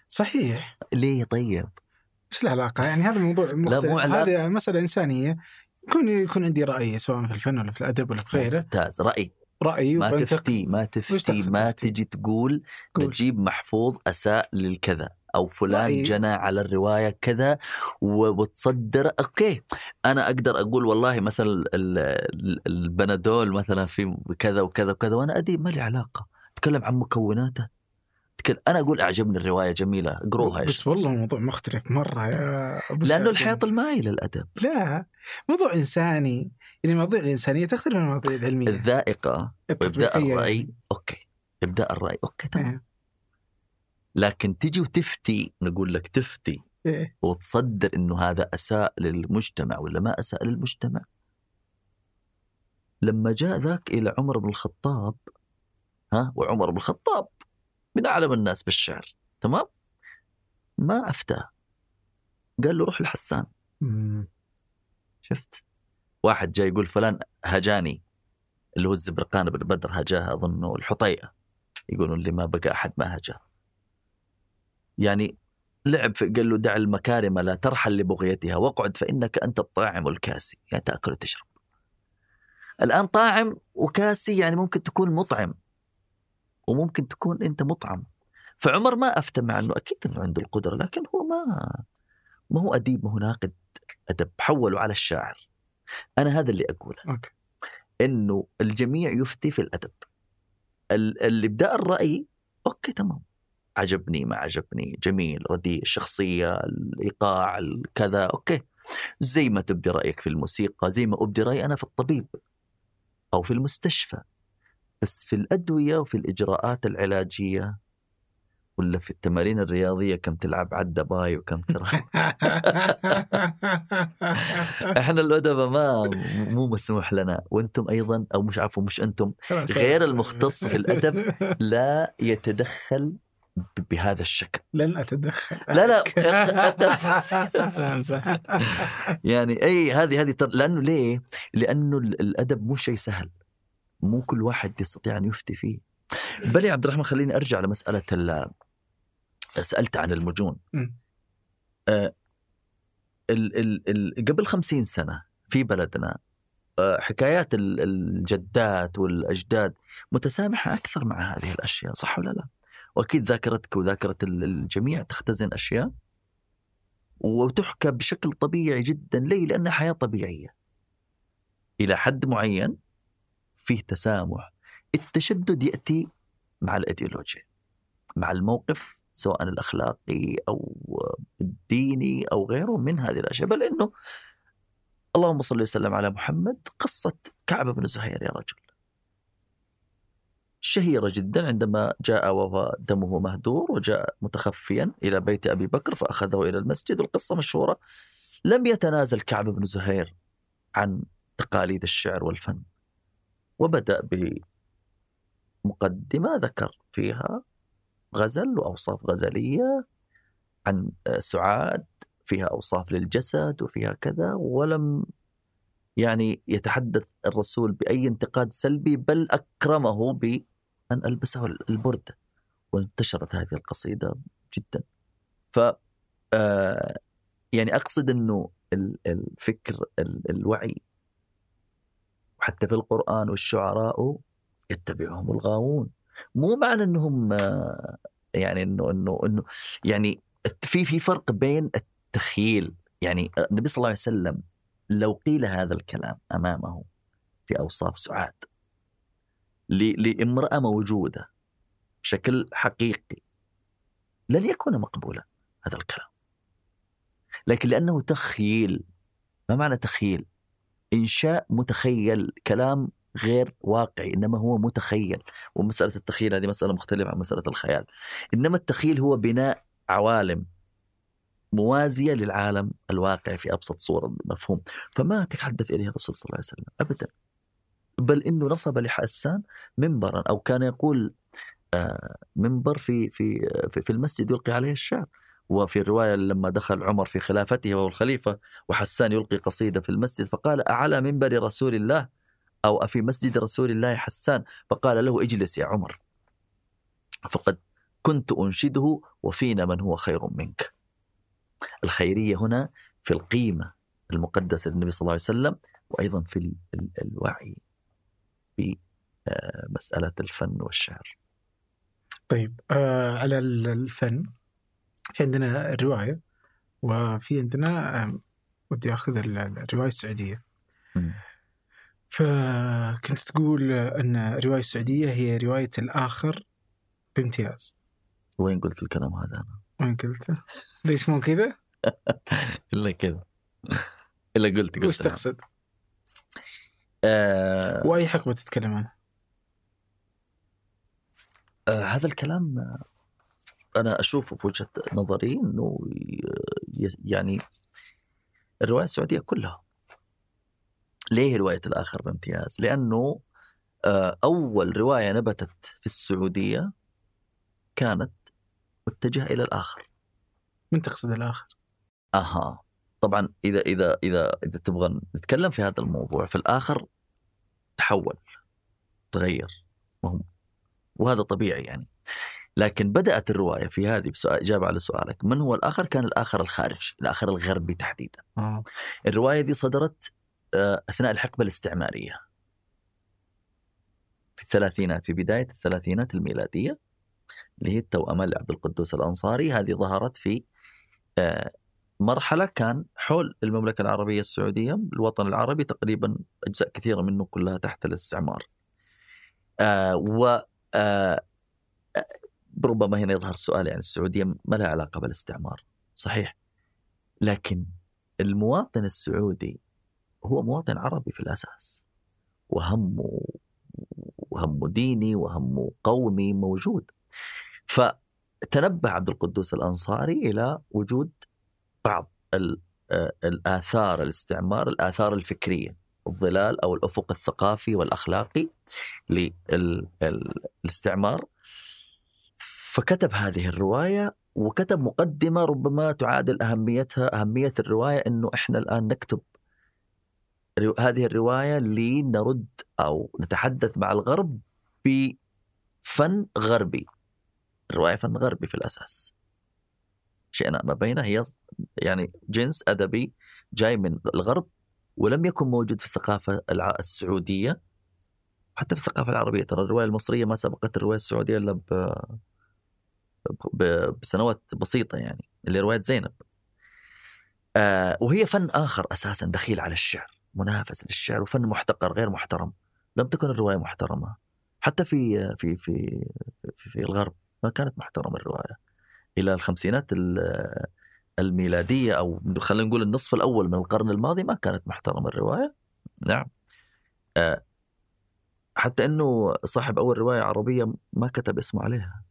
صحيح ليه طيب؟ إيش العلاقة؟ يعني هذا الموضوع مختلف مو علاقة. هذه مسألة إنسانية يكون يكون عندي رأي سواء في الفن ولا في الأدب ولا في غيره ممتاز رأي راي ما. تفتي ما تفتي ما؟ تجي تقول قول. نجيب محفوظ أساء للكذا أو فلان رأيي. جنى على الرواية كذا وتصدر okay أنا أقدر أقول والله مثلا ال- ال- البنادول مثلا في كذا وكذا وكذا وأنا أدري ما لي علاقة أتكلم عن مكوناته أنا أقول أعجبني الرواية جميلة اقروها بس. والله الموضوع مختلف مرة يا أبو لأنه. الحيط المائل الادب لا موضوع إنساني يعني المواضيع الانسانيه تختلف عن المواضيع العلميه الذائقة وإبداء الرأي. okay إبداء الرأي أوكي تمام إيه. لكن تجي وتفتي نقول لك تفتي إيه. وتصدر إنه هذا أساء للمجتمع ولا ما أساء للمجتمع لما جاء ذاك إلى عمر بن الخطاب ها وعمر بن الخطاب من اعلم الناس بالشعر تمام؟ ما افتاه قال له روح لحسان. شفت؟ واحد جاي يقول فلان هجاني. اللي هو الزبرقان بن بدر هجاه أظنه الحطيئة. يقولون اللي ما بقى أحد ما هجاه. يعني لعب في قال له دع المكارم لا ترحل لبغيتها واقعد فإنك أنت الطاعم الكاسي يعني تأكل وتشرب. الآن طاعم وكاسي يعني ممكن تكون مطعم. وممكن تكون أنت مطعم. فعمر ما أفتى مع إنه أكيد إنه عنده القدرة لكن هو ما ما هو أديب ما هو ناقد أدب. حوله على الشاعر. أنا هذا اللي أقوله. okay. إنه الجميع يفتي في الأدب. ال- الإبداء الرأي okay تمام. عجبني ما عجبني جميل رديء الشخصية الإيقاع الكذا okay. زي ما تبدي رأيك في الموسيقى زي ما أبدي رأيي أنا في الطبيب أو في المستشفى. بس في الأدوية وفي الإجراءات العلاجية ولا في التمارين الرياضية كم تلعب عدة باي وكم ترى؟ إحنا الادباء ما مو مسموح لنا. وأنتم أيضا أو مش عفوا مش أنتم. غير المختص في الأدب لا يتدخل بهذا الشكل. لن أتدخل لا لا يعني أي هذه هذه. لأنه ليه؟ لأنه ال- الأدب مو شيء سهل. مو كل واحد يستطيع أن يفتي فيه بل يا عبد الرحمن خليني أرجع لمسألة ال... سألت عن المجون. آه ال... ال... ال... قبل خمسين سنة في بلدنا آه، حكايات ال- الجدات والأجداد متسامحة أكثر مع هذه الأشياء صح ولا لا؟ وأكيد ذاكرتك وذاكرة ال- الجميع تختزن أشياء وتحكى بشكل طبيعي جدا ليه؟ لأنها حياة طبيعية. إلى حد معين فيه تسامح. التشدد يأتي مع الإيديولوجيا. مع الموقف سواء الأخلاقي أو الديني أو غيره من هذه الأشياء، بل إنه اللهم صل وسلم على محمد قصة كعب بن زهير يا رجل. شهيرة جدا عندما جاء وهو دمه مهدور وجاء متخفيا إلى بيت أبي بكر فأخذه إلى المسجد والقصة مشهورة لم يتنازل كعب بن زهير عن تقاليد الشعر والفن وبدأ بمقدمة ذكر فيها غزل وأوصاف غزلية عن سعاد فيها أوصاف للجسد وفيها كذا ولم يعني يتحدث الرسول بأي انتقاد سلبي بل أكرمه بأن ألبسه البردة وانتشرت هذه القصيدة جدا. ف آه، يعني أقصد أنه ال- الفكر ال- الوعي وحتى في القرآن والشعراء يتبعهم الغاوون مو معنى أنهم آه، يعني أنه أنه أنه يعني في في فرق بين التخيل يعني النبي صلى الله عليه وسلم لو قيل هذا الكلام أمامه في أوصاف سعاد ل- لامرأة موجودة بشكل حقيقي لن يكون مقبولا هذا الكلام لكن لأنه تخيل ما معنى تخيل؟ إنشاء متخيل كلام غير واقعي إنما هو متخيل. ومسألة التخيل هذه مسألة مختلفة عن مسألة الخيال. إنما التخيل هو بناء عوالم موازية للعالم الواقع في أبسط صورة مفهوم فما تحدث إليه الرسول صلى الله عليه وسلم؟ ابدا. بل إنه نصب لحسان منبرا أو كان يقول آه، منبر في في في, في المسجد يلقي عليه الشعر. وفي الرواية لما دخل عمر في خلافته وهو الخليفة وحسان يلقي قصيدة في المسجد فقال أعلى منبر رسول الله؟ أو أفي مسجد رسول الله حسان؟ فقال له اجلس يا عمر. فقد كنت أنشده وفينا من هو خير منك. الخيرية هنا في القيمة المقدسة للنبي صلى الله عليه وسلم وأيضا في ال- ال- الوعي بمساله الفن والشعر. طيب آه على ال- الفن في عندنا الرواية وفي عندنا ودي أخذ ال- الرواية السعودية مم. فكنت تقول إن الرواية السعودية هي رواية الآخر بامتياز وين قلت الكلام هذا أنا؟ وين قلته؟ ليش مو كذا؟ إلا كذا إلا قلت قلت وش تقصد؟ آه وأي حقبة تتكلم عنها؟ آه هذا الكلام أنا اشوفه في وجهة نظري إنه يعني الرواية السعودية كلها ليه روايه الآخر بامتياز؟ لأنه آه أول رواية نبتت في السعودية كانت متجهة إلى الآخر. من تقصد الآخر؟ أها طبعا إذا إذا إذا إذا تبغى نتكلم في هذا الموضوع في الآخر تحول تغير وهم وهذا طبيعي يعني لكن بدأت الرواية في هذه بسؤال إجابة على سؤالك. من هو الآخر؟ كان الآخر الخارج الآخر الغربي تحديدا. آه. الرواية دي صدرت آه، أثناء الحقبة الاستعمارية. في الثلاثينات في بداية الثلاثينات الميلادية اللي هي التوأمة لعبد القدوس الأنصاري. هذه ظهرت في آه، مرحلة كان حول المملكة العربية السعودية الوطن العربي تقريبا أجزاء كثيرة منه كلها تحت الاستعمار. آه، و آه، ربما هنا يظهر سؤال يعني السعودية ما لها علاقة بالاستعمار صحيح؟ لكن المواطن السعودي هو مواطن عربي في الأساس وهمه وهمه ديني وهمه قومي موجود. فتنبه عبد القدوس الأنصاري إلى وجود بعض آه، الآثار الاستعمار الآثار الفكرية الظلال أو الأفق الثقافي والأخلاقي للاستعمار فكتب هذه الرواية وكتب مقدمة ربما تعادل أهميتها أهمية الرواية إنه إحنا الآن نكتب هذه الرواية لنرد أو نتحدث مع الغرب بفن غربي الرواية فن غربي في الأساس شئنا ما بينه هي يعني جنس أدبي جاي من الغرب ولم يكن موجود في الثقافة السعودية حتى في الثقافة العربية ترى الرواية المصرية ما سبقت الرواية السعودية إلا. بسنوات بسيطة يعني اللي رواية زينب. آه وهي فن آخر أساسا دخيل على الشعر منافس للشعر وفن محتقر غير محترم. لم تكن الرواية محترمة. حتى في في في في, في الغرب ما كانت محترمة الرواية. إلى الخمسينات ال- الميلادية أو خلينا نقول النصف الأول من القرن الماضي ما كانت محترمة الرواية. نعم. آه، حتى إنه صاحب أول رواية عربية ما كتب اسمه عليها.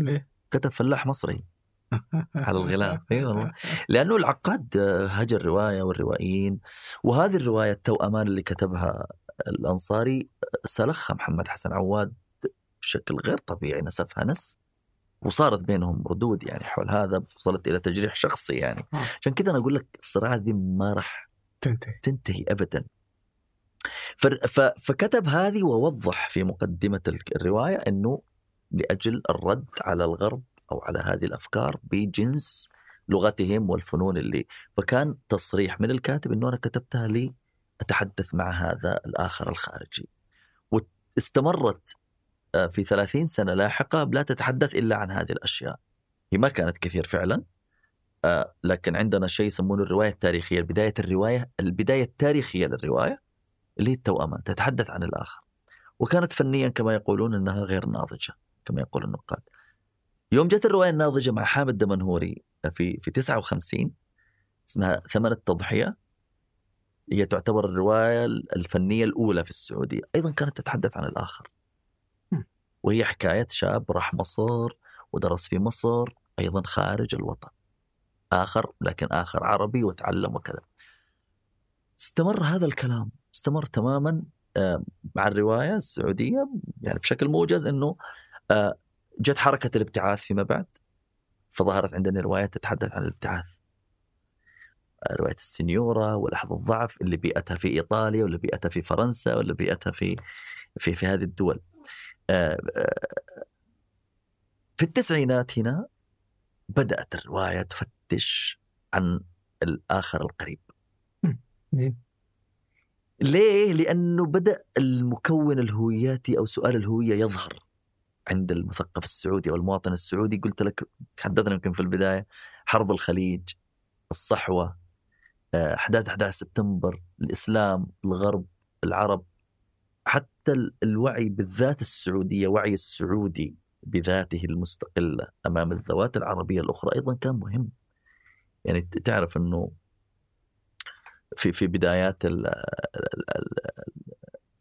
ليه؟ كتب فلاح مصري. على الغلاف أي والله. لأنه العقاد آه، هجر الرواية والروائيين. وهذه الرواية التوأمان اللي كتبها الأنصاري آه، سلخها محمد حسن عواد بشكل غير طبيعي نسفها نسف وصارت بينهم ردود يعني حول هذا وصلت إلى تجريح شخصي يعني. آه. عشان كذا أنا أقول لك الصراعات دي ما راح تنتهي. تنتهي ابدا. فكتب هذه ووضح في مقدمة ال- الرواية إنه لأجل الرد على الغرب أو على هذه الأفكار بجنس لغتهم والفنون اللي فكان تصريح من الكاتب إنه أنا كتبتها لي أتحدث مع هذا الآخر الخارجي. واستمرت آه، في 30 سنة لاحقة لا تتحدث إلا عن هذه الأشياء. هي ما كانت كثير فعلا آه، لكن عندنا شيء يسمونه الرواية التاريخية بدايه الرواية البداية التاريخية للرواية اللي هي التوأمان تتحدث عن الآخر. وكانت فنيا كما يقولون أنها غير ناضجة. كما يقول النقاد. يوم جت الرواية الناضجة مع حامد دمنهوري في في 59 اسمها ثمن التضحية. هي تعتبر الرواية الفنية الأولى في السعودية. أيضا كانت تتحدث عن الآخر. وهي حكاية شاب راح مصر ودرس في مصر أيضا خارج الوطن. آخر لكن آخر عربي وتعلم وكذا. استمر هذا الكلام استمر تماما آه، مع الرواية السعودية يعني بشكل موجز إنه آه، جت حركة الابتعاث فيما بعد فظهرت عندنا روايات تتحدث عن الابتعاث آه، رواية السنيورة ولحظة الضعف اللي بيئتها في إيطاليا واللي بيئتها في فرنسا واللي بيئتها في في في هذه الدول آه، آه، في التسعينات هنا بدأت الرواية تفتش عن الآخر القريب؟ ليه؟ لأنه بدأ المكون الهوياتي أو سؤال الهوية يظهر عند المثقف السعودي أو المواطن السعودي قلت لك تحدثنا يمكن في البداية حرب الخليج الصحوة آه، أحداث 11 سبتمبر الإسلام الغرب العرب. حتى ال- الوعي بالذات السعودية وعي السعودي بذاته المستقلة أمام الذوات العربية الأخرى أيضا كان مهم. يعني تعرف أنه في في بدايات ال ال ال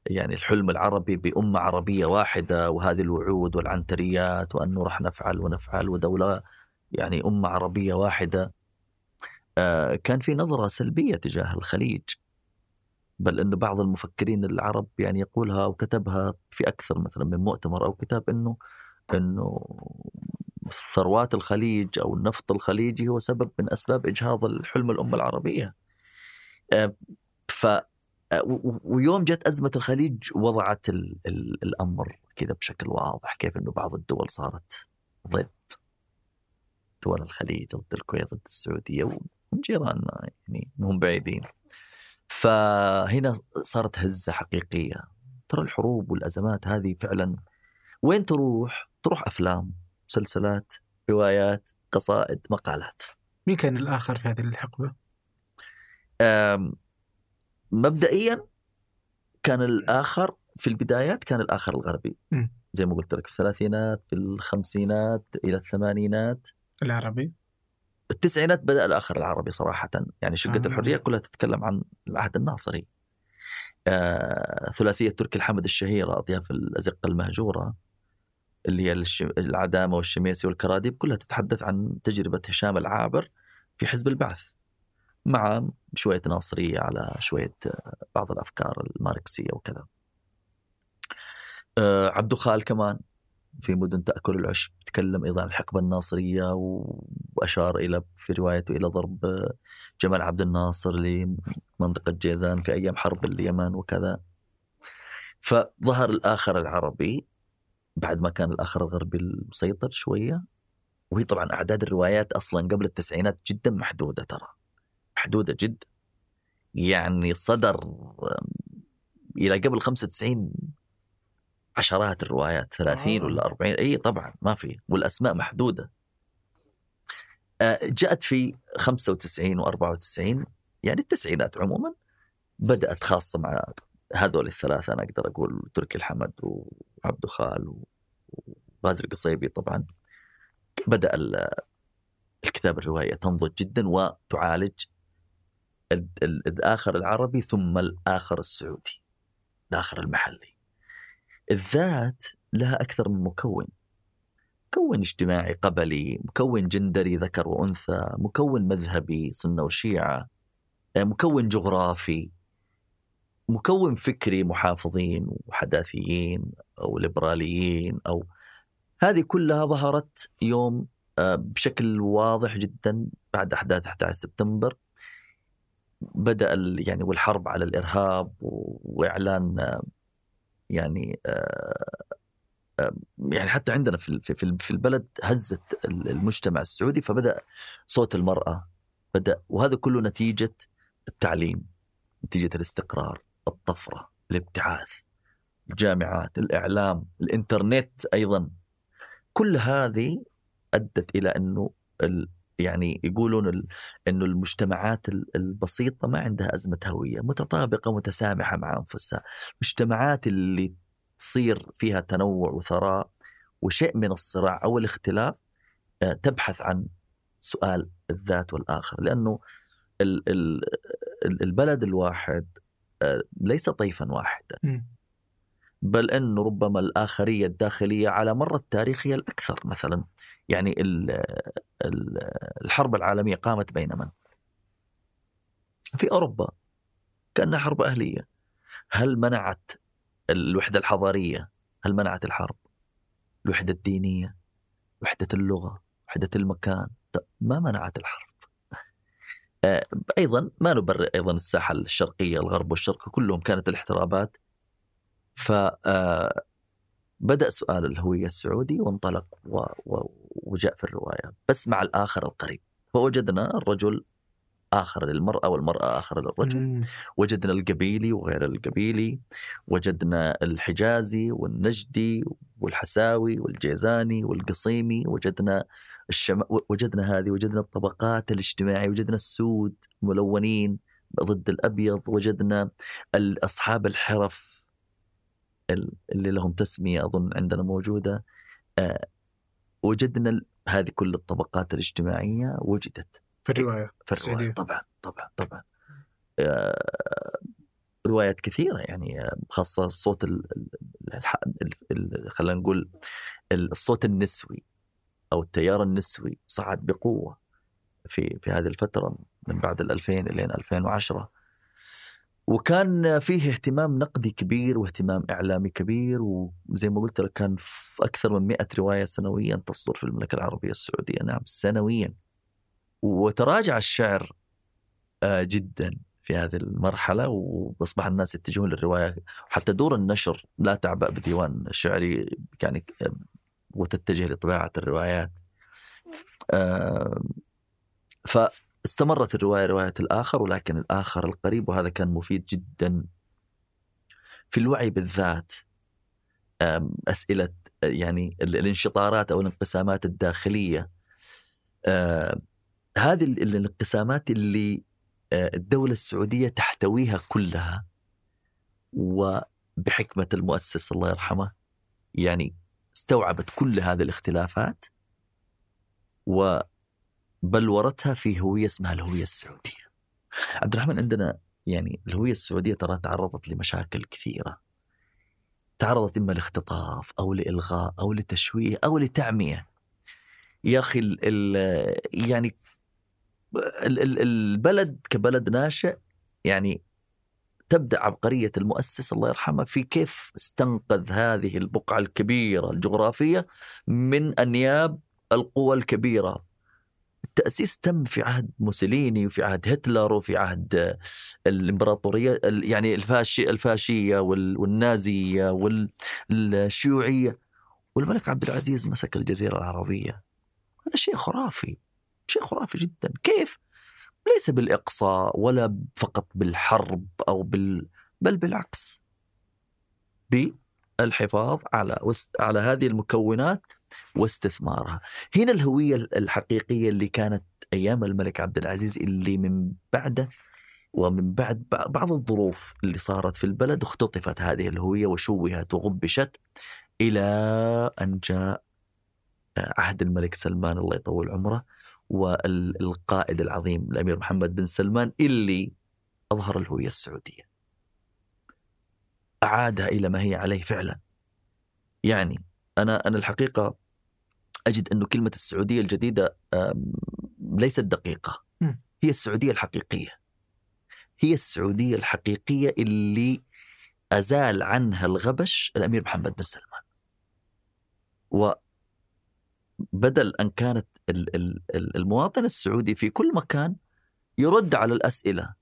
يعني الحلم العربي بأمة عربية واحدة وهذه الوعود والعنتريات وأنه راح نفعل ونفعل ودولة يعني أمة عربية واحدة. آه، كان في نظرة سلبية تجاه الخليج. بل أنه بعض المفكرين العرب يعني يقولها وكتبها في أكثر مثلا من مؤتمر أو كتاب أنه أنه ثروات الخليج أو النفط الخليجي هو سبب من أسباب إجهاض الحلم الأمة العربية. آه، ف ويوم جت أزمة الخليج وضعت ال ال الأمر كذا بشكل واضح كيف أنه بعض الدول صارت ضد دول الخليج ضد الكويت ضد السعودية ومن جيراننا يعني مهم بعيدين. فهنا صارت هزة حقيقية. ترى الحروب والأزمات هذه فعلا وين تروح؟ تروح أفلام مسلسلات روايات قصائد مقالات. مين كان الآخر في هذه الحقبة؟ مبدئيا كان الآخر في البدايات كان الآخر الغربي. زي ما قلت لك في الثلاثينات في الخمسينات إلى الثمانينات. العربي. التسعينات بدأ الآخر العربي صراحة. يعني شقه آه. الحرية كلها تتكلم عن العهد الناصري. آه، ثلاثية تركي الحمد الشهيرة أضياف الأزقة المهجورة اللي هي العدامة والشميسي والكراديب كلها تتحدث عن تجربة هشام العابر في حزب البعث. مع شوية ناصرية على شوية آه، بعض الأفكار الماركسية وكذا. آه، عبدو خال كمان في مدن تأكل العشب تكلم أيضا عن الحقبة الناصرية وأشار إلى في روايته إلى ضرب آه، جمال عبد الناصر لمنطقة جيزان في أيام حرب اليمن وكذا. فظهر الآخر العربي بعد ما كان الآخر الغربي المسيطر شوية وهي طبعا أعداد الروايات أصلا قبل التسعينات جدا محدودة ترى محدودة جدا. يعني صدر إلى قبل 95 عشرات الروايات 30 آه. ولا 40 إي طبعا ما في والأسماء محدودة. آه، جاءت في 95 و94 يعني التسعينات عموما بدأت خاصة مع هذول الثلاثة أنا أقدر أقول تركي الحمد وعبد خال وغازي القصيبي طبعا. بدأ ال- الكتاب الرواية تنضج جدا وتعالج ال- ال- الآخر العربي ثم الآخر السعودي الآخر المحلي. الذات لها أكثر من مكون. مكون اجتماعي قبلي مكون جندري ذكر وأنثى مكون مذهبي سنة وشيعة مكون جغرافي مكون فكري محافظين وحداثيين أو ليبراليين أو هذه كلها ظهرت يوم آه، بشكل واضح جدا بعد أحداث 11 سبتمبر بدأ يعني والحرب على الإرهاب وإعلان يعني آه، آه، يعني حتى عندنا في في البلد هزت ال- المجتمع السعودي فبدأ صوت المرأة بدأ وهذا كله نتيجة التعليم نتيجة الاستقرار الطفرة الابتعاث الجامعات الإعلام الإنترنت أيضا. كل هذه أدت إلى إنه يعني يقولون إنه المجتمعات ال- البسيطة ما عندها أزمة هوية متطابقة متسامحه مع أنفسها. المجتمعات اللي تصير فيها تنوع وثراء وشيء من الصراع أو الاختلاف آه، تبحث عن سؤال الذات والآخر. لأنه ال- ال- ال- البلد الواحد آه، ليس طيفا واحدا. بل انه ربما الآخرية الداخلية على مر التاريخ هي الأكثر مثلا يعني ال ال الحرب العالمية قامت بين من؟ في أوروبا كأنها حرب أهلية هل منعت الوحدة الحضارية؟ هل منعت الحرب؟ الوحدة الدينية؟ وحدة اللغة؟ وحدة المكان؟ ما منعت الحرب آه، أيضا ما نبرر أيضا الساحة الشرقية الغرب والشرق كلهم كانت الاحترابات ف آه، بدأ سؤال الهوية السعودي وانطلق و... و... وجاء في الرواية. بس مع الآخر القريب. فوجدنا الرجل آخر للمرأة والمرأة آخر للرجل. مم. وجدنا القبيلي وغير القبيلي. وجدنا الحجازي والنجدي والحساوي والجيزاني والقصيمي. وجدنا الشم... وجدنا هذه وجدنا الطبقات الاجتماعية. وجدنا السود ملونين ضد الأبيض. وجدنا أصحاب الحرف ال- اللي لهم تسمية أظن عندنا موجودة. آه، وجدنا هذه كل الطبقات الاجتماعية وجدت. في الرواية في. الرواية طبعا طبعا طبعا. آه، روايات كثيرة يعني آه، خاصة الصوت خلينا نقول ال- الصوت النسوي أو التيار النسوي صعد بقوة في في هذه الفترة من بعد ال 2000 إلى 2010 وكان فيه اهتمام نقدي كبير واهتمام إعلامي كبير وزي ما قلت لك كان في أكثر من 100 رواية سنويا تصدر في المملكة العربية السعودية. نعم سنويا. وتراجع الشعر آه، جدا في هذه المرحلة وأصبح الناس يتجهون للرواية. حتى دور النشر لا تعبأ بديوان شعري يعني آه، وتتجه لطباعة الروايات. آه، فاستمرت الرواية رواية الآخر ولكن الآخر القريب وهذا كان مفيد جدا في الوعي بالذات. أسئلة يعني ال- الانشطارات أو الانقسامات الداخلية. هذه ال- ال- الانقسامات اللي آه، الدولة السعودية تحتويها كلها وبحكمة المؤسس الله يرحمه يعني استوعبت كل هذه الاختلافات بلورتها في هوية اسمها الهوية السعودية. عبد الرحمن عندنا يعني الهوية السعودية ترى تعرضت لمشاكل كثيرة. تعرضت إما لاختطاف أو لإلغاء أو لتشويه أو لتعمية. يا أخي ال ال يعني ال ال البلد كبلد ناشئ يعني تبدأ عبقرية المؤسس الله يرحمه في كيف استنقذ هذه البقعة الكبيرة الجغرافية من أنياب القوى الكبيرة. التأسيس تم في عهد موسوليني وفي عهد هتلر وفي عهد الإمبراطورية يعني الفاشي الفاشية والنازية والشيوعيه والملك عبد العزيز مسك الجزيرة العربية. هذا شيء خرافي شيء خرافي جدا كيف؟ ليس بالإقصاء ولا فقط بالحرب أو بال بل بالعكس بالحفاظ على. على هذه المكونات واستثمارها هنا الهوية الحقيقية اللي كانت أيام الملك عبد العزيز اللي من بعده ومن بعد بعض الظروف اللي صارت في البلد اختطفت هذه الهوية وشوهت وغبشت إلى أن جاء عهد الملك سلمان الله يطول عمره والقائد العظيم الأمير محمد بن سلمان اللي أظهر الهوية السعودية. أعادها إلى ما هي عليه فعلا. يعني أنا أنا الحقيقة أجد أنه كلمة السعودية الجديدة ليست دقيقة. هي السعودية الحقيقية. هي السعودية الحقيقية اللي أزال عنها الغبش الأمير محمد بن سلمان. و بدل أن كانت المواطن السعودي في كل مكان يرد على الأسئلة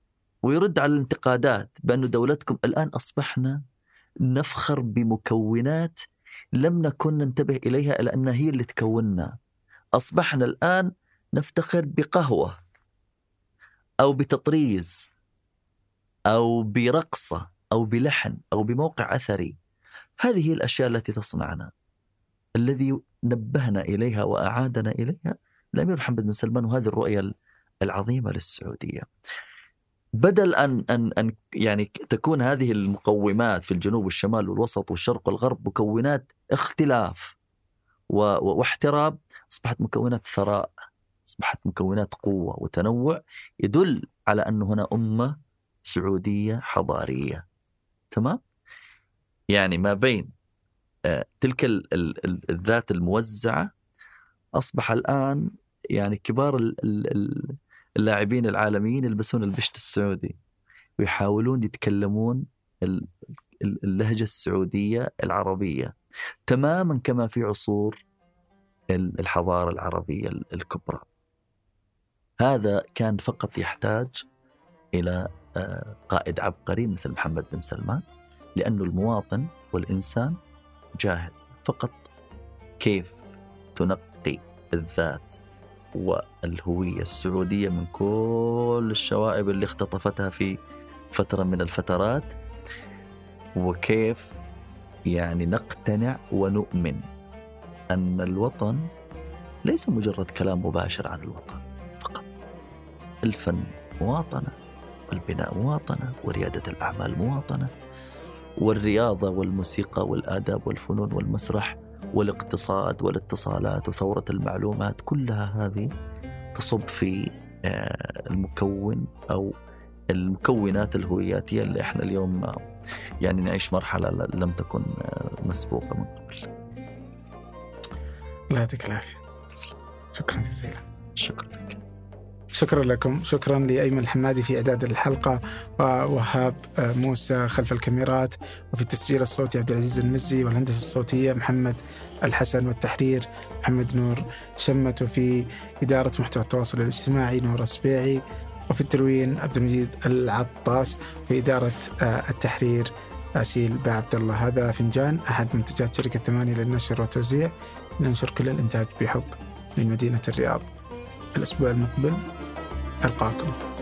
ويرد على الانتقادات بأن دولتكم الآن أصبحنا نفخر بمكونات لم نكن ننتبه إليها إلا أنها هي اللي تكوننا. أصبحنا الآن نفتخر بقهوة أو بتطريز أو برقصة أو بلحن أو بموقع أثري. هذه هي الأشياء التي تصنعنا. الذي نبهنا إليها وأعادنا إليها الامير محمد بن سلمان وهذه الرؤية العظيمة للسعودية. بدل أن أن أن يعني تكون هذه المقومات في الجنوب والشمال والوسط والشرق والغرب مكونات اختلاف واحتراب أصبحت مكونات ثراء أصبحت مكونات قوة وتنوع يدل على أن هنا أمة سعودية حضارية تمام؟ يعني ما بين آه، تلك الذات الموزعة أصبح الآن يعني كبار اللاعبين العالميين يلبسون البشت السعودي ويحاولون يتكلمون اللهجة السعودية العربية تماما كما في عصور الحضارة العربية الكبرى. هذا كان فقط يحتاج إلى آه، قائد عبقري مثل محمد بن سلمان لأنه المواطن والإنسان جاهز فقط كيف تنقي الذات والهوية السعودية من كل الشوائب اللي اختطفتها في فترة من الفترات وكيف يعني نقتنع ونؤمن أن الوطن ليس مجرد كلام مباشر عن الوطن فقط. الفن مواطنة والبناء مواطنة وريادة الأعمال مواطنة والرياضة والموسيقى والآداب والفنون والمسرح والاقتصاد والاتصالات وثورة المعلومات كلها هذه تصب في آه، المكون أو المكونات الهوياتية اللي إحنا اليوم يعني نعيش مرحلة لم تكن آه، مسبوقة من قبل. الله يعطيك العافية. شكرا جزيلا. شكرا لك. شكرا لكم. شكرا لأيمن الحمادي في إعداد الحلقة ووهاب آه، موسى خلف الكاميرات وفي التسجيل الصوتي عبد العزيز المزي والهندسة الصوتية محمد الحسن والتحرير محمد نور شمت وفي إدارة محتوى التواصل الاجتماعي نور السبيعي وفي التلوين عبد المجيد العطاس في إدارة آه، التحرير أسيل بعبد الله. هذا فنجان أحد منتجات شركة ثمانية للنشر والتوزيع. ننشر كل الإنتاج بحب من مدينة الرياض. الأسبوع المقبل ألقاكم.